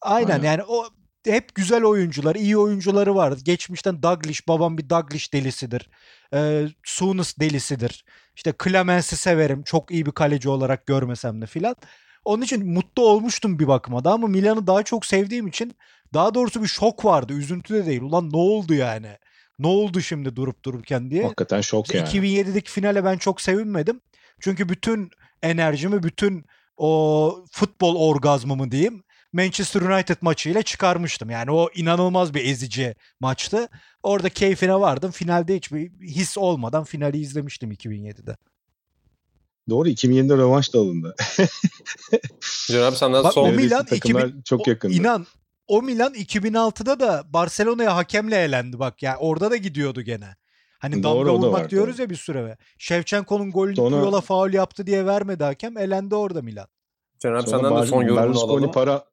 F: Aynen,
E: Aynen.
F: yani o hep güzel oyuncular, iyi oyuncuları vardı. Geçmişten Douglas, babam bir Douglas delisidir. Ee, Souness delisidir. İşte Clemens'i severim. Çok iyi bir kaleci olarak görmesem de filan. Onun için mutlu olmuştum bir bakıma da ama Milan'ı daha çok sevdiğim için daha doğrusu bir şok vardı. Üzüntü de değil. Ulan ne oldu yani? Ne oldu şimdi durup dururken diye.
E: Hakikaten şok yani.
F: 2007'deki finale ben çok sevinmedim. Çünkü bütün enerjimi, bütün o futbol orgazmımı diyeyim Manchester United maçıyla çıkarmıştım. Yani o inanılmaz bir ezici maçtı. Orada keyfine vardım. Finalde hiçbir his olmadan finali izlemiştim 2007'de.
E: Doğru 2007'de rövanş da alındı.
C: Can abi senden
F: Bak,
C: son
F: o Milan
E: takımlar
F: 2000
E: çok
F: o-
E: yakındı.
F: İnan o Milan 2006'da da Barcelona'ya hakemle elendi bak. Yani orada da gidiyordu gene. Hani
E: Doğru,
F: damga
E: o da
F: vurmak
E: var,
F: diyoruz
E: doğru.
F: ya bir süre. Şevçenko'nun golünü
E: Sonra-
F: Puyol'a faul yaptı diye vermedi hakem. Elendi orada Milan.
C: Can abi senden de
E: Ber-
C: son yorumunu
E: Berlusconi
C: alalım.
E: para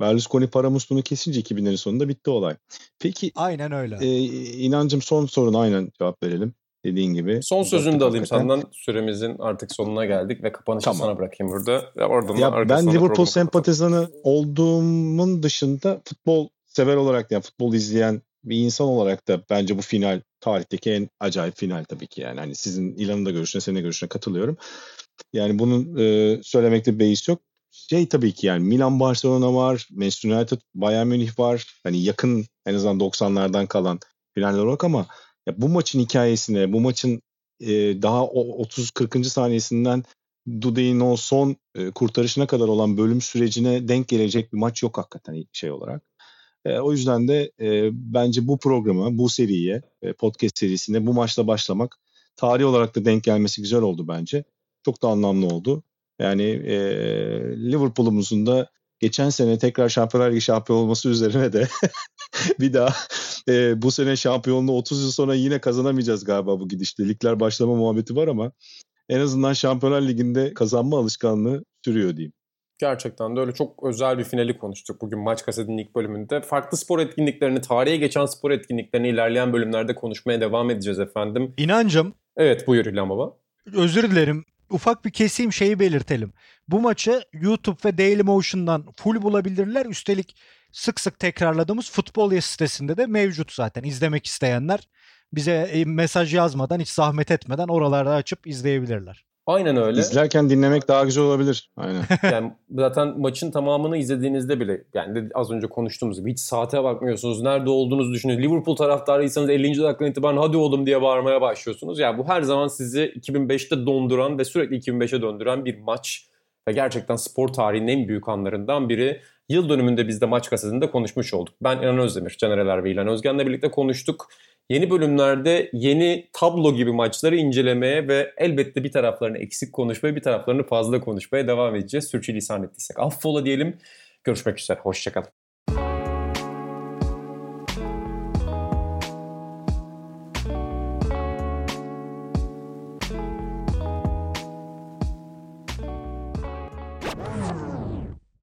E: Berlusconi para musluğunu kesince 2000'lerin sonunda bitti olay. Peki
F: Aynen öyle.
E: e, inancım son soruna aynen cevap verelim. Dediğin gibi.
C: Son sözünü de alayım
E: hakikaten.
C: senden. Süremizin artık sonuna geldik ve kapanışı
E: Tamam.
C: sana bırakayım burada. Ve oradan da
E: Ya ben Liverpool
C: kapatalım.
E: sempatizanı olduğumun dışında futbol sever olarak yani futbol izleyen bir insan olarak da bence bu final tarihteki en acayip final tabii ki yani. Hani sizin İlan'ın da görüşüne, senin de görüşüne katılıyorum. Yani bunun e, söylemekte beis yok. Şey tabii ki yani Milan Barcelona var, Manchester United, Bayern Münih var. Hani yakın en azından 90'lardan kalan finaller olarak ama ya bu maçın hikayesine, bu maçın e, daha o 30-40. saniyesinden Dude'nin o son e, kurtarışına kadar olan bölüm sürecine denk gelecek bir maç yok hakikaten şey olarak. E, o yüzden de e, bence bu programa, bu seriye, e, podcast serisine bu maçla başlamak tarih olarak da denk gelmesi güzel oldu bence. Çok da anlamlı oldu. Yani e, Liverpool'umuzun da geçen sene tekrar Şampiyonlar Ligi şampiyon olması üzerine de bir daha e, bu sene şampiyonluğu 30 yıl sonra yine kazanamayacağız galiba bu gidişle. Ligler başlama muhabbeti var ama en azından Şampiyonlar Ligi'nde kazanma alışkanlığı sürüyor diyeyim.
C: Gerçekten de öyle çok özel bir finali konuştuk bugün Maç Kaset'in ilk bölümünde. Farklı spor etkinliklerini, tarihe geçen spor etkinliklerini ilerleyen bölümlerde konuşmaya devam edeceğiz efendim.
F: İnancım
C: Evet buyur İlhan Baba.
F: özür dilerim. Ufak bir keseyim şeyi belirtelim. Bu maçı YouTube ve Dailymotion'dan full bulabilirler. Üstelik sık sık tekrarladığımız Futbol sitesinde de mevcut zaten. İzlemek isteyenler bize e, mesaj yazmadan hiç zahmet etmeden oralarda açıp izleyebilirler.
C: Aynen öyle.
E: İzlerken dinlemek daha güzel olabilir. Aynen.
C: yani zaten maçın tamamını izlediğinizde bile yani az önce konuştuğumuz gibi hiç saate bakmıyorsunuz. Nerede olduğunuzu düşünüyorsunuz. Liverpool taraftarıysanız 50. dakikadan itibaren hadi oğlum diye bağırmaya başlıyorsunuz. Yani bu her zaman sizi 2005'te donduran ve sürekli 2005'e döndüren bir maç. Ve gerçekten spor tarihinin en büyük anlarından biri. Yıl dönümünde biz de maç gazetinde konuşmuş olduk. Ben İnan Özdemir, Caner ve İlhan Özgen'le birlikte konuştuk. Yeni bölümlerde yeni tablo gibi maçları incelemeye ve elbette bir taraflarını eksik konuşmaya, bir taraflarını fazla konuşmaya devam edeceğiz. Sürçülisan ettiysek affola diyelim. Görüşmek üzere, hoşçakalın.